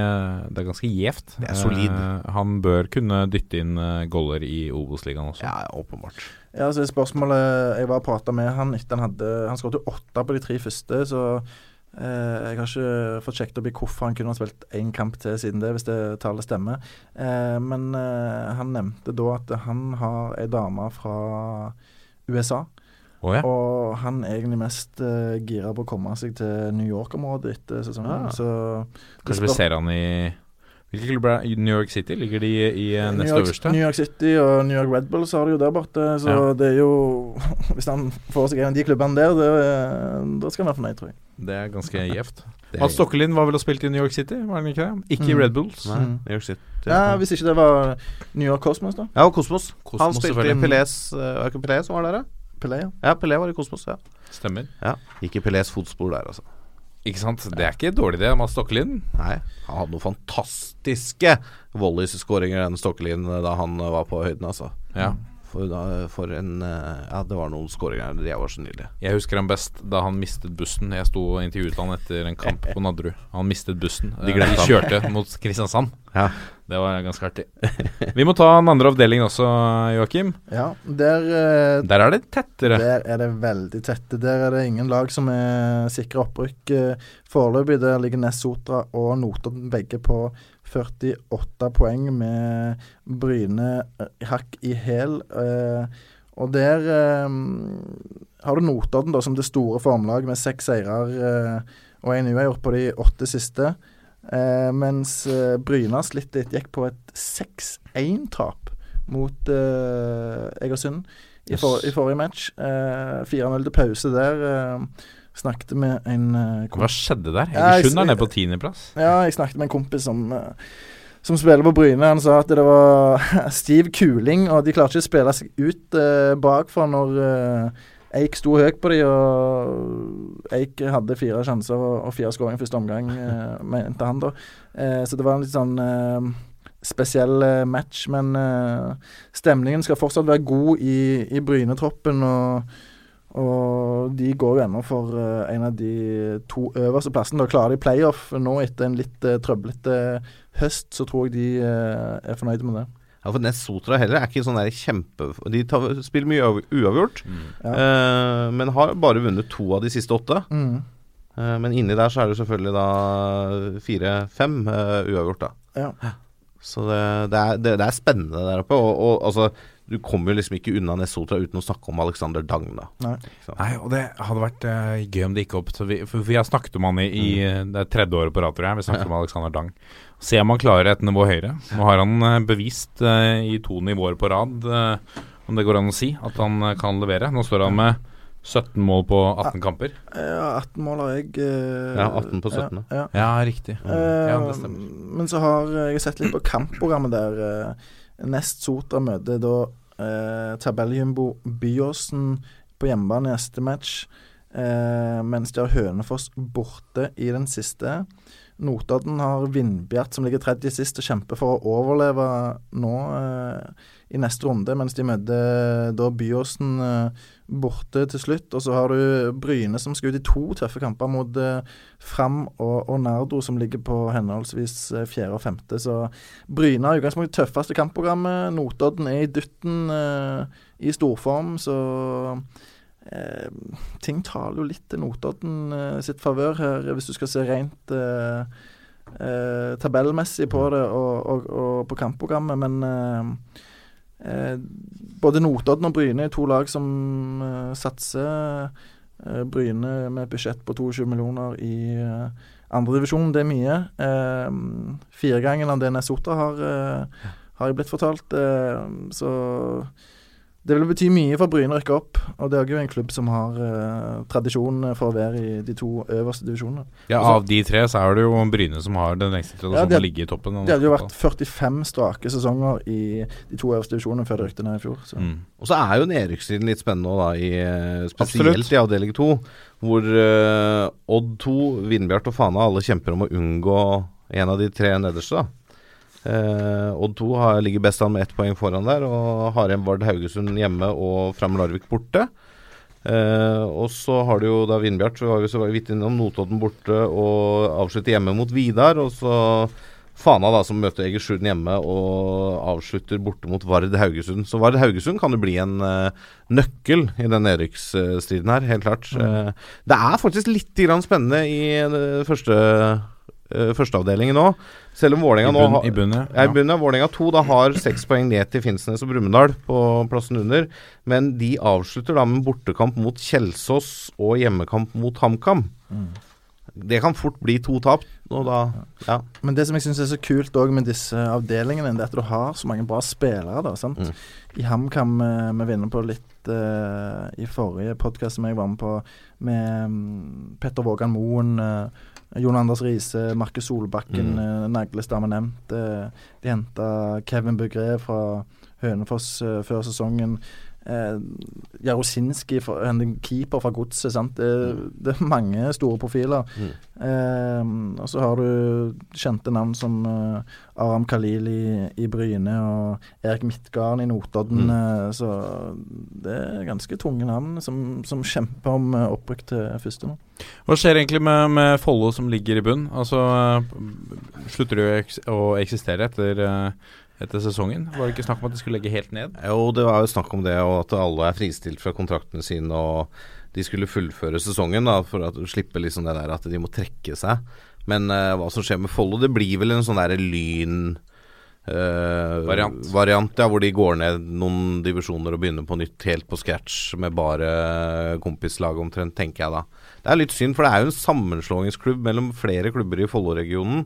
Speaker 1: det er ganske gjevt.
Speaker 2: Det er solid.
Speaker 1: Eh, han bør kunne dytte inn uh, goller i Obos-ligaen også.
Speaker 2: Ja, åpenbart.
Speaker 3: Ja, så spørsmålet Jeg var og prata med han etter han hadde Han skåret jo åtte på de tre første, så eh, jeg har ikke fått sjekket opp i hvorfor han kunne ha spilt én kamp til siden det, hvis det tallet stemmer. Eh, men eh, han nevnte da at han har ei dame fra USA.
Speaker 1: Oh, ja.
Speaker 3: Og han er egentlig mest uh, gira på å komme seg til New York-området etter sesongen.
Speaker 2: Ah.
Speaker 3: Så
Speaker 1: Kanskje vi ser han i Hvilke klubber er i New York City? Ligger de i i
Speaker 3: New
Speaker 1: nest
Speaker 3: York,
Speaker 1: øverste?
Speaker 3: New York City og New York Red Bulls har de jo der borte, så
Speaker 1: Ja.
Speaker 3: det er jo Hvis han får seg en av de klubbene der, det, da skal han være fornøyd, tror jeg.
Speaker 1: Det er ganske gjevt. Mats Stokkelin var vel og spilte i New York City, var han ikke det? Ikke i
Speaker 3: Mm.
Speaker 1: Red Bulls.
Speaker 2: Nei,
Speaker 3: Mm.
Speaker 2: New York City.
Speaker 3: Ja, Hvis ikke det var New York Cosmos, da.
Speaker 2: Ja, Cosmos. Kosmos, Han spilte i. Pelés uh, Var det ikke Pelé som var der, da?
Speaker 3: Pelé, ja.
Speaker 2: Ja, Pelé var i Kosmos, ja.
Speaker 1: Stemmer.
Speaker 2: ja. Ikke Pelés fotspor der, altså.
Speaker 1: Ikke sant? Det er ikke dårlig, det. Mads Stokkelin.
Speaker 2: Nei, han hadde noen fantastiske volleys-skåringer, den Stokkelin, da han eh, var på høyden, altså.
Speaker 1: Ja.
Speaker 2: For, da, for en eh, Ja, det var noen skåringer der, de var så nydelige.
Speaker 1: Jeg husker han best da han mistet bussen. Jeg sto og intervjuet han etter en kamp på Nadderud. Han mistet bussen.
Speaker 2: De
Speaker 1: Eh,
Speaker 2: glemte han.
Speaker 1: kjørte mot Kristiansand.
Speaker 2: Ja.
Speaker 1: Det var ganske artig. Vi må ta den andre avdelingen også, Joakim.
Speaker 3: ja der, eh,
Speaker 1: Der er det tettere.
Speaker 3: der er det veldig tette. Der er det ingen lag som er sikra opprykk. Eh, Foreløpig der ligger Ness Sotra og Notodden begge på 48 poeng med Bryne eh, hakk i hæl. Og der har du Notodden da som det store formlag med seks seirer og én uavgjort på de åtte siste. Eh, mens eh, Bryne slitt litt, gikk på et 6-1-tap mot eh, Egersund i, for, i forrige match. Eh, 4-0 til pause der. Eh, snakket med en eh,
Speaker 1: Hva skjedde der?
Speaker 3: Ja,
Speaker 1: Egersund er nede på tiendeplass.
Speaker 3: ja, jeg snakket med en kompis som, eh, som spiller på Bryne. Han sa at det var stiv kuling, og de klarte ikke å spille seg ut eh, bakfra når eh, Eik sto høyt på de, og Eik hadde fire sjanser og, fire skåringer første omgang, eh, mente han da. Eh, så det var en litt sånn eh, spesiell eh, match, men eh, stemningen skal fortsatt være god i, i Bryne-troppen. og og de går jo ennå for eh, en av de to øverste plassene. Da klarer de playoff nå etter en litt trøblete høst, så tror jeg de er fornøyde med det.
Speaker 2: Ja, for Ness Sotra heller er ikke sånn der kjempe... De tar, spiller mye uav- uavgjort,
Speaker 3: Ja.
Speaker 2: uh, men har bare vunnet to av de siste åtte.
Speaker 3: Mm.
Speaker 2: Uh, men inni der så er det selvfølgelig da fire-fem uh, uavgjort, da.
Speaker 3: Ja.
Speaker 2: Så det, det, er, det, det er spennende der oppe. Og, og altså, du kommer jo liksom ikke unna Nesotra uten å snakke om Alexander Dang, da.
Speaker 3: Nei.
Speaker 1: Nei, og det hadde vært uh, gøy om det gikk opp. Så vi, for vi har snakket om han i, i det er tredje året på rad, tror jeg. Vi snakket om Alexander Dang. Se om han klarer et nivå høyere. Nå har han eh, bevist eh, i to nivåer på rad, eh, om det går an å si, at han kan levere. Nå står han med 17 mål på 18 kamper.
Speaker 3: Ja, 18 mål har jeg. eh,
Speaker 2: Ja, 18 på 17.
Speaker 3: Ja, ja.
Speaker 1: Ja, riktig.
Speaker 3: Eh,
Speaker 1: Ja, det stemmer.
Speaker 3: men så har jeg sett litt på kampprogrammet der. Nest Sotra møter da eh, tabelljumbo Byåsen på hjemmebane i neste match. Eh, mens de har Hønefoss borte i den siste. Notodden har Vindbjart som ligger tredje sist og kjemper for å overleve nå eh, i neste runde, mens de møter da Byåsen eh, borte til slutt. Og så har du Bryne som skal ut i to tøffe kamper mot eh, Fram og, og Nardo, som ligger på henholdsvis eh, fjerde og femte. Så Bryne har utgangspunktet tøffeste kampprogrammet. Notodden er i dutten eh, i storform, så eh, ting taler jo litt til Notodden eh, sitt favør her, hvis du skal se rent eh, eh, tabellmessig på det og, og, og på kampprogrammet. Men eh, eh, både Notodden og Bryne er to lag som satser. Eh, Bryne med et budsjett på 22 millioner i uh, andredivisjon, det er mye. Uh, Firegangen av det Nesota har, eh, har jeg blitt fortalt. eh, så det vil bety mye for Bryne å rykke opp. Og det er jo en klubb som har eh, tradisjon for å være i de to øverste divisjonene.
Speaker 1: Ja,
Speaker 3: Også,
Speaker 1: Av de tre så er det jo Bryne som har den lengste
Speaker 3: Ja,
Speaker 1: tradisjonen
Speaker 3: det-
Speaker 1: å ligge i toppen.
Speaker 3: Det hadde jo vært 45 strake sesonger i de to øverste divisjonene før de rykte ned i fjor. Så.
Speaker 1: Mm.
Speaker 2: Og så er jo nedrykkstiden litt spennende da, i, eh, spesielt
Speaker 1: Absolutt.
Speaker 2: i avdeling to. Hvor uh, Odd 2, Vindbjart og Fana alle kjemper om å unngå en av de tre nederste. da. Eh, Odd 2 har, ligger best an med ett poeng foran der, og har en Vard Haugesund hjemme og Fram Larvik borte. Eh, og så har du jo da Vindbjart, så var vi så vidt innom Notodden borte og avslutter hjemme mot Vidar. Og så Fana, da, som møter Egersund hjemme og avslutter borte mot Vard Haugesund. Så Vard Haugesund kan jo bli en eh, nøkkel i den nedrykksstriden her, helt klart. Eh, det er faktisk litt grann spennende i det første uh, førsteavdelingen nå. Selv om Vålerenga nå har
Speaker 1: i bunnen,
Speaker 2: ja, I bunnen Vålinga Vålerenga 2 da har seks poeng ned til Finnsnes og Brumunddal på plassen under. Men de avslutter da med bortekamp mot Kjelsås og hjemmekamp mot HamKam. Det kan fort bli to tap. Og da Ja.
Speaker 3: Men det som jeg syns er så kult med disse avdelingene, det er at du har så mange bra spillere. da, sant?
Speaker 2: Mm.
Speaker 3: I HamKam eh, vi vinner på litt eh, i forrige podkast som jeg var med på, med mm, Petter Vågan Moen, eh, Jon Anders Riise, Markus Solbakken,
Speaker 2: Mm.
Speaker 3: eh, Naglestad var nevnt. eh, de henta Kevin Bugre fra Hønefoss eh, før sesongen. Eh, Jarosinski, en keeper fra Godset. sant? Det, det er mange store profiler.
Speaker 2: Mm.
Speaker 3: Eh, og så har du kjente navn som eh, Aram Khalil i, i Bryne og Erik Midtgarden i Notodden.
Speaker 2: Mm.
Speaker 3: eh, så det er ganske tunge navn som, som kjemper om eh, opprykk til første nå.
Speaker 1: Hva skjer egentlig med, med Follo som ligger i bunn? Altså, eh, Slutter de å eks- å eksistere etter, eh, etter sesongen? Var det ikke snakk om at de skulle legge helt ned?
Speaker 2: Jo, det var jo snakk om det, og at alle er fristilt fra kontraktene sine. Og de skulle fullføre sesongen da, for å slippe liksom det der at de må trekke seg. Men uh, hva som skjer med Follo, det blir vel en sånn derre lyn... Uh,
Speaker 1: Variant.
Speaker 2: variant, ja, hvor de går ned noen divisjoner og begynner på nytt helt på scratch med bare kompislag omtrent, tenker jeg da. Det er litt synd, for det er jo en sammenslåingsklubb mellom flere klubber i Follo-regionen.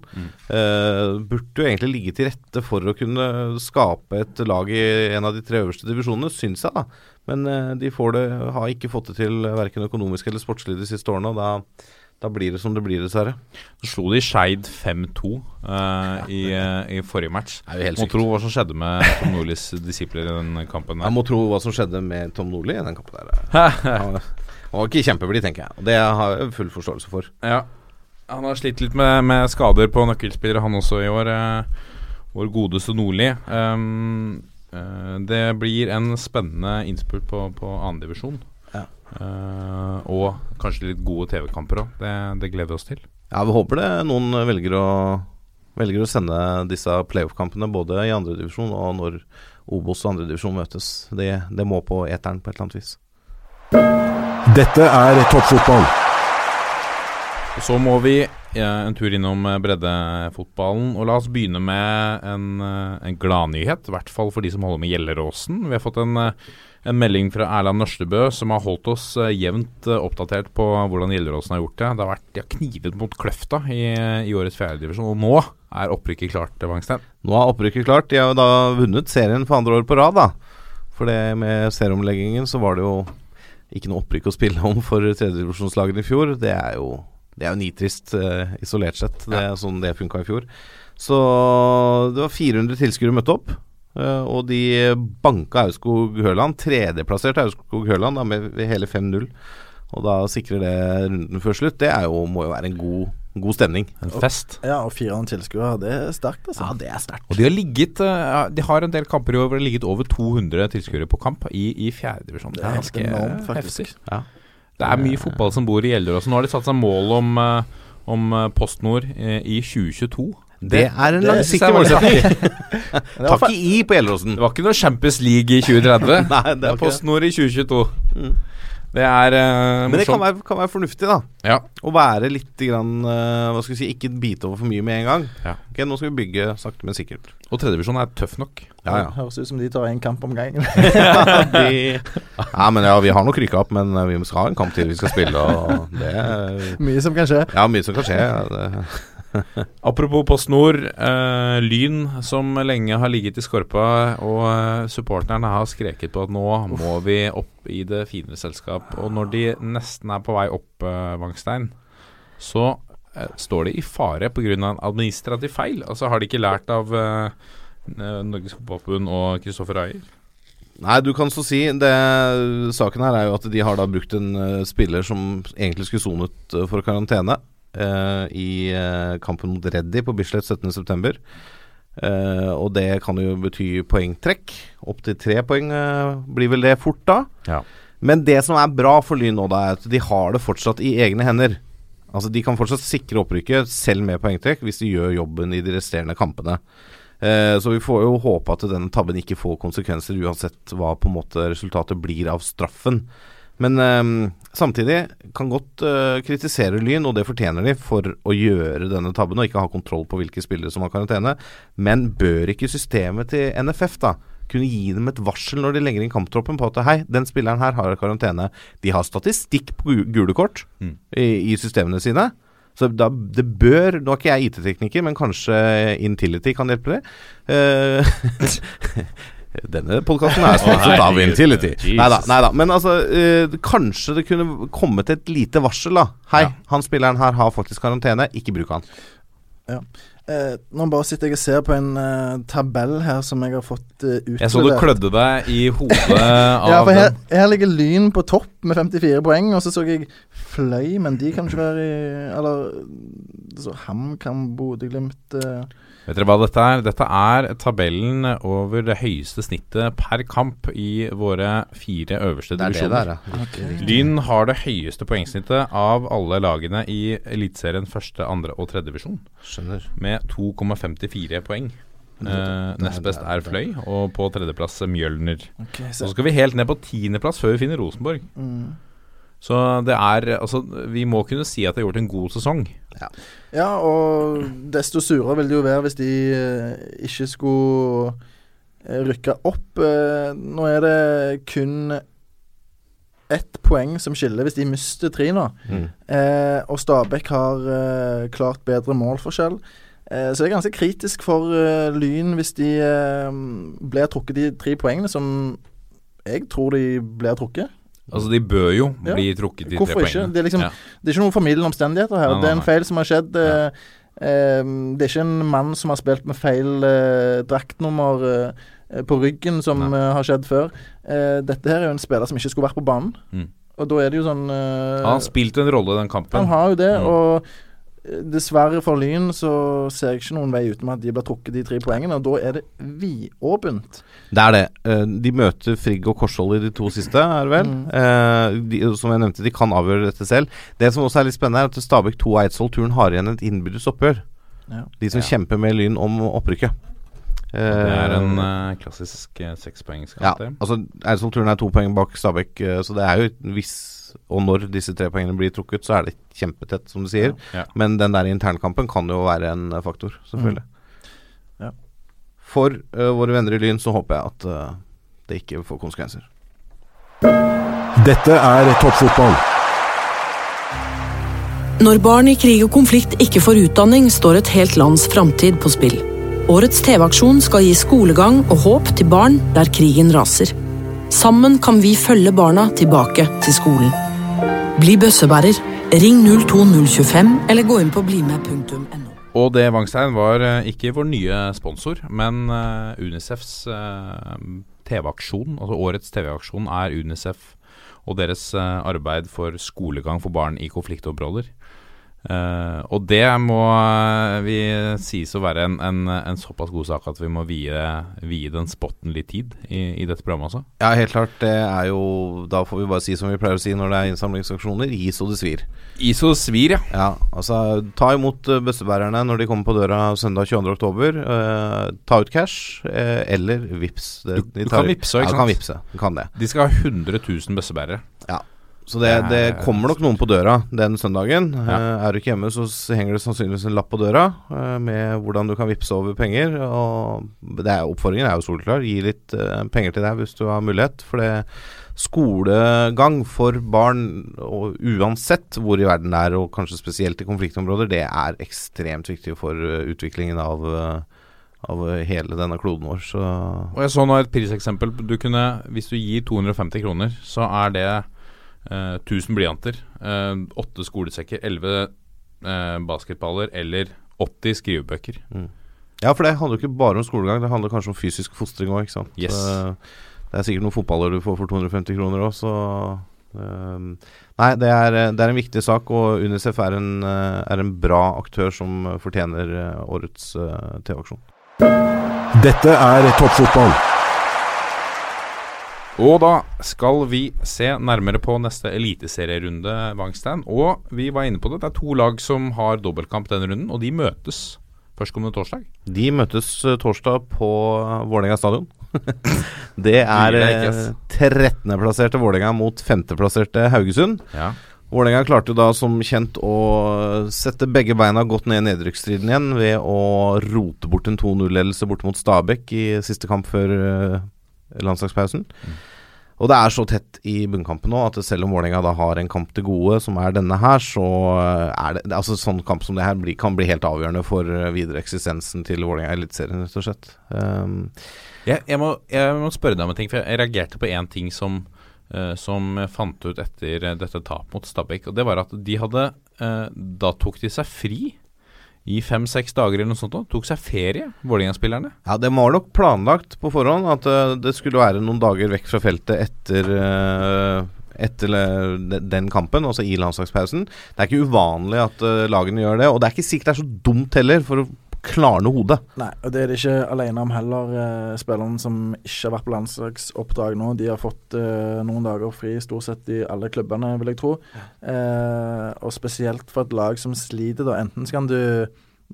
Speaker 2: Eh, burde jo egentlig ligge til rette for å kunne skape et lag i en av de tre øverste divisjonene, syns jeg, da. Men eh, de får det, har ikke fått det til verken økonomisk eller sportslig de siste årene, og da, da blir det som det blir, dessverre.
Speaker 1: Så slo de Skeid 5-2 eh, i, eh, i forrige match. Må tro hva som skjedde med Tom Nordlis disipler i den kampen. der.
Speaker 2: Jeg må tro hva som skjedde med Tom Nordli i den kampen der. Han var ikke kjempeblid, tenker jeg. Og det har jeg full forståelse for.
Speaker 1: Ja. Han har slitt litt med, med skader på nøkkelspillere, han også i år. Eh, vår godeste Nordli. Um, eh, det blir en spennende innspurt på, på annendivisjon.
Speaker 3: Ja.
Speaker 1: Uh, og kanskje litt gode TV-kamper òg. Det, det gleder vi oss til.
Speaker 2: Ja, Vi håper det noen velger å, velger å sende disse playoff-kampene både i andredivisjon og når Obos og andredivisjon møtes. Det, det må på eteren på et eller annet vis.
Speaker 4: Dette er toppfotball.
Speaker 1: Så må vi en tur innom eh, breddefotballen. Og la oss begynne med en, eh, en gladnyhet, i hvert fall for de som holder med Gjelleråsen. Vi har fått en, eh, en melding fra Erland Nørstebø som har holdt oss jevnt oppdatert på hvordan Gjelleråsen har gjort det. Det har vært, De har knivet mot Kløfta i, i årets fjerdedivisjon, og nå er opprykket klart, Wangstein.
Speaker 2: Nå er opprykket klart. De har jo da vunnet serien for andre år på rad, da. For det med serieomleggingen så var det jo ikke noe opprykk å spille om for tredjedivisjonslagene i fjor. Det er jo, det er jo nitrist uh, isolert sett. Det er sånn det funka i fjor. Så det var 400 tilskuere møtte opp. Uh, og de banka Aurskog Høland. Tredjeplassert Aurskog Høland da, med hele 5-0. Og da sikrer det runden før slutt. Det jo, må jo være en god, god stemning.
Speaker 1: En fest.
Speaker 3: Ja, og 400 tilskuere. Det er sterkt, altså.
Speaker 2: det er sterkt.
Speaker 1: Og de har ligget eh, De har en del kamper i år hvor det har ligget over 200 tilskuere på kamp i, i fjerdedivisjon.
Speaker 3: Det er ganske enormt, faktisk.
Speaker 1: heftig. Det er mye fotball som bor i Gjelleråsen. Nå har de satt seg mål om, eh, om Post PostNord eh, i 2022.
Speaker 2: Det er en
Speaker 1: det
Speaker 2: langsiktig målsetting. Takk i i på Gjelleråsen.
Speaker 1: Det var ikke noe Champions League i 2030.
Speaker 2: Nei, det
Speaker 1: det er PostNord i 2022. Det er uh,
Speaker 2: Men det kan være, kan være fornuftig, da.
Speaker 1: Ja.
Speaker 2: Å være litt grann, uh, Hva skal vi si, ikke bite over for mye med en gang.
Speaker 1: Ja.
Speaker 2: Ok, Nå skal vi bygge sakte, men sikkert.
Speaker 1: Og tredjevisjonen er tøff nok.
Speaker 2: Ja, ja.
Speaker 3: Høres ut som de tar en kamp om gangen.
Speaker 2: De, ja, men ja, vi har nok rykka opp, men eh, vi skal ha en kamp til vi skal spille, og det
Speaker 3: Mye som kan skje.
Speaker 2: Ja, mye som kan skje. Ja, det,
Speaker 1: Apropos PostNord. Eh, Lyn, som lenge har ligget i skorpa, og eh, supporterne har skreket på at nå må vi opp i det finere selskap. Og når de nesten er på vei opp, eh, Vangstein, så eh, står de i fare pga. en administrativ feil. Altså Har de ikke lært av eh, eh, Norges Fotballforbund og Kristoffer Ayer?
Speaker 2: Nei, du kan så si det, Saken her er jo at de har da brukt en uh, spiller som egentlig skulle sonet uh, for karantene eh, i eh, kampen mot Reddy på Bislett 17.9. Uh, og det kan jo bety poengtrekk. Opptil tre poeng uh, blir vel det fort da.
Speaker 1: Ja.
Speaker 2: Men det som er bra for Lyn nå, da, er at de har det fortsatt i egne hender. Altså De kan fortsatt sikre opprykket, selv med poengtrekk, hvis de gjør jobben i de resterende kampene. Eh, så vi får jo håpe at denne tabben ikke får konsekvenser, uansett hva på en måte resultatet blir av straffen. Men um, samtidig kan godt uh, kritisere Lyn, og det fortjener de, for å gjøre denne tabben og ikke ha kontroll på hvilke spillere som har karantene. Men bør ikke systemet til NFF da kunne gi dem et varsel når de legger inn kamptroppen på at hei, den spilleren her har karantene. De har statistikk på gule kort
Speaker 1: Mm.
Speaker 2: i, i systemene sine. Så da, det bør Nå er ikke jeg IT-tekniker, men kanskje Intility kan hjelpe deg. Eh, denne podkasten er sponset av. Intility. Nei da. Men altså, eh, kanskje det kunne kommet et lite varsel, da. Hei,
Speaker 1: Ja.
Speaker 2: han spilleren her har faktisk karantene, ikke bruk han.
Speaker 3: Eh, nå bare sitter jeg og ser på en eh, tabell her som jeg har fått eh, utlevert.
Speaker 1: Jeg så du klødde deg i hodet av
Speaker 3: Ja, for her, her ligger Lyn på topp med 54 poeng, og så så jeg Fløy, men de kan ikke være i Eller så HamKam, Bodø-Glimt eh,
Speaker 1: Vet dere hva dette er? Dette er tabellen over det høyeste snittet per kamp i våre fire øverste
Speaker 2: Det er det
Speaker 1: divisjoner.
Speaker 2: der, ja.
Speaker 1: Lyn har det høyeste poengsnittet av alle lagene i Eliteserien første, andre og tredje divisjon,
Speaker 2: Skjønner.
Speaker 1: med 2,54 poeng.
Speaker 2: Uh,
Speaker 1: nest best er. Fløy, og på tredjeplass Mjølner.
Speaker 3: Okay,
Speaker 1: Så
Speaker 3: så,
Speaker 1: skal vi helt ned på tiendeplass før vi finner Rosenborg.
Speaker 3: mm.
Speaker 1: Så det er Altså, vi må kunne si at de har gjort en god sesong.
Speaker 3: Ja, og desto surere vil det jo være hvis de eh, ikke skulle eh, rykke opp. Nå er det kun ett poeng som skiller hvis de mister tre nå.
Speaker 2: Mm.
Speaker 3: Eh, og Stabæk har eh, klart bedre målforskjell. Eh, så det er ganske kritisk for eh, Lyn hvis de eh, blir trukket de tre poengene som jeg tror de blir trukket.
Speaker 1: Altså, de bør jo
Speaker 3: Ja.
Speaker 1: bli trukket de
Speaker 3: Hvorfor
Speaker 1: tre
Speaker 3: ikke?
Speaker 1: poengene.
Speaker 3: Det er liksom-
Speaker 1: ja.
Speaker 3: Det er ikke noen formildende omstendigheter her.
Speaker 1: Nei, nei,
Speaker 3: Det er en feil som har skjedd. eh, det er ikke en mann som har spilt med feil draktnummer på ryggen, som
Speaker 1: Nei.
Speaker 3: har skjedd før. Dette her er jo en spiller som ikke skulle vært på banen.
Speaker 1: Mm.
Speaker 3: Og da er det jo sånn
Speaker 1: Han har spilt en rolle i den kampen.
Speaker 3: han har jo det,
Speaker 1: Mm.
Speaker 3: og dessverre for Lyn så ser jeg ikke noen vei utenom at de blir trukket de tre poengene, og da er det vidåpent.
Speaker 2: Det er det. Eh, De møter Frigg og Korsvoll i de to siste, er det vel.
Speaker 3: Mm.
Speaker 2: Eh, de, som jeg nevnte, de kan avgjøre dette selv. Det som også er litt spennende, er at Stabæk 2 og Eidsvoll Turn har igjen et innbyrdes oppgjør.
Speaker 3: Ja.
Speaker 2: De som
Speaker 1: Ja.
Speaker 2: kjemper med Lyn om opprykket.
Speaker 1: Det er en
Speaker 2: eh,
Speaker 1: klassisk uh, sekspoengskamp.
Speaker 2: ja, altså Eidsvoll Turn er to poeng bak Stabæk, så det er jo hvis og når disse tre poengene blir trukket, så er det kjempetett, som du sier.
Speaker 1: Ja.
Speaker 2: Men den der internkampen kan jo være en eh, faktor, selvfølgelig.
Speaker 3: Mm. Ja.
Speaker 2: For uh, våre venner i Lyn så håper jeg at uh, det ikke får konsekvenser.
Speaker 4: Dette er toppfotball.
Speaker 5: Når barn i krig og konflikt ikke får utdanning, står et helt lands framtid på spill. Årets TV-aksjon skal gi skolegang og håp til barn der krigen raser. Sammen kan vi følge barna tilbake til skolen. Bli bøssebærer. Ring 02025 eller gå inn på blimed.no.
Speaker 1: Og det, Wangstein, var eh, ikke vår nye sponsor, men eh, Unicefs eh, TV-aksjon. Altså årets TV-aksjon er Unicef og deres arbeid for skolegang for barn i konfliktområder. Eh, og det må eh, vi sies å være en, en, en såpass god sak at vi må vie, vie den spotten litt tid i, i dette programmet også.
Speaker 2: Ja, helt klart. Det er jo Da får vi bare si som vi pleier å si når det er innsamlingsaksjoner. Gi så det svir.
Speaker 1: Iso svir, ja.
Speaker 2: Ja, altså ta imot uh, bøssebærerne når de kommer på døra søndag 22.10. Uh, ta ut cash, uh, eller vips. Det,
Speaker 1: Du- du kan vipse, ikke
Speaker 2: ja, du kan vipse. Du kan det.
Speaker 1: De skal ha 100 000 bøssebærere.
Speaker 2: Så det, det
Speaker 1: er-
Speaker 2: kommer nok noen på døra den søndagen.
Speaker 1: Ja.
Speaker 2: Eh, er du ikke hjemme, så henger det sannsynligvis en lapp på døra eh, med hvordan du kan vippse over penger. Og det er, oppfordringen er jo soleklar. Gi litt eh, penger til deg hvis du har mulighet. For det skolegang for barn, og uansett hvor i verden det er, og kanskje spesielt i konfliktområder, det er ekstremt viktig for utviklingen av, av hele denne kloden vår. Så
Speaker 1: Og jeg så nå et priseksempel. Du kunne, hvis du gir 250 kroner, så er det eh, 1000 blyanter, eh, 8 skolesekker, 11 eh, basketballer eller 80 skrivebøker.
Speaker 2: Ja, for det handler jo ikke bare om skolegang, det handler kanskje om fysisk fostring òg, ikke sant.
Speaker 1: Yes.
Speaker 2: Så, det er sikkert noen fotballer du får for 250 kroner òg, så ehm, Nei, det er, det er en viktig sak, og Unicef er en, er en bra aktør som fortjener årets TV-aksjon.
Speaker 4: Dette er toppfotball.
Speaker 1: Og da skal vi se nærmere på neste eliteserierunde, Wangstein. Og vi var inne på det, det er to lag som har dobbeltkamp denne runden, og de møtes førstkommende torsdag.
Speaker 2: De møtes eh, torsdag på Vålerenga stadion. det er
Speaker 1: Tviler jeg ikke, ass.
Speaker 2: eh, 13.-plasserte Vålerenga mot 5.-plasserte Haugesund.
Speaker 1: Ja.
Speaker 2: Vålerenga klarte da som kjent å sette begge beina godt ned i nedrykksstriden igjen ved å rote bort en 2-0-ledelse bort mot Stabæk i siste kamp før landslagspausen. Og det er så tett i bunnkampen nå at selv om Vålerenga da har en kamp til gode, som er denne her, så eh, er det, altså Sånn kamp som det her blir, kan bli helt avgjørende for eh, videre eksistensen til Vålerenga i Eliteserien, rett og slett. Um,
Speaker 1: Jeg, jeg, må, jeg må spørre deg om en ting, for jeg reagerte på én ting som, uh, som jeg fant ut etter dette tapet mot Stabæk. Og det var at de hadde uh, Da tok de seg fri i fem-seks dager eller noe sånt. da. Tok seg ferie, Vålerenga-spillerne.
Speaker 2: Ja, det var nok planlagt på forhånd at eh, det skulle være noen dager vekk fra feltet etter eh, etter den kampen, altså i landslagspausen. Det er ikke uvanlig at eh, lagene gjør det, og det er ikke sikkert det er så dumt heller, for å klarne hodet.
Speaker 3: Nei, og det er det ikke alene om heller. Eh, spillerne som ikke har vært på landslagsoppdrag nå, de har fått eh, noen dager fri stort sett i alle klubbene, vil jeg tro. Eh, og spesielt for et lag som sliter, da. Enten så kan du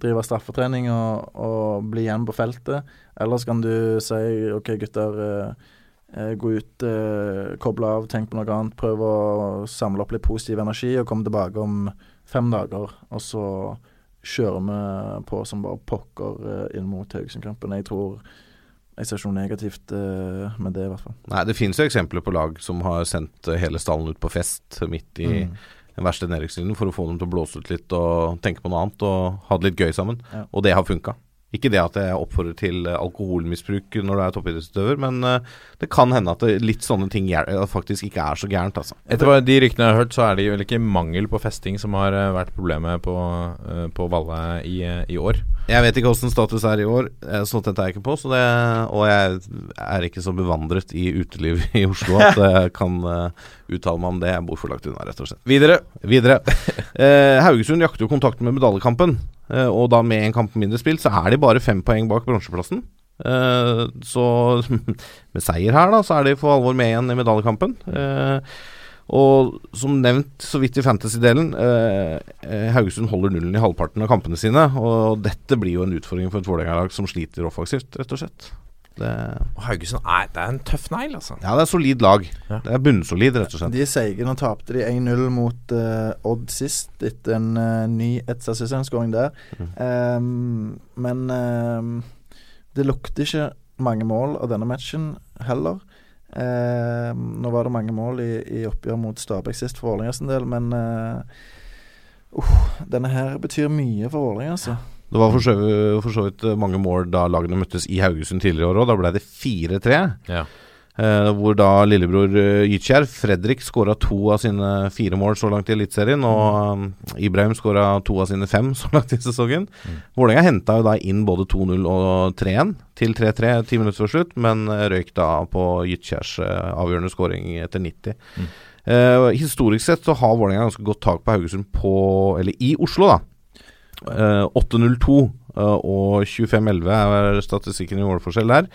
Speaker 3: drive straffetrening og, og bli igjen på feltet, eller så kan du si OK, gutter. Eh, eh, gå ut, eh, koble av, tenk på noe annet, prøv å samle opp litt positiv energi og komme tilbake om fem dager. Og så kjører vi på som bare pokker eh, inn mot Haugesund-kampen. Jeg tror jeg ser ikke noe negativt eh, med det, i hvert fall.
Speaker 2: Nei, det finnes jo eksempler på lag som har sendt eh, hele stallen ut på fest midt i
Speaker 3: Mm.
Speaker 2: den verste nedrykkslinjen for å få dem til å blåse ut litt og tenke på noe annet og ha det litt gøy sammen.
Speaker 3: Ja.
Speaker 2: Og det har funka. Ikke det at jeg oppfordrer til eh, alkoholmisbruk når du er toppidrettsutøver, men eh, det kan hende at litt sånne ting eh, faktisk ikke er så gærent, altså.
Speaker 1: Etter hva de ryktene jeg har hørt, så er det vel ikke mangel på festing som har vært problemet på, på Valle i, i år.
Speaker 2: Jeg vet ikke åssen status er i år, eh, så tett er jeg ikke på. Så det, og jeg er ikke så bevandret i uteliv i Oslo at jeg kan uh, uttale meg om det. Jeg bor for langt unna, rett og slett.
Speaker 1: Videre.
Speaker 2: Videre. Uh, Haugesund jakter jo kontakten med medaljekampen. uh, og da med en kamp mindre spilt, så er de bare fem poeng bak bronseplassen. Så med seier her, da, så er de for alvor med igjen i medaljekampen. Eh, og som nevnt så vidt i fantasy-delen, eh, eh, Haugesund holder nullen i halvparten av kampene sine. Og dette blir jo en utfordring for et Vålerenga-lag som sliter offensivt, rett og slett. Det,
Speaker 1: Og Haugesund er, det er en tøff negl, altså.
Speaker 2: ja, det er solid lag.
Speaker 1: Ja.
Speaker 2: Det er bunnsolid, rett og slett.
Speaker 3: De seigene tapte de 1-0 mot uh, Odd sist, etter en uh, ny Etsa-skåring der. Um, men um, det lukter ikke mange mål av denne matchen heller. Ehm, nå var det mange mål i, i oppgjør mot Stabæk sist for Vålerenga sin del, men eh, uh, denne her betyr mye for Vålerenga, altså.
Speaker 2: Det var for så, for så vidt mange mål da lagene møttes i Haugesund tidligere i år òg. Da ble det 4-3.
Speaker 1: Ja.
Speaker 2: Eh, hvor da lillebror uh, Gytkjær, Fredrik, skåra to av sine fire mål så langt i Eliteserien. Og um, Ibrahim skåra to av sine fem så langt i sesongen.
Speaker 1: Mm.
Speaker 2: Vålerenga henta jo da inn både 2-0 og 3-1 til 3-3 ti minutter før slutt, men røyk da på Gytkjærs eh, avgjørende skåring etter 90.
Speaker 1: Mm.
Speaker 2: Eh, historisk sett så har Vålerenga ganske godt tak på Haugesund på Eller i Oslo, da. Eh, 8-0-2 eh, og 25-11 er statistikken i målforskjell der.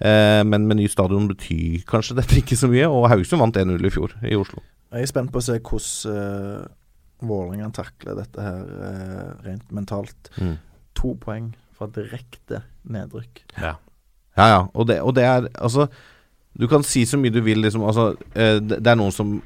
Speaker 2: Eh, men med ny stadion betyr kanskje dette ikke så mye, og Haugesund vant 1-0 i fjor i Oslo.
Speaker 3: Jeg er spent på å se hvordan uh, Vålerenga takler dette her uh, rent mentalt.
Speaker 2: Mm.
Speaker 3: To poeng fra direkte nedrykk.
Speaker 1: Ja.
Speaker 2: Ja, ja. Og det, og det er Altså, du kan si så mye du vil, liksom. Altså, det, det er noen som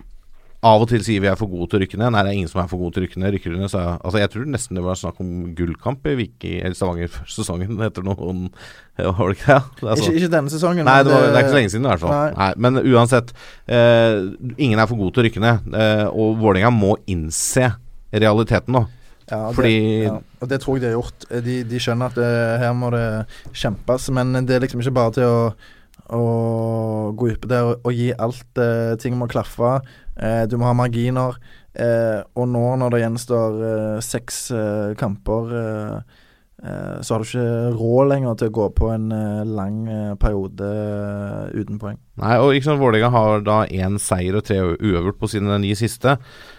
Speaker 2: av og til sier vi er for gode til å rykke ned. Nei, det er ingen som er for gode til å rykke ned. Rykker ned, så er- Altså, jeg tror nesten det var snakk om gullkamp i Viki, eller Stavanger før sesongen etter noen Var det ikke det? det? er
Speaker 3: Ikke,
Speaker 2: sånn.
Speaker 3: ikke denne sesongen.
Speaker 2: Nei, det, var, det er ikke så lenge siden i hvert fall.
Speaker 3: Nei.
Speaker 2: Nei. men uansett. Eh, ingen er for gode til å rykke ned. Eh, og Vålerenga må innse realiteten nå.
Speaker 3: Ja, og
Speaker 2: Fordi
Speaker 3: det, ja, og det tror jeg de har gjort. Eh, De, de skjønner at det, her må det kjempes, men det er liksom ikke bare til å, å gå oppe der og, og gi alt. Eh, ting må klaffe. Eh, du må ha marginer. Eh, og nå når det gjenstår eh, seks kamper, så har du ikke råd lenger til å gå på en lang periode uten poeng.
Speaker 2: Nei, og sant, Vålerenga har da én seier og tre uavgjort på sine ni siste.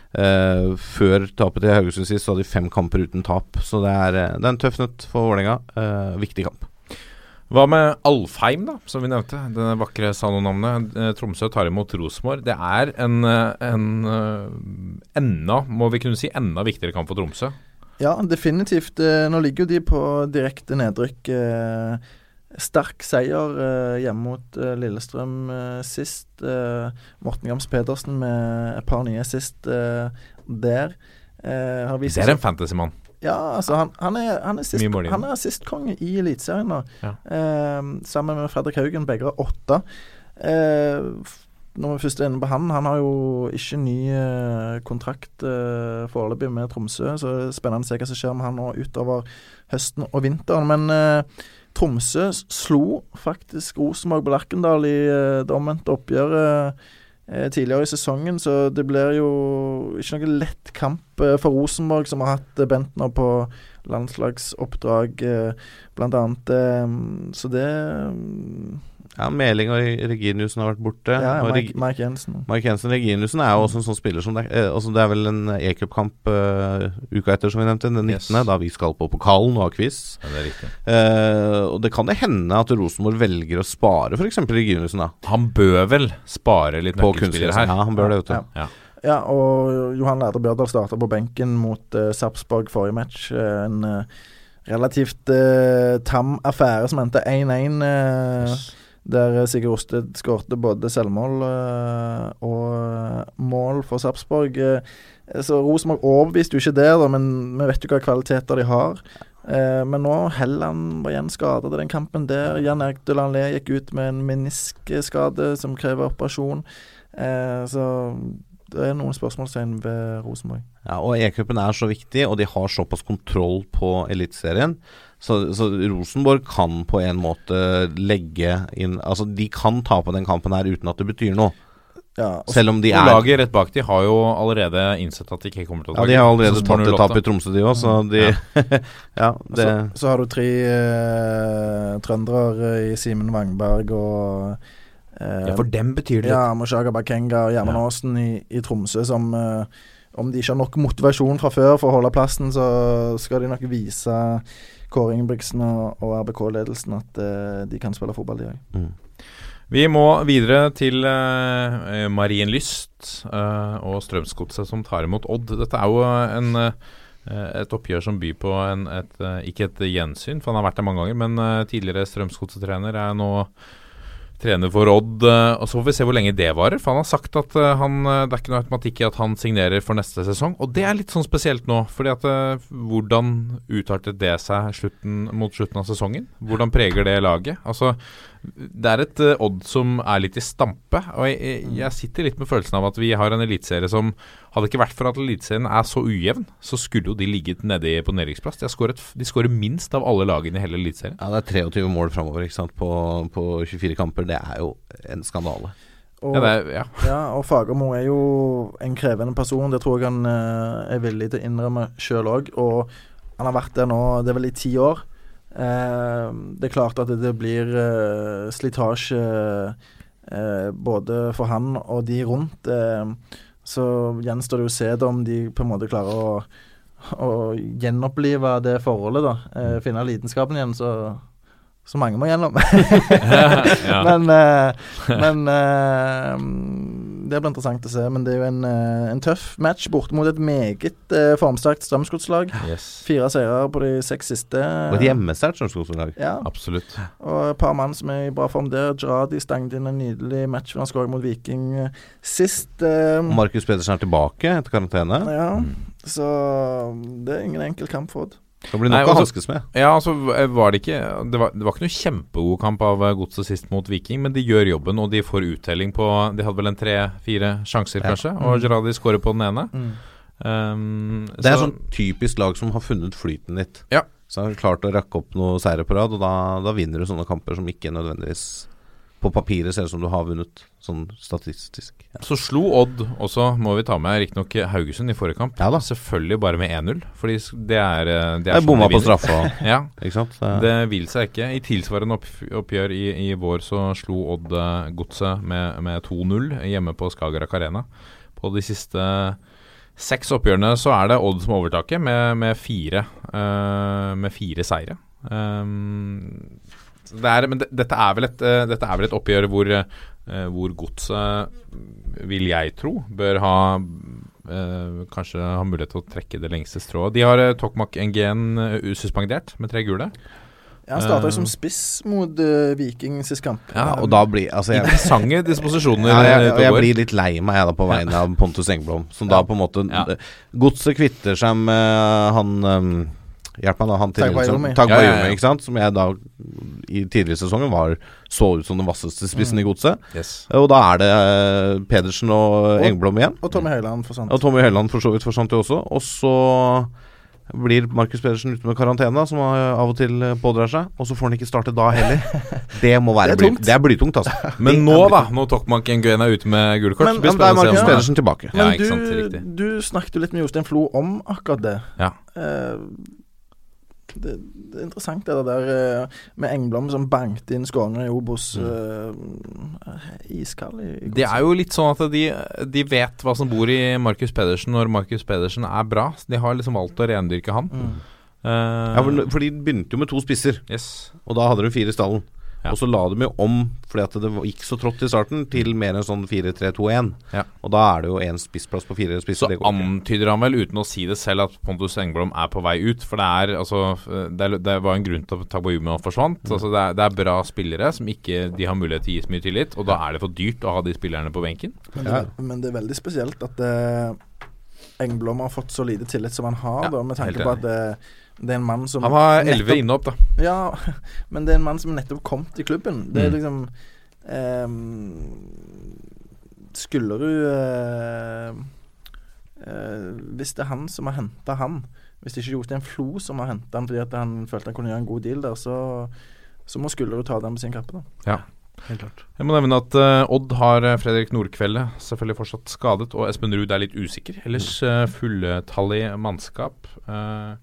Speaker 2: Uh, før tapet til Haugesund sist så hadde de fem kamper uten tap. Så det er, det er en tøff nøtt for Vålerenga. Uh, viktig kamp.
Speaker 1: Hva med Alfheim, da, som vi nevnte? Det vakre Sano-navnet. Eh, Tromsø tar imot Rosenborg. Det er en, eh, en eh, enda, må vi kunne si, enda viktigere kamp for Tromsø.
Speaker 3: Ja, definitivt. Nå ligger jo de på direkte nedrykk. Sterk seier hjemme mot Lillestrøm sist. Morten Gams Pedersen med et par nye sist der.
Speaker 1: Det er en fantasymann.
Speaker 3: Ja, altså han, han er, han er sist- han er assistkonge i Eliteserien nå.
Speaker 1: Ja.
Speaker 3: Eh, sammen med Fredrik Haugen, begge har åtte. Eh, når vi først er inne på han, han har jo ikke ny eh, kontrakt eh, foreløpig med Tromsø, så det er spennende å se hva som skjer med han nå utover høsten og vinteren. Men eh, Tromsø slo faktisk Rosenborg på Lerkendal i eh, det omvendte oppgjøret tidligere i sesongen, så det blir jo ikke noe lett kamp eh, for Rosenborg, som har hatt eh, Bentner på landslagsoppdrag, eh, blant annet. Eh, så det
Speaker 2: Ja, Meling og Reginiussen har vært borte.
Speaker 3: Ja,
Speaker 2: ja
Speaker 3: Mike,
Speaker 2: Reg-
Speaker 3: Mike Jensen.
Speaker 2: Mike Jensen Reginiussen er jo også en sånn spiller som Det, er, altså det er vel en e-cupkamp uh, uka etter, som vi nevnte, den 19.,
Speaker 1: Yes.
Speaker 2: da vi skal på pokalen og ha quiz.
Speaker 1: Ja, det er riktig.
Speaker 2: Uh, og det kan det hende at Rosenborg velger å spare f.eks. Reginiussen, da.
Speaker 1: Han bør vel spare litt
Speaker 2: På kunstspillere
Speaker 1: her.
Speaker 2: Ja, han bør det, vet du.
Speaker 3: Ja.
Speaker 1: Ja.
Speaker 3: Ja, og Johan Lærde Bjørdal starta på benken mot uh, Sarpsborg forrige match. Eh, en uh, relativt uh, tam affære som endte 1-1 eh, Der Sigurd Osted skårte både selvmål eh, og eh, mål for Sarpsborg. Eh, så Rosenborg overbeviste jo ikke det, da, men vi vet jo hva kvaliteter de har. Eh, men nå Helland var igjen skada i den kampen der. Jan Erik Delanlé gikk ut med en meniskskade som krever operasjon. Eh, så det er noen spørsmålstegn ved Rosenborg.
Speaker 2: Ja, og E-cupen er så viktig, og de har såpass kontroll på Eliteserien. Så, så Rosenborg kan på en måte legge inn Altså, de kan tape den kampen her uten at det betyr noe.
Speaker 3: Ja, også,
Speaker 2: Selv om de er
Speaker 1: laget rett bak de har jo allerede innsett at de ikke kommer til å
Speaker 2: Ja, de har allerede tatt et tap i Tromsø, de òg, så de Ja, det
Speaker 3: så, så har du tre eh, trøndere i Simen Wangberg og eh,
Speaker 1: Ja, for dem betyr det.
Speaker 3: Ja, Moshaga Bakenga og Gjermund Aasen i, i Tromsø som eh, Om de ikke har nok motivasjon fra før for å holde plassen, så skal de nok vise Kåre Ingebrigtsen og, RBK-ledelsen at uh, de kan spille fotball, de òg.
Speaker 1: Vi må videre til uh, Marienlyst uh, og Strømsgodset som tar imot Odd. Dette er jo en, eh, et oppgjør som byr på en, et, eh, ikke et gjensyn, for han har vært der mange ganger, men eh, tidligere Strømsgodset-trener er nå trener for Odd. eh, og Så får vi se hvor lenge det varer. For han har sagt at eh, han, eh, det er ikke noe automatikk i at han signerer for neste sesong. Og det er litt sånn spesielt nå. fordi at Hvordan utartet det seg slutten, mot slutten av sesongen? Hvordan preger det laget? Altså, det er et uh, Odd som er litt i stampe. Og jeg, jeg, jeg sitter litt med følelsen av at vi har en eliteserie som Hadde ikke vært for at eliteserien er så ujevn, så skulle jo de ligget nede på nedrykksplass. De, skårer minst av alle lagene i hele eliteserien.
Speaker 2: Ja, det er 23 mål framover på, på 24 kamper. Det er jo en skandale.
Speaker 3: Og,
Speaker 1: Ja, er, ja.
Speaker 3: ja, og Fagermo er jo en krevende person. Det tror jeg han eh, er villig til å innrømme sjøl òg. Og han har vært der nå, det er vel i ti år. Eh, det er klart at det, blir eh, slitasje eh, både for han og de rundt. Eh, så gjenstår det å se om de på en måte klarer å, å gjenopplive det forholdet, da. Eh, finne lidenskapen igjen, så, så mange må gjennom. Men, eh, men eh, det blir interessant å se. Men det er jo en, eh, en tøff match borte mot et meget formsterkt Strømsgodslag.
Speaker 1: Yes.
Speaker 3: Fire seire på de seks siste.
Speaker 2: Og et hjemmesterkt Strømsgodslag.
Speaker 3: Ja,
Speaker 1: Absolutt.
Speaker 3: og et par mann som er i bra form der. Jaradi stanget inn en nydelig match for han skåret mot Viking sist.
Speaker 2: Markus Pedersen er tilbake etter karantene.
Speaker 3: ja, så det er ingen enkel kamp for Odd.
Speaker 2: Det blir nok å hanskes med.
Speaker 1: Ja, altså var det ikke Det var, det var ikke noe kjempegod kamp av eh, Godset sist mot Viking, men de gjør jobben, og de får uttelling på De hadde vel en tre-fire sjanser,
Speaker 2: Ja.
Speaker 1: kanskje, og Gerradi skårer på den ene.
Speaker 3: Mm.
Speaker 1: Um,
Speaker 2: Det er
Speaker 1: så-
Speaker 2: sånn typisk lag som har funnet flyten litt.
Speaker 1: Ja.
Speaker 2: Så har klart å rakke opp noen seire på rad, og da, da vinner du sånne kamper som ikke nødvendigvis på papiret ser ut som du har vunnet, sånn statistisk. Ja.
Speaker 1: Så slo Odd også, må vi ta med, riktignok Haugesund i forrige kamp.
Speaker 2: Ja da.
Speaker 1: Selvfølgelig bare med 1-0, fordi s- det er, eh, det er
Speaker 2: Jeg
Speaker 1: sånn
Speaker 2: bomma på straffa,
Speaker 1: Ja,
Speaker 2: ikke sant? Så,
Speaker 1: det vil seg ikke. I tilsvarende opp, oppgjør i, i vår så slo Odd eh, Godset med, med 2-0 hjemme på Skagerrak Arena. På de siste seks oppgjørene så er det Odd som overtaket, med, med, fire, uh, med fire seire. Um, det er, men det, dette, er vel et, uh, dette er vel et oppgjør hvor, uh, hvor Godset, vil jeg tro, bør ha eh, Kanskje ha mulighet til å trekke det lengste strået. De har uh, Tokmak Nguyen uh, ususpendert med tre gule.
Speaker 3: Ja, han starta jo som spiss mot uh, Viking sist kamp.
Speaker 2: ja, og da blir Altså, jeg,
Speaker 1: Interessante disposisjoner.
Speaker 2: ja, jeg,
Speaker 1: jeg,
Speaker 2: og jeg blir litt lei meg jeg da på vegne av Pontus Engblom, som da på en måte
Speaker 1: Ja.
Speaker 2: Godset kvitter seg med han um, Hjelp meg, da. Han tidligere som-
Speaker 3: Tagbayomi.
Speaker 2: Tagbayomi,
Speaker 1: Ja, ja, ja.
Speaker 2: ikke sant? Som jeg da i tidligere sesongen var så ut som den vasseste spissen i Godset.
Speaker 1: Yes.
Speaker 2: Og da er det eh, Pedersen og Engblom igjen.
Speaker 3: Og Tommy Høiland forsvant.
Speaker 2: Og Tommy Høiland for så vidt forsvant jo også. Og så blir Markus Pedersen ute med karantene, som av og til pådrar seg. Og så får han ikke starte da heller. Det må være
Speaker 3: Det er
Speaker 2: bly,
Speaker 3: tungt.
Speaker 2: det er blytungt, altså.
Speaker 1: Men nå,
Speaker 2: tok
Speaker 1: da, når Tokmak Nguyen er ute med gule kort,
Speaker 3: Men-
Speaker 1: blir det
Speaker 2: er
Speaker 1: spennende å
Speaker 2: Markus
Speaker 1: se om
Speaker 2: Pedersen tilbake.
Speaker 3: Men
Speaker 1: ja,
Speaker 3: du, du snakket jo litt med Jostein Flo om akkurat det.
Speaker 1: Ja.
Speaker 3: Eh, det, det er interessant det der eh, med Engblom som banket inn skåringer i Obos. Uh, iskald
Speaker 1: Det er jo litt sånn at de, de vet hva som bor i Markus Pedersen når Markus Pedersen er bra. De har liksom valgt å rendyrke han.
Speaker 3: Mm.
Speaker 1: Uh,
Speaker 2: Ja, for, for de begynte jo med to spisser,
Speaker 1: yes.
Speaker 2: og da hadde de fire i stallen.
Speaker 1: Ja.
Speaker 2: Og så la de jo om, fordi at det gikk så trått i starten, til mer en sånn 4-3-2-1.
Speaker 1: Ja.
Speaker 2: Og da er det jo én spissplass på fire spisser.
Speaker 1: Så
Speaker 2: det går
Speaker 1: antyder han vel, uten å si det selv, at Pontus Engblom er på vei ut. For det er altså Det, er, det var en grunn til at Tabayumo forsvant.
Speaker 2: Mm.
Speaker 1: Altså det, er, det er bra spillere som ikke de har mulighet til å gi så mye tillit. Og da er det for dyrt å ha de spillerne på benken.
Speaker 3: Men det, men det er veldig spesielt at uh, Engblom har fått så lite tillit som han har,
Speaker 1: Ja,
Speaker 3: da, med tanke på at det, det er en mann som
Speaker 1: Han var elleve inne opp, da.
Speaker 3: Ja, men det er en mann som nettopp kom til klubben. Det er
Speaker 1: Mm.
Speaker 3: liksom eh, Skulle du eh, eh, Hvis det er han som har henta han Hvis det ikke er Jostein Flo som har henta han fordi at han følte han kunne gjøre en god deal der, så, så må Skullerud ta den på sin kappe. da
Speaker 1: Ja. Jeg må nevne at uh, Odd har eh, Fredrik Nordkvelde selvfølgelig fortsatt skadet, og Espen Ruud er litt usikker. Ellers uh, fulltallig mannskap. Eh,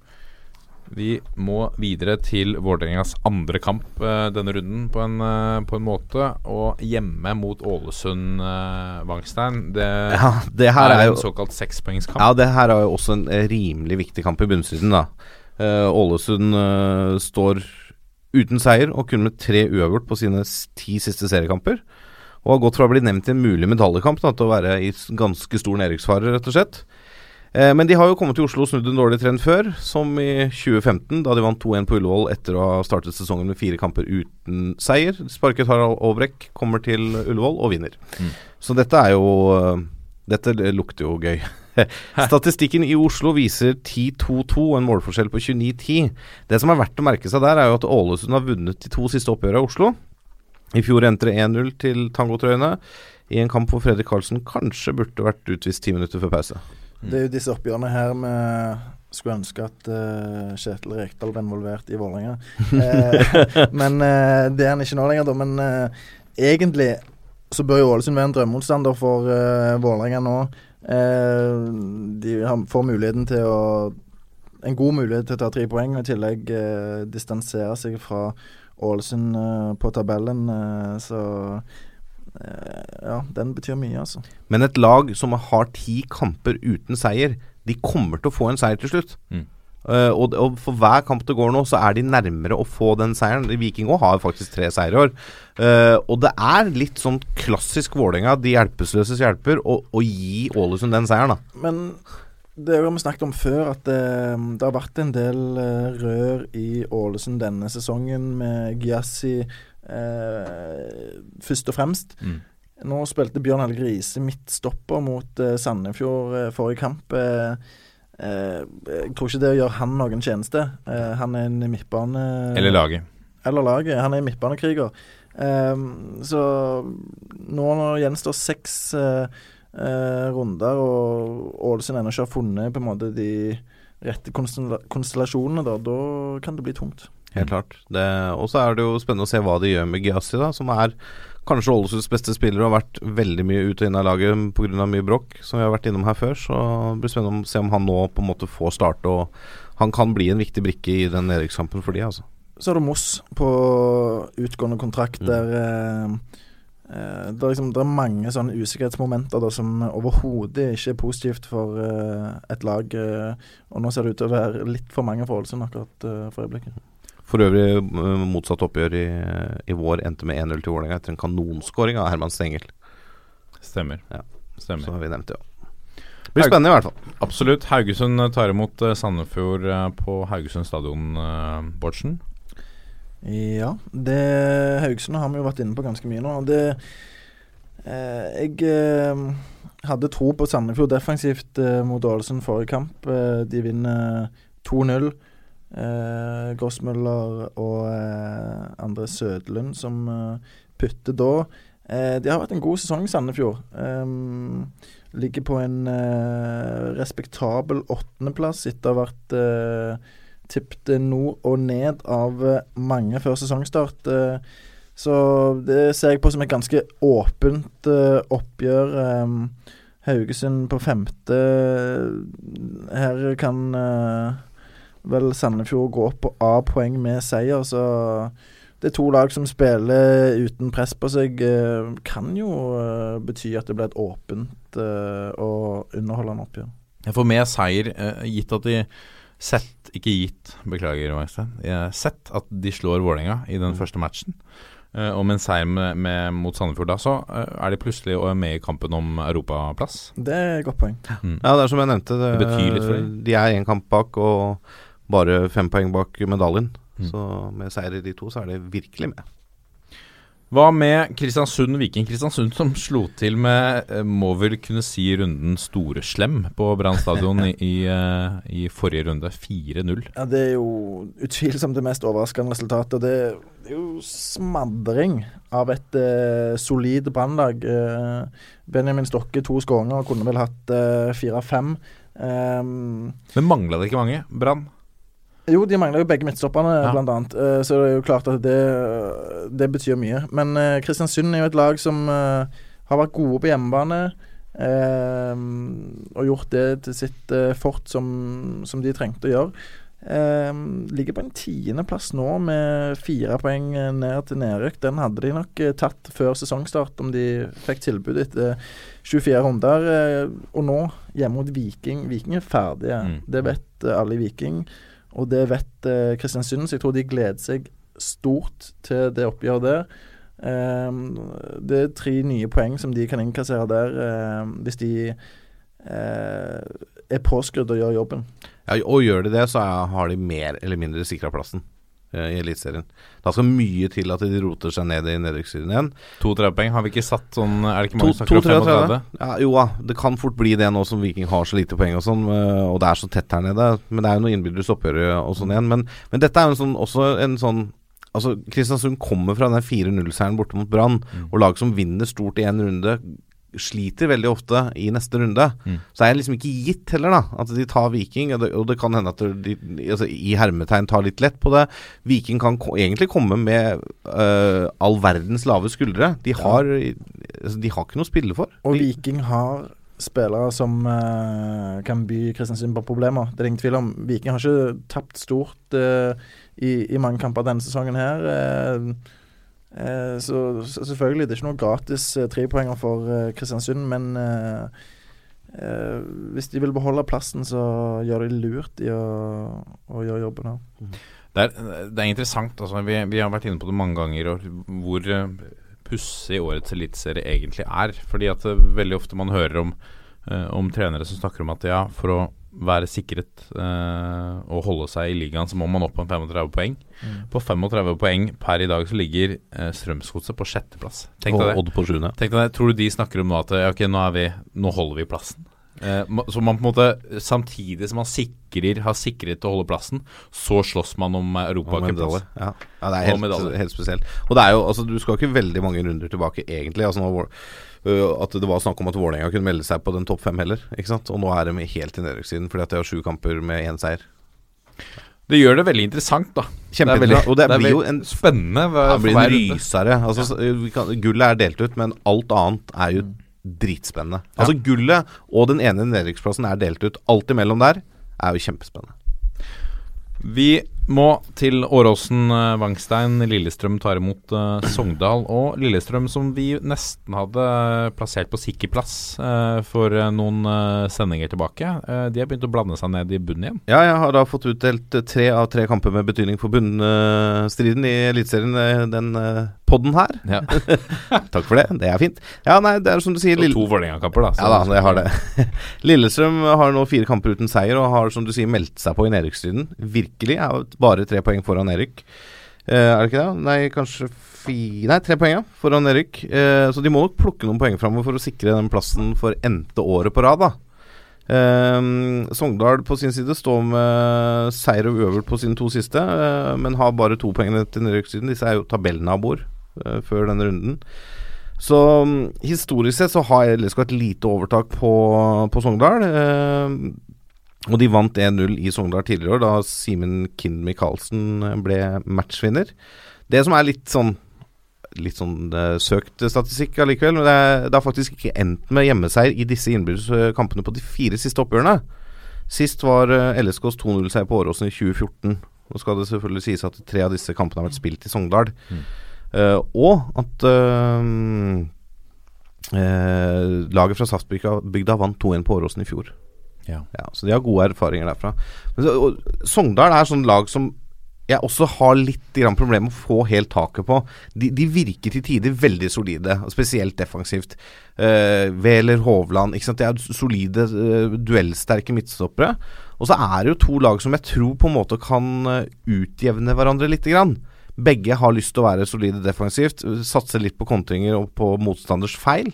Speaker 1: vi må videre til Vålerengas andre kamp eh, denne runden på en, eh, på en måte. Og hjemme mot Ålesund, uh, Wangstein. Det,
Speaker 2: Ja, det her
Speaker 1: er
Speaker 2: er
Speaker 1: en såkalt sekspoengskamp.
Speaker 2: Ja, det her er jo også en eh, rimelig viktig kamp i bunnstriden, da. Eh, Ålesund eh, står uten seier og kun med tre uavgjort på sine ti siste seriekamper. Og har gått fra å bli nevnt i en mulig medaljekamp da, til å være i ganske stor nedrykksfare, rett og slett. Eh, men de har jo kommet til Oslo og snudd en dårlig trend før, som i 2015, da de vant 2-1 på Ullevål etter å ha startet sesongen med fire kamper uten seier. Sparket Harald Aabrekk, kommer til Ullevål og vinner.
Speaker 1: Mm.
Speaker 2: Så dette er jo eh, Dette lukter jo gøy. Statistikken i Oslo viser 10-2-2, en målforskjell på 29-10. Det som er verdt å merke seg der, er jo at Ålesund har vunnet de to siste oppgjørene i Oslo. I fjor endte det 1-0 til tangotrøyene, i en kamp hvor Fredrik Karlsen kanskje burde vært utvist ti minutter før pause.
Speaker 3: Det er jo disse oppgjørene her vi skulle ønske at uh, Kjetil Rekdal ble involvert i Vålerenga. Uh, men uh, det er han ikke nå lenger, da. Men egentlig så bør jo Ålesund være en drømmemotstander for uh, Vålerenga nå. De får muligheten til å En god mulighet til å ta tre poeng, og i tillegg distansere seg fra Ålesund på tabellen. så ja, den betyr mye, altså.
Speaker 2: Men et lag som har ti kamper uten seier, de kommer til å få en seier til slutt.
Speaker 1: Mm.
Speaker 2: Uh, og, og for hver kamp det går nå, så er de nærmere å få den seieren. Viking òg har faktisk tre seire i år. Uh, og det er litt sånn klassisk Vålerenga, de hjelpeløses hjelper, å, gi Ålesund den seieren, da.
Speaker 3: Men det har vi snakket om før, at det, det har vært en del eh, rør i Ålesund denne sesongen med Gyasi eh, først og fremst.
Speaker 1: Mm.
Speaker 3: Nå spilte Bjørn Helge Riise midtstopper mot eh, Sandefjord eh, forrige kamp. Eh, eh, jeg tror ikke det gjør han noen tjeneste. Han er en midtbane...
Speaker 1: Eller laget.
Speaker 3: Eller laget. Han er en midtbanekriger. Så nå gjenstår seks runder, og Ålesund ennå ikke har funnet på en måte de rette konstellasjonene, da, da kan det bli tungt.
Speaker 2: Helt klart. Og så er det jo spennende å se hva de gjør med Giassi, da, som er kanskje Ålesunds beste spiller og har vært veldig mye ut og inn av laget pga. mye bråk, som vi har vært innom her før. Så det blir spennende å se om han nå på en måte får starte, og han kan bli en viktig brikke i den nedrykkskampen for de, altså.
Speaker 3: Så er det Moss på utgående kontrakt, der eh, eh, det, er liksom, det er mange sånne usikkerhetsmomenter da, som overhodet ikke er positivt for eh, et lag. eh, og nå ser det ut til å være litt for mange for Ålesund akkurat eh, for øyeblikket.
Speaker 2: For øvrig eh, motsatt oppgjør i, i vår endte med 1-0 til Vålerenga etter en kanonskåring av Herman Stengel.
Speaker 1: Stemmer.
Speaker 2: Ja.
Speaker 1: Stemmer.
Speaker 2: Så har vi nevnt det òg. Blir spennende i hvert fall.
Speaker 1: Absolutt. Haugesund eh, tar imot eh, Sandefjord på Haugesund stadion, Bårdsen.
Speaker 3: Ja, det Haugesund har vi jo vært inne på ganske mye nå. og Det eh, Jeg eh, hadde tro på Sandefjord defensivt eh, mot Ålesund forrige kamp. Eh, de vinner 2-0. Eh, Grossmøller og eh, André Sødlund som eh, putter da. Eh, de har vært en god sesong, Sandefjord. Eh, ligger på en eh, respektabel åttendeplass etter å ha vært eh, tippet nord og ned av eh, mange før sesongstart. Så det ser jeg på som et ganske åpent oppgjør. Haugesund på femte. Her kan vel Sandefjord gå på A-poeng med seier, så det er to lag som spiller uten press på seg. eh, Kan jo eh, bety at det blir et åpent eh, og underholdende oppgjør.
Speaker 1: Jeg får med seier, eh, gitt at de Sett, ikke gitt, beklager har Sett at de slår Vålerenga i den første matchen. eh, og med en seier med, med, mot Sandefjord da, så eh, er de plutselig med i kampen om europaplass.
Speaker 3: Det er et godt poeng.
Speaker 1: Mm.
Speaker 2: Ja, det er som jeg nevnte. Det,
Speaker 1: Det betyr litt for dem.
Speaker 2: De er én kamp bak og bare fem poeng bak medaljen.
Speaker 1: Mm.
Speaker 2: Så med seier i de to, så er det virkelig med.
Speaker 1: Hva med Kristiansund-Viking? Kristiansund som slo til med, eh, må vel kunne si, runden store slem på Brann stadion i, i, eh, i forrige runde. 4-0.
Speaker 3: Ja, Det er jo utvilsomt det mest overraskende resultatet. Og det er jo smadring av et eh, solid brannlag. Eh, Benjamin Stokke to skåringer kunne vel hatt eh, fire-fem. Um,
Speaker 1: Men mangla det ikke mange? Brann?
Speaker 3: Jo, de mangler jo begge midtstopperne,
Speaker 1: Ja.
Speaker 3: blant annet. Eh, så det er jo klart at det, det betyr mye. Men eh, Kristiansund er jo et lag som eh, har vært gode på hjemmebane. eh, og gjort det til sitt eh, fort som, som de trengte å gjøre. Eh, ligger på en tiendeplass nå med fire poeng eh, ned til nedrykk. Den hadde de nok eh, tatt før sesongstart om de fikk tilbud etter 24 runder. Eh, og nå, hjemme mot Viking Viking er ferdige.
Speaker 1: Mm.
Speaker 3: Det vet eh, alle i Viking. Og det vet eh, så jeg tror de gleder seg stort til det oppgjøret der. Eh, det er tre nye poeng som de kan innkassere der, eh, hvis de eh, er påskrudd og gjør jobben.
Speaker 2: Ja, og gjør de det, så har de mer eller mindre sikra plassen i Eliteserien. Da skal mye til at de roter seg ned i nedrykksserien igjen.
Speaker 1: 32 poeng. Har vi ikke satt sånn Er det ikke mange som snakker om
Speaker 2: 32?
Speaker 1: 35?
Speaker 2: Ja, jo da, det kan fort bli det nå som Viking har så lite poeng og sånn, eh, og det er så tett her nede. Men det er jo noe innbyrdes oppgjør og sånn igjen. Men, men dette er jo en sånn, også en sånn Altså, Kristiansund kommer fra den 4-0-seieren borte mot Brann,
Speaker 1: Mm.
Speaker 2: og lag som vinner stort i én runde, sliter veldig ofte i neste runde.
Speaker 1: Mm.
Speaker 2: Så er det liksom ikke gitt heller, da, at de tar Viking. Og det, og det kan hende at de altså, i hermetegn tar litt lett på det. Viking kan ko egentlig komme med uh, all verdens lave skuldre. De har, altså, de har ikke noe å spille for.
Speaker 3: Og Viking har spillere som uh, kan by Kristiansund på problemer. Det er det ingen tvil om. Viking har ikke tapt stort uh, i, i mange kamper denne sesongen her. eh, så, så selvfølgelig, det er ikke noe gratis uh, trepoenger for eh, Kristiansund, men eh, eh, hvis de vil beholde plassen, så gjør de lurt i å, å gjøre jobben her.
Speaker 1: Det er, det er interessant. Altså, vi, vi har vært inne på det mange ganger, hvor pussig årets eliteserie egentlig er. Fordi at eh, veldig ofte man hører om, eh, om trenere som snakker om at ja, for å være sikret eh, og holde seg i ligaen, så må man opp på en 35 poeng. På 35 poeng per i dag så ligger uh, Strømsgodset på sjetteplass. Tenk deg det.
Speaker 2: Odd på sjuende.
Speaker 1: Tenk deg det. Tror du de snakker om nå at ja, ok, nå, er vi, nå holder vi plassen? Eh, så man på en måte samtidig som man sikrer, har sikret å holde plassen, så slåss man om europacupplass.
Speaker 2: Ja. ja, det er helt, helt spesielt. Og det er jo, altså Du skal ikke veldig mange runder tilbake, egentlig. Altså nå, At det var snakk om at Vålerenga kunne melde seg på den topp fem heller. Ikke sant? Og nå er de helt i nedrykkssiden fordi at de har sju kamper med én seier.
Speaker 1: Det gjør det veldig interessant, da.
Speaker 2: Kjempeinteressant. Og det
Speaker 1: er
Speaker 2: blir jo en
Speaker 1: spennende.
Speaker 2: Det blir en rysere. Altså, øh, kan, Gullet er delt ut, men alt annet er jo dritspennende. Altså Gullet og den ene nedrykksplassen er delt ut. Alt imellom der er jo kjempespennende.
Speaker 1: Vi må til Åråsen. eh, Vangstein. Lillestrøm tar imot uh, Sogndal. Og Lillestrøm, som vi nesten hadde eh, plassert på sikker plass uh, for noen uh, sendinger tilbake, de har begynt å blande seg ned i bunnen igjen.
Speaker 2: Ja, jeg har da fått utdelt tre av tre kamper med betydning for bunnstriden i Eliteserien, den podden her.
Speaker 1: Ja.
Speaker 2: Takk for det, det er fint. Ja, nei, det er som du sier Lille...
Speaker 1: to Vålerenga-kamper, da. så-
Speaker 2: Ja da, det har det. Lillestrøm har nå fire kamper uten seier og har som du sier meldt seg på i nedrykksstriden. Virkelig. Er bare tre poeng foran Erik. Eh, er det ikke det? Nei, kanskje fi... Nei, tre poeng ja, foran Erik. Eh, så de må nok plukke noen poeng framover for å sikre den plassen for n-te året på rad, da. Um, Sogndal på sin side står med seier og uøvert på sine to siste, uh, men har bare to poeng til nedrykkssiden. Disse er jo tabellnaboer før denne runden. Så mm, historisk sett så har LSK et lite overtak på, på Sogndal. Eh, og de vant 1-0 i Sogndal tidligere år, da Simen Kind Michaelsen ble matchvinner. Det som er litt sånn Litt sånn eh, søkt statistikk allikevel, men det, er, det har faktisk ikke endt med hjemmeseier i disse innbyrdes eh, kampene på de fire siste oppgjørene. Sist var eh, LSKs 2-0-seier på Åråsen i 2014. Nå skal det selvfølgelig sies at tre av disse kampene har vært spilt i Sogndal. Eh, og at eh, eh, laget fra Saftbygda vant 2-1 på Åråsen i fjor.
Speaker 1: Ja.
Speaker 2: så de har gode erfaringer derfra. Men og, Sogndal er sånn lag som jeg også har litt problemer med å få helt taket på. De, de virker til tider veldig solide, spesielt defensivt. Uh, Wæler, Hovland ikke sant? De er solide, uh, duellsterke midtstoppere. Og så er det jo to lag som jeg tror på en måte kan uh, utjevne hverandre lite grann. Begge har lyst til å være solide defensivt, satse litt på kontringer og på motstanders feil.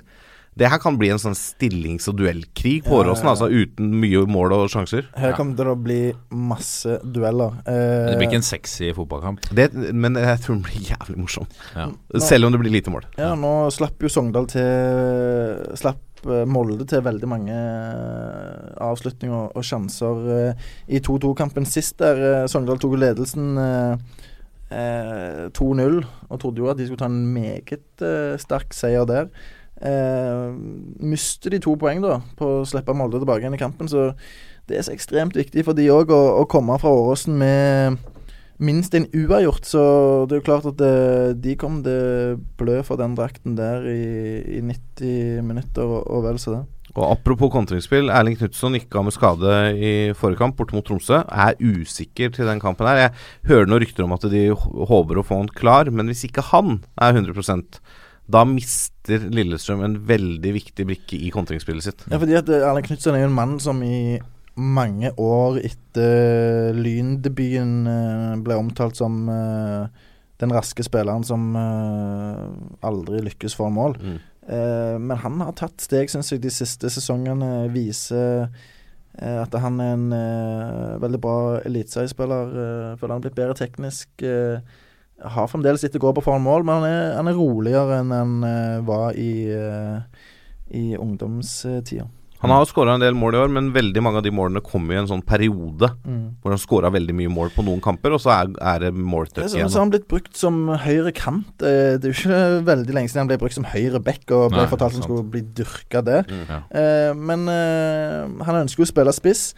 Speaker 2: Det her kan bli en sånn stillings- og duellkrig på
Speaker 3: Ja,
Speaker 2: Åråsen,
Speaker 3: ja, ja.
Speaker 2: altså uten mye mål og sjanser.
Speaker 3: Her kommer det til å bli masse dueller. Eh,
Speaker 1: Det blir ikke en sexy fotballkamp.
Speaker 2: Det, men jeg tror den blir jævlig morsom.
Speaker 1: Ja.
Speaker 2: Selv om det blir lite mål.
Speaker 3: Ja, nå slapp jo Sogndal til Slapp eh, Molde til veldig mange eh, avslutninger og sjanser eh, i 2-2-kampen sist. der Sogndal tok ledelsen eh, eh, 2-0 og trodde jo at de skulle ta en meget eh, sterk seier der. Eh, mister de to poeng da på å slippe Molde tilbake igjen i kampen, så det er så ekstremt viktig for de òg å, å komme fra Åråsen med minst en uavgjort, så det er jo klart at det, de kom til blø for den drakten der i, i 90 minutter og, og vel så det.
Speaker 2: Og Apropos kontringsspill. Erling Knutson gikk av med skade i forrige kamp borte mot Tromsø. Er usikker til den kampen her. Jeg hører noen rykter om at de hå- håper å få han klar, men hvis ikke han er 100% da mister Lillestrøm en veldig viktig brikke i kontringsspillet sitt.
Speaker 3: Ja, fordi at Erling Erlend Knutsen er jo en mann som i mange år etter Lyndebyen eh, ble omtalt som eh, den raske spilleren som eh, aldri lykkes for mål.
Speaker 2: Mm.
Speaker 3: Eh, men han har tatt steg, syns jeg, de siste sesongene. Viser eh, at han er en eh, veldig bra eliteseriespiller. Føler han har blitt bedre teknisk. har fremdeles litt å gå på foran mål, men han er, han er roligere enn han var i, i ungdomstida.
Speaker 2: Han har skåra en del mål i år, men veldig mange av de målene kommer i en sånn periode
Speaker 3: Mm.
Speaker 2: hvor han skåra veldig mye mål på noen kamper, og så er, er det
Speaker 3: sånn,
Speaker 2: igjen.
Speaker 3: så har han blitt brukt som høyre kant. Eh, Det er jo ikke veldig lenge siden han ble brukt som høyre back og ble
Speaker 1: Nei,
Speaker 3: fortalt at han skulle bli dyrka der.
Speaker 2: Mm.
Speaker 1: Ja.
Speaker 3: Eh, Men eh, han ønsker jo å spille spiss,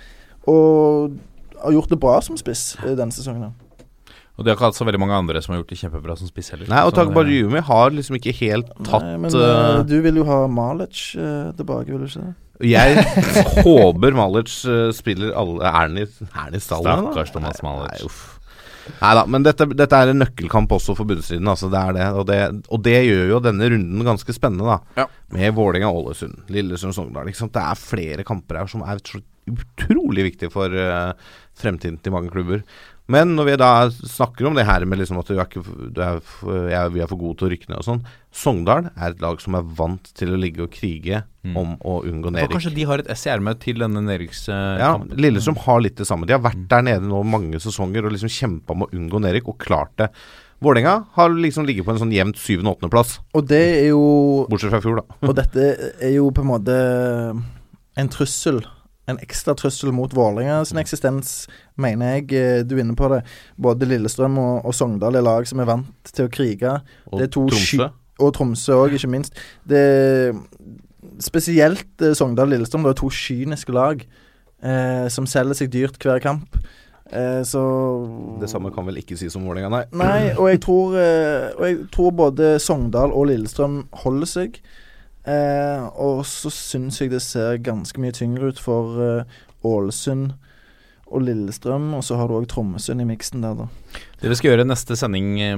Speaker 3: og har gjort det bra som spiss denne sesongen. her.
Speaker 1: Og de har ikke hatt så veldig mange andre som har gjort det kjempebra som spiss heller.
Speaker 2: Nei, og
Speaker 1: takk det-
Speaker 2: Tagbariumi har liksom ikke helt tatt
Speaker 3: Nei, men
Speaker 2: eh,
Speaker 3: du vil jo ha Malic uh, tilbake, vil du ikke det?
Speaker 2: Jeg håper Malic eh, spiller alle i, stallen?
Speaker 1: Stakkars Thomas Malic.
Speaker 2: Nei, da, men dette, dette er en nøkkelkamp også for bunnstriden. Altså det det, og det. Og det gjør jo denne runden ganske spennende, da.
Speaker 1: Ja.
Speaker 2: Med Vålerenga-Ålesund, Lillesund-Sogndal. Det er flere kamper her som er utrolig viktige for uh, fremtiden til mange klubber. Men når vi da snakker om det her med liksom at du er ikke, du er, vi er for gode til å rykke ned og sånn Sogndal er et lag som er vant til å ligge og krige
Speaker 1: Mm.
Speaker 2: om å unngå nedrykk.
Speaker 1: kanskje de har et ess i ermet til denne
Speaker 2: Ja,
Speaker 1: nedrykkskampen.
Speaker 2: Lillestrøm har litt det samme. De har vært der nede nå mange sesonger og liksom kjempa med å unngå nedrykk, og klart det. Vålerenga har liksom ligget på en sånn jevnt syvende-åttendeplass,
Speaker 3: Og det er jo
Speaker 2: bortsett fra i fjor, da.
Speaker 3: Og dette er jo på en måte en trussel. En ekstra trussel mot Vålerenga sin eksistens, mener jeg. eh, Du er inne på det. Både Lillestrøm og, og Sogndal er lag som er vant til å krige.
Speaker 2: Og Tromsø.
Speaker 3: Og Tromsø òg, ikke minst. Det Spesielt eh, Sogndal og Lillestrøm. Det er to kyniske lag eh, som selger seg dyrt hver kamp. Eh, så
Speaker 2: Det samme kan vel ikke sies om Vålerenga, nei.
Speaker 3: Nei, og jeg tror, eh, og jeg tror både Sogndal og Lillestrøm holder seg. Eh, og så syns jeg det ser ganske mye tyngre ut for eh, Ålesund og Lillestrøm. Og så har du òg Trommesund i miksen der, da.
Speaker 1: Det vi skal gjøre i neste sending, eh,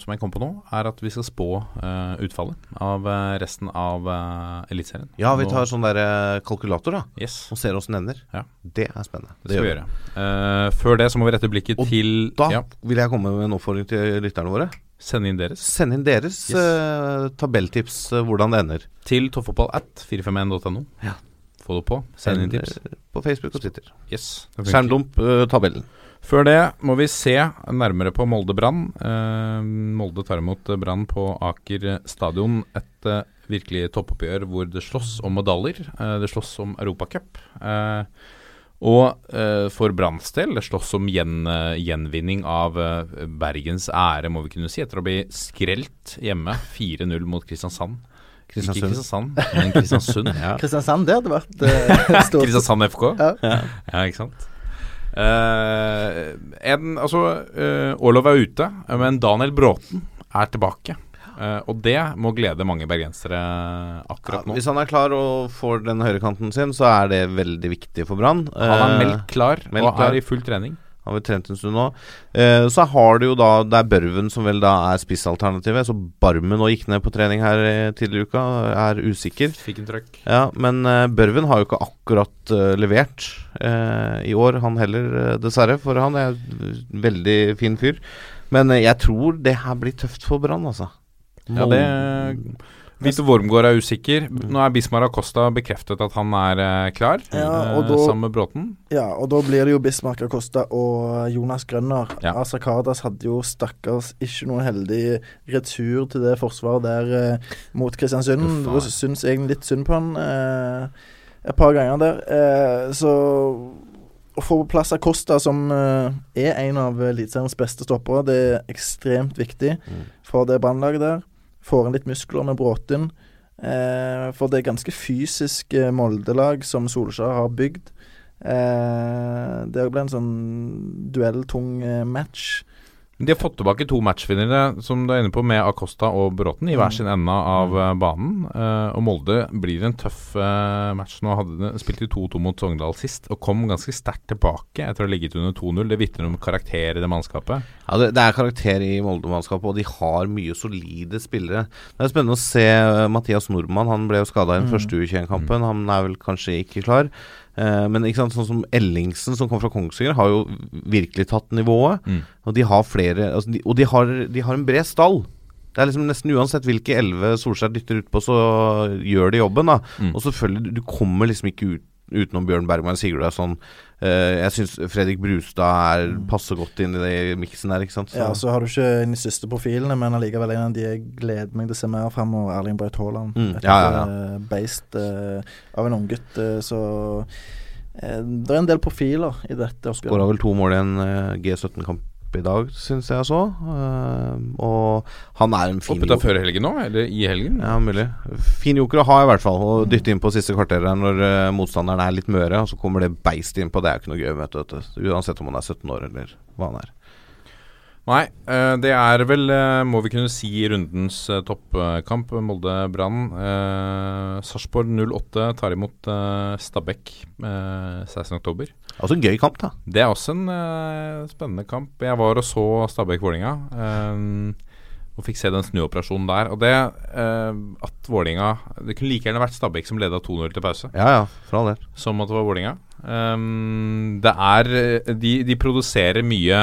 Speaker 1: som jeg kom på nå, er at vi skal spå eh, utfallet av eh, resten av uh, Eliteserien.
Speaker 2: Ja, vi tar sånn der kalkulator, da.
Speaker 1: Yes,
Speaker 2: Og ser åssen den ender.
Speaker 1: Ja.
Speaker 2: Det er spennende.
Speaker 1: det skal vi gjøre. Eh, før det så må vi rette blikket
Speaker 2: Og
Speaker 1: til
Speaker 2: Da
Speaker 1: ja,
Speaker 2: vil jeg komme med en oppfordring til lytterne våre.
Speaker 1: Send inn deres
Speaker 2: Send inn deres
Speaker 1: Yes.
Speaker 2: uh, tabelltips, uh, hvordan det ender.
Speaker 1: til toppfotball at 451.no.
Speaker 2: Ja.
Speaker 1: Få det på. Send inn tips.
Speaker 2: På Facebook og Twitter.
Speaker 1: Yes.
Speaker 2: Skjermdump, uh, tabellen.
Speaker 1: Før det må vi se nærmere på Molde-Brann. Eh, Molde tar imot Brann på Aker stadion. Et eh, virkelig toppoppgjør hvor det slåss om medaljer. Eh, det slåss om Europacup. Eh, og eh, for Branns del, det slåss om gjen, eh, gjenvinning av eh, Bergens ære, må vi kunne si, etter å bli skrelt hjemme 4-0 mot Kristiansand. Ikke Kristiansand, men Kristiansund. ja.
Speaker 3: Kristiansand, det hadde vært eh, stort.
Speaker 1: Kristiansand FK?
Speaker 3: Ja.
Speaker 1: Ja, ikke sant. Eh, en, altså, uh, Orlov er ute, men Daniel Bråten er tilbake. Eh, og det må glede mange bergensere akkurat
Speaker 2: Ja,
Speaker 1: nå.
Speaker 2: hvis han er klar og får den høyrekanten sin, så er det veldig viktig for Brann.
Speaker 1: Han er
Speaker 2: Eh,
Speaker 1: meldt klar
Speaker 2: meldt
Speaker 1: og
Speaker 2: klar.
Speaker 1: er i full trening.
Speaker 2: Har vi trent en stund nå. Eh, så har du jo da Det er Børven som vel da er spissalternativet. Så Barmen nå gikk ned på trening her eh, tidligere i uka, er usikker.
Speaker 1: Fikk en trøkk.
Speaker 2: Ja, men eh, Børven har jo ikke akkurat eh, levert eh, i år, han heller, dessverre. For han er en veldig fin fyr. Men jeg tror det her blir tøft for Brann, altså.
Speaker 1: Ja, det Vito Wormgård er usikker. Nå er Bismar Acosta bekreftet at han er eh, klar,
Speaker 3: Ja,
Speaker 1: eh,
Speaker 3: og da-
Speaker 1: sammen med Bråten.
Speaker 3: Ja, og da blir det jo Bismarck Acosta og Jonas Grønner.
Speaker 1: Ja.
Speaker 3: Asakardas hadde jo stakkars ikke noen heldig retur til det forsvaret der eh, mot Kristiansund. Og syns egentlig litt synd på han eh, et par ganger der. Eh, så å få på plass Acosta, som eh, er en av Eliteseriens beste stoppere, det er ekstremt viktig
Speaker 2: Mm.
Speaker 3: for det brannlaget der. Får inn litt muskler med Bråten. Eh, for det er ganske fysisk eh, Molde-lag som Solskjær har bygd. Eh, det ble en sånn duelltung eh, match.
Speaker 1: De har fått tilbake to matchvinnere, som du er inne på, med Acosta og Bråten, i hver sin ende av eh, banen. Eh, og Molde blir en tøff eh, match. Nå hadde de, spilte de 2-2 mot Sogndal sist, og kom ganske sterkt tilbake etter å ha ligget under 2-0. Det vitner om karakter i det mannskapet.
Speaker 2: Ja, det, det er karakter i Molde-mannskapet, og de har mye solide spillere. Det er spennende å se Mathias Nordmann. Han ble jo skada i den
Speaker 3: Mm.
Speaker 2: første U21-kampen. Han er vel kanskje ikke klar. Eh, men sant, sånn som Ellingsen, som kom fra Kongsvinger, har jo virkelig tatt nivået.
Speaker 1: Mm.
Speaker 2: Og de har flere altså de, Og de har, de har en bred stall. Det er liksom Nesten uansett hvilke elleve Solskjær dytter utpå, så gjør de jobben. da
Speaker 1: Mm.
Speaker 2: Og selvfølgelig, du kommer liksom ikke ut utenom Bjørn Bergman Sigurdarsson. Sånn, uh, eh, jeg syns Fredrik Brustad er, mm. passer godt inn i den miksen der. ikke sant? Så.
Speaker 3: Ja, så har du ikke de siste profilene, men allikevel en av de jeg gleder meg til å se mer fremover. Erling Braut Haaland.
Speaker 2: Mm, ja, ja, ja.
Speaker 3: Beist uh, eh, av en unggutt. Uh, eh, så det er en del profiler i dette.
Speaker 2: Skåra vel to mål i en G17-kamp opp i dag, syns jeg så. Eh, og han er en fin
Speaker 1: joker Oppe da før helgen nå, eller i helgen?
Speaker 2: Ja, mulig. Fin joker å ha, i hvert fall. Å dytte inn på siste kvarter når eh, motstanderen er litt møre, og så kommer det beistet innpå. Det er ikke noe gøy, vet du. Uansett om han er 17 år eller hva han er.
Speaker 1: Nei, eh, det er vel, eh, må vi kunne si, rundens eh, toppkamp. Molde-Brann. Uh, Sarpsborg 08 tar imot uh, Stabæk uh, 16.10.
Speaker 2: Altså en gøy kamp, da.
Speaker 1: Det er også en eh, spennende kamp. Jeg var og så Stabæk-Vålinga. Og fikk se den snuoperasjonen der. Og det eh, at Vålinga Det kunne like gjerne vært Stabæk som leda 2-0 til pause,
Speaker 2: Ja ja, for all del.
Speaker 1: som at det var Vålinga. Um, det er eh, De, de produserer mye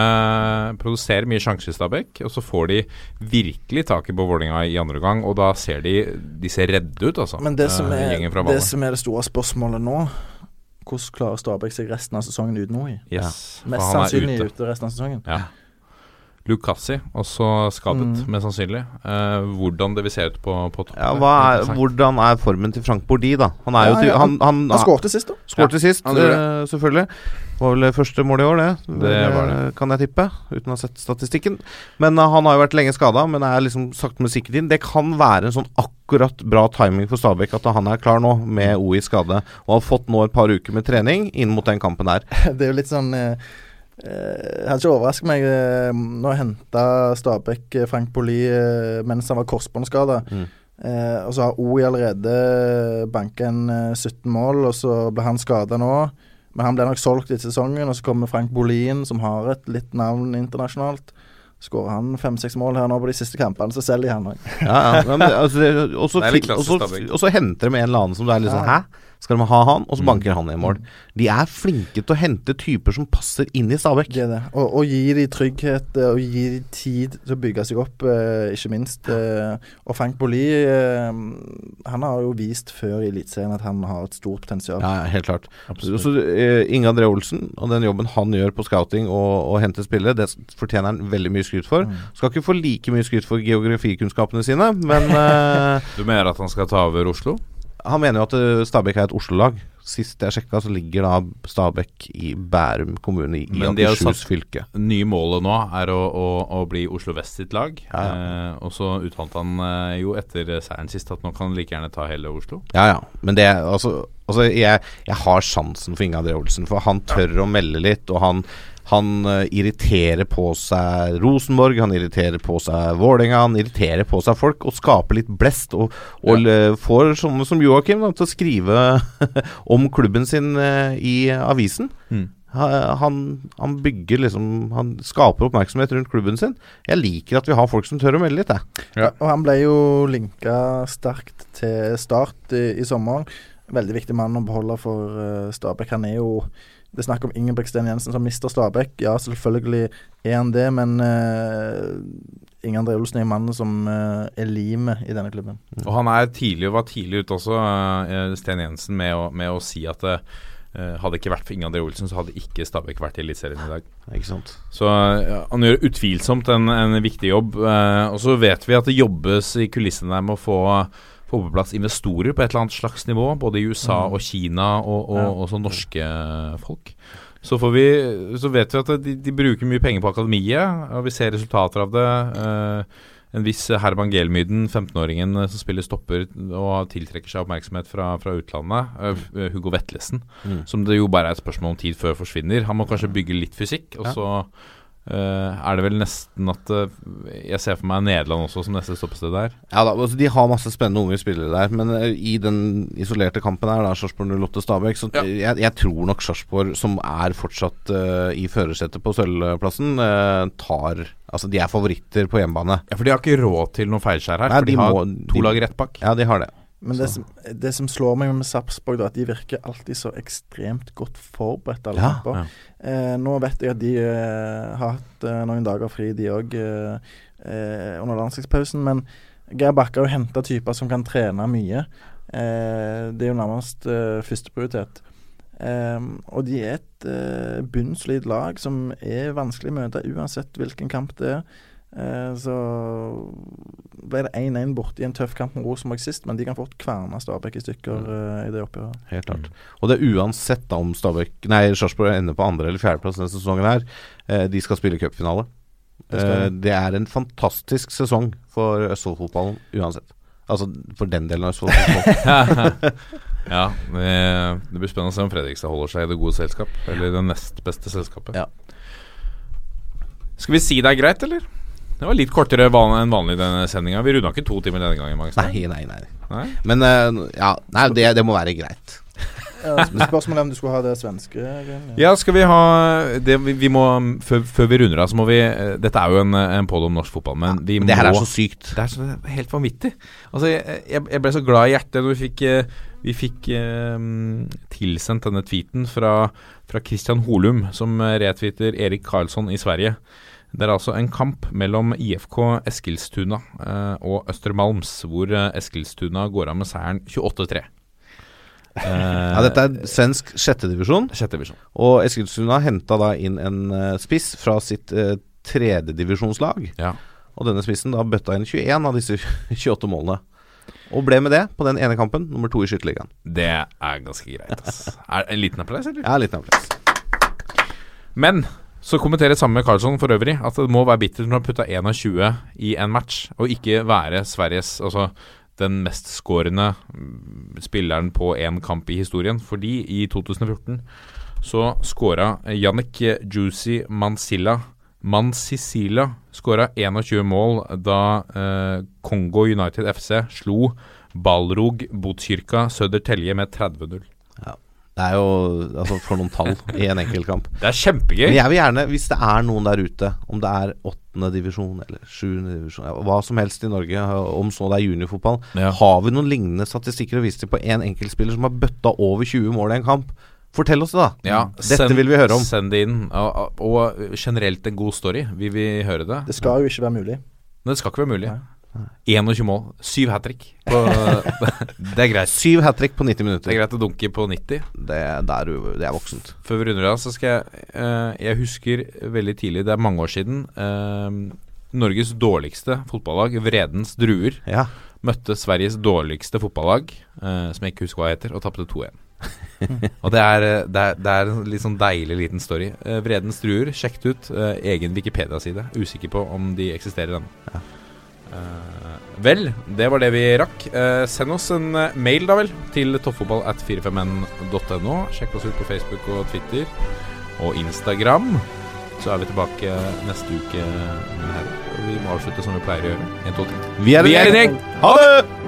Speaker 1: Produserer mye sjanser i Stabæk, og så får de virkelig taket på Vålinga i andre gang, og da ser de De ser redde ut, altså.
Speaker 3: Men det som,
Speaker 1: eh,
Speaker 3: er,
Speaker 1: gjengen
Speaker 3: det som er det store spørsmålet nå Hvordan klarer Stabæk seg resten av sesongen uten Noi?
Speaker 1: Yes,
Speaker 3: Mest
Speaker 1: er
Speaker 3: sannsynlig
Speaker 1: ute.
Speaker 3: ute. resten av sesongen.
Speaker 1: Ja. Lukassi, også skadet,
Speaker 3: Mm.
Speaker 1: mest sannsynlig. Eh, hvordan det vil se ut på, på toppen.
Speaker 2: Ja,
Speaker 1: det
Speaker 2: hva er, hvordan er formen til Frank Bordi, da? Han er jo til,
Speaker 3: han,
Speaker 2: han, han,
Speaker 3: Han skårte sist, da.
Speaker 2: Skårte
Speaker 1: Ja,
Speaker 2: sist, eh, selvfølgelig. Var vel første mål i år, det.
Speaker 1: Det var det.
Speaker 2: Kan jeg tippe, uten å ha sett statistikken. Men uh, han har jo vært lenge skada, men er liksom sakte, men sikkert inn. Det kan være en sånn akkurat bra timing for Stabæk at han er klar nå, med O i skade, og har fått nå et par uker med trening inn mot den kampen der.
Speaker 3: Det er jo litt sånn eh, eh, Det hadde ikke overrasket meg eh, Nå henta Stabæk eh, Frank Poli eh, mens han var korsbåndskada.
Speaker 2: Mm.
Speaker 3: Eh, og så har OI allerede banka en eh, 17 mål, og så ble han skada nå. Men han ble nok solgt etter sesongen, og så kommer Frank Bolin, som har et litt navn internasjonalt. Skårer han fem-seks mål her nå på de siste kampene, så selger han òg.
Speaker 2: Ja, ja. Men, altså, så og så henter de med en eller annen som du er litt sånn Hæ? Skal de ha han? Og så banker han i mål. De er flinke til å hente typer som passer inn i Stabæk.
Speaker 3: Det det. Og, og gi de trygghet eh, og gi de tid til å bygge seg opp, eh, ikke minst. Eh, og Frank Bolli eh, Han har jo vist før i Eliteserien at han har et stort potensial.
Speaker 2: Ja, helt klart. Så eh, Inge André Olsen og den jobben han gjør på scouting og, og hente spillere, det fortjener han veldig mye skryt for. Skal ikke få like mye skryt for geografikunnskapene sine, men eh,
Speaker 1: Du mener at han skal ta over Oslo?
Speaker 2: Han mener jo at eh, Stabæk er et Oslo-lag. Sist jeg sjekka, så ligger da Stabæk i Bærum kommune i, Akershus fylke.
Speaker 1: Nye målet nå er å, å, å bli Oslo Vest sitt lag.
Speaker 2: Ja, ja.
Speaker 1: Eh, og så uttalte han eh, jo etter seieren sist at nå kan han like gjerne ta hele Oslo.
Speaker 2: Ja, ja. Men det Altså, altså jeg, jeg har sjansen for Inge André Olsen, for han tør å melde litt, og han han eh, irriterer på seg Rosenborg, han irriterer på seg Vålerenga, han irriterer på seg folk og skaper litt blest. Og, og ja. får sånne som Joakim til å skrive om klubben sin eh, i avisen.
Speaker 1: Mm.
Speaker 2: Han, han bygger liksom Han skaper oppmerksomhet rundt klubben sin. Jeg liker at vi har folk som tør å melde litt, jeg.
Speaker 3: Og han ble jo linka sterkt til Start i, i sommer. Veldig viktig mann å beholde for uh, Stabæk. Han er jo Det er snakk om Ingebrigtsen Jensen som mister Stabæk. Ja, selvfølgelig er han det, men uh, Inge André Olsen er mannen som uh, er limet i denne klubben.
Speaker 1: Og han er tidlig, var tidlig ute også, uh, Sten Jensen, med å, med å si at uh, hadde det ikke vært for Inge André Olsen, så hadde ikke Stabæk vært i Eliteserien i dag.
Speaker 2: Ikke sant?
Speaker 1: Så ja, han gjør utvilsomt en, en viktig jobb. Eh, og så vet vi at det jobbes i kulissene der med å få, få på plass investorer på et eller annet slags nivå, både i USA
Speaker 3: Mm.
Speaker 1: og Kina og, og
Speaker 3: Ja.
Speaker 1: også norske folk. Så, får vi, så vet vi at de, de bruker mye penger på akademiet, og vi ser resultater av det. Eh, en viss Herman Gelmyden, 15-åringen eh, som spiller stopper og tiltrekker seg oppmerksomhet fra, fra utlandet. eh, Hugo Vetlesen,
Speaker 2: Mm.
Speaker 1: som det jo bare er et spørsmål om tid før forsvinner. Han må kanskje bygge litt fysikk, og
Speaker 2: Ja.
Speaker 1: Eh, er det vel nesten at uh, Jeg ser for meg Nederland også som neste stoppested der.
Speaker 2: Ja da, altså De har masse spennende unge spillere der, men uh, i den isolerte kampen her, da, Sarpsborg 08 Stabæk, så
Speaker 1: Ja.
Speaker 2: jeg, jeg tror nok Sarpsborg, som er fortsatt i førersetet på sølvplassen, tar Altså, de er favoritter på hjemmebane.
Speaker 1: Ja, For de har ikke råd til noe feilskjær her,
Speaker 2: Nei,
Speaker 1: for de,
Speaker 2: de
Speaker 1: har
Speaker 2: må-
Speaker 1: to
Speaker 2: de-
Speaker 1: lag rett bak.
Speaker 2: Ja, de har det.
Speaker 3: Men det som, det som slår meg med Sarpsborg, er at de virker alltid så ekstremt godt forberedt. alle
Speaker 2: Ja,
Speaker 1: ja.
Speaker 3: Eh, nå vet jeg at de eh, har hatt eh, noen dager fri, de òg, eh, eh, under landslagspausen. Men Geir Bakke har jo henta typer som kan trene mye. Eh, det er jo nærmest førsteprioritet. Og de er et bunnsolid lag som er vanskelig å møte uansett hvilken kamp det er. Eh, så ble det 1-1 borte i en tøff kamp med Rosenborg sist, men de kan fort kverne Stabæk i stykker mm. i det oppgjøret.
Speaker 2: Helt klart. Og det er uansett da om Stabæk Nei, Sarpsborg ender på andre- eller fjerdeplass denne sesongen her. Eh, de skal spille cupfinale.
Speaker 3: Det
Speaker 2: Eh, er en fantastisk sesong for Østfold-fotballen uansett. Altså for den delen av Østfold-fotballen.
Speaker 1: ja, det, det blir spennende å se om Fredrikstad holder seg i det gode selskap, eller det nest beste selskapet.
Speaker 2: Ja.
Speaker 1: Skal vi si det er greit, eller? Det var litt kortere van enn vanlig denne sendinga. Vi runda ikke to timer denne gangen.
Speaker 2: Nei, nei, nei.
Speaker 1: Nei?
Speaker 2: Men uh, ja, nei, det, det må være greit.
Speaker 3: Ja, spørsmålet er om du skulle ha det svenske greiene.
Speaker 1: Ja, skal vi ha det, vi, vi må, før, før vi runder av, så må vi eh, Dette er jo en, en podd om norsk fotball, men vi
Speaker 2: Men det her er så sykt.
Speaker 1: Det er så helt vanvittig. Altså, jeg, jeg ble så glad i hjertet når vi fikk, eh, vi fikk eh, tilsendt denne tweeten fra, fra Christian Holum, som retweeter Erik Karlsson i Sverige. Det er altså en kamp mellom IFK Eskilstuna eh, og Østermalms, hvor eh, Eskilstuna går av med seieren 28-3. Eh,
Speaker 2: Ja, dette er svensk sjettedivisjon,
Speaker 1: sjette
Speaker 2: og Eskilstuna henta da inn en spiss fra sitt eh, tredjedivisjonslag.
Speaker 1: Ja.
Speaker 2: Og denne spissen da bøtta inn 21 av disse 28 målene. Og ble med det på den ene kampen, nummer to i Skytterligaen.
Speaker 1: Det er ganske greit. ass. Er det en liten applaus, eller?
Speaker 2: Ja, en liten applaus.
Speaker 1: Men så kommenterer samme Karlsson for øvrig at det må være bittert når han putta 21 i en match, og ikke være Sveriges Altså den mest skårende mm, spilleren på én kamp i historien. Fordi i 2014 så skåra Jannik Juicy Mansilla Mansisila skåra 21 mål da eh, Kongo United FC slo Balrog Botkyrka Søder Telje med 30-0.
Speaker 2: Det er jo altså, for noen tall i en enkeltkamp.
Speaker 1: Det er kjempegøy!
Speaker 2: Men jeg vil gjerne, hvis det er noen der ute, om det er åttende divisjon eller sjuende divisjon, ja, hva som helst i Norge, om så det er juniorfotball,
Speaker 1: Ja.
Speaker 2: har vi noen lignende statistikker å vise til på én enkeltspiller som har bøtta over 20 mål i en kamp? Fortell oss det, da.
Speaker 1: Ja,
Speaker 2: Dette
Speaker 1: send-
Speaker 2: vil vi høre om.
Speaker 1: Send det inn. Og, og generelt en god story. Vi vil høre det.
Speaker 3: Det skal jo ikke være mulig.
Speaker 1: Men det skal ikke være mulig. 21 mål. Syv hat trick. Det er greit.
Speaker 2: Syv hat trick på 90 minutter.
Speaker 1: Det er greit å dunke på 90.
Speaker 2: Det, det, er, det er voksent.
Speaker 1: Før vi runder av, så skal jeg uh, Jeg husker veldig tidlig, det er mange år siden, uh, Norges dårligste fotballag, Vredens Druer,
Speaker 2: Ja.
Speaker 1: møtte Sveriges dårligste fotballag, uh, som jeg ikke husker hva heter, og tapte 2-1. og det er, det, er, det er en litt sånn deilig liten story. Vredens Druer, sjekk ut. Egen Wikipedia-side. Usikker på om de eksisterer ennå. Eh, vel, det var det vi rakk. Eh, send oss en eh, mail, da vel, til toppfotball at 45n.no. Sjekk oss ut på Facebook og Twitter og Instagram. Så er vi tilbake neste uke, Her. vi må avslutte som vi pleier å gjøre. En, to, tre.
Speaker 2: Vi er en
Speaker 1: gjeng.
Speaker 2: Ha det!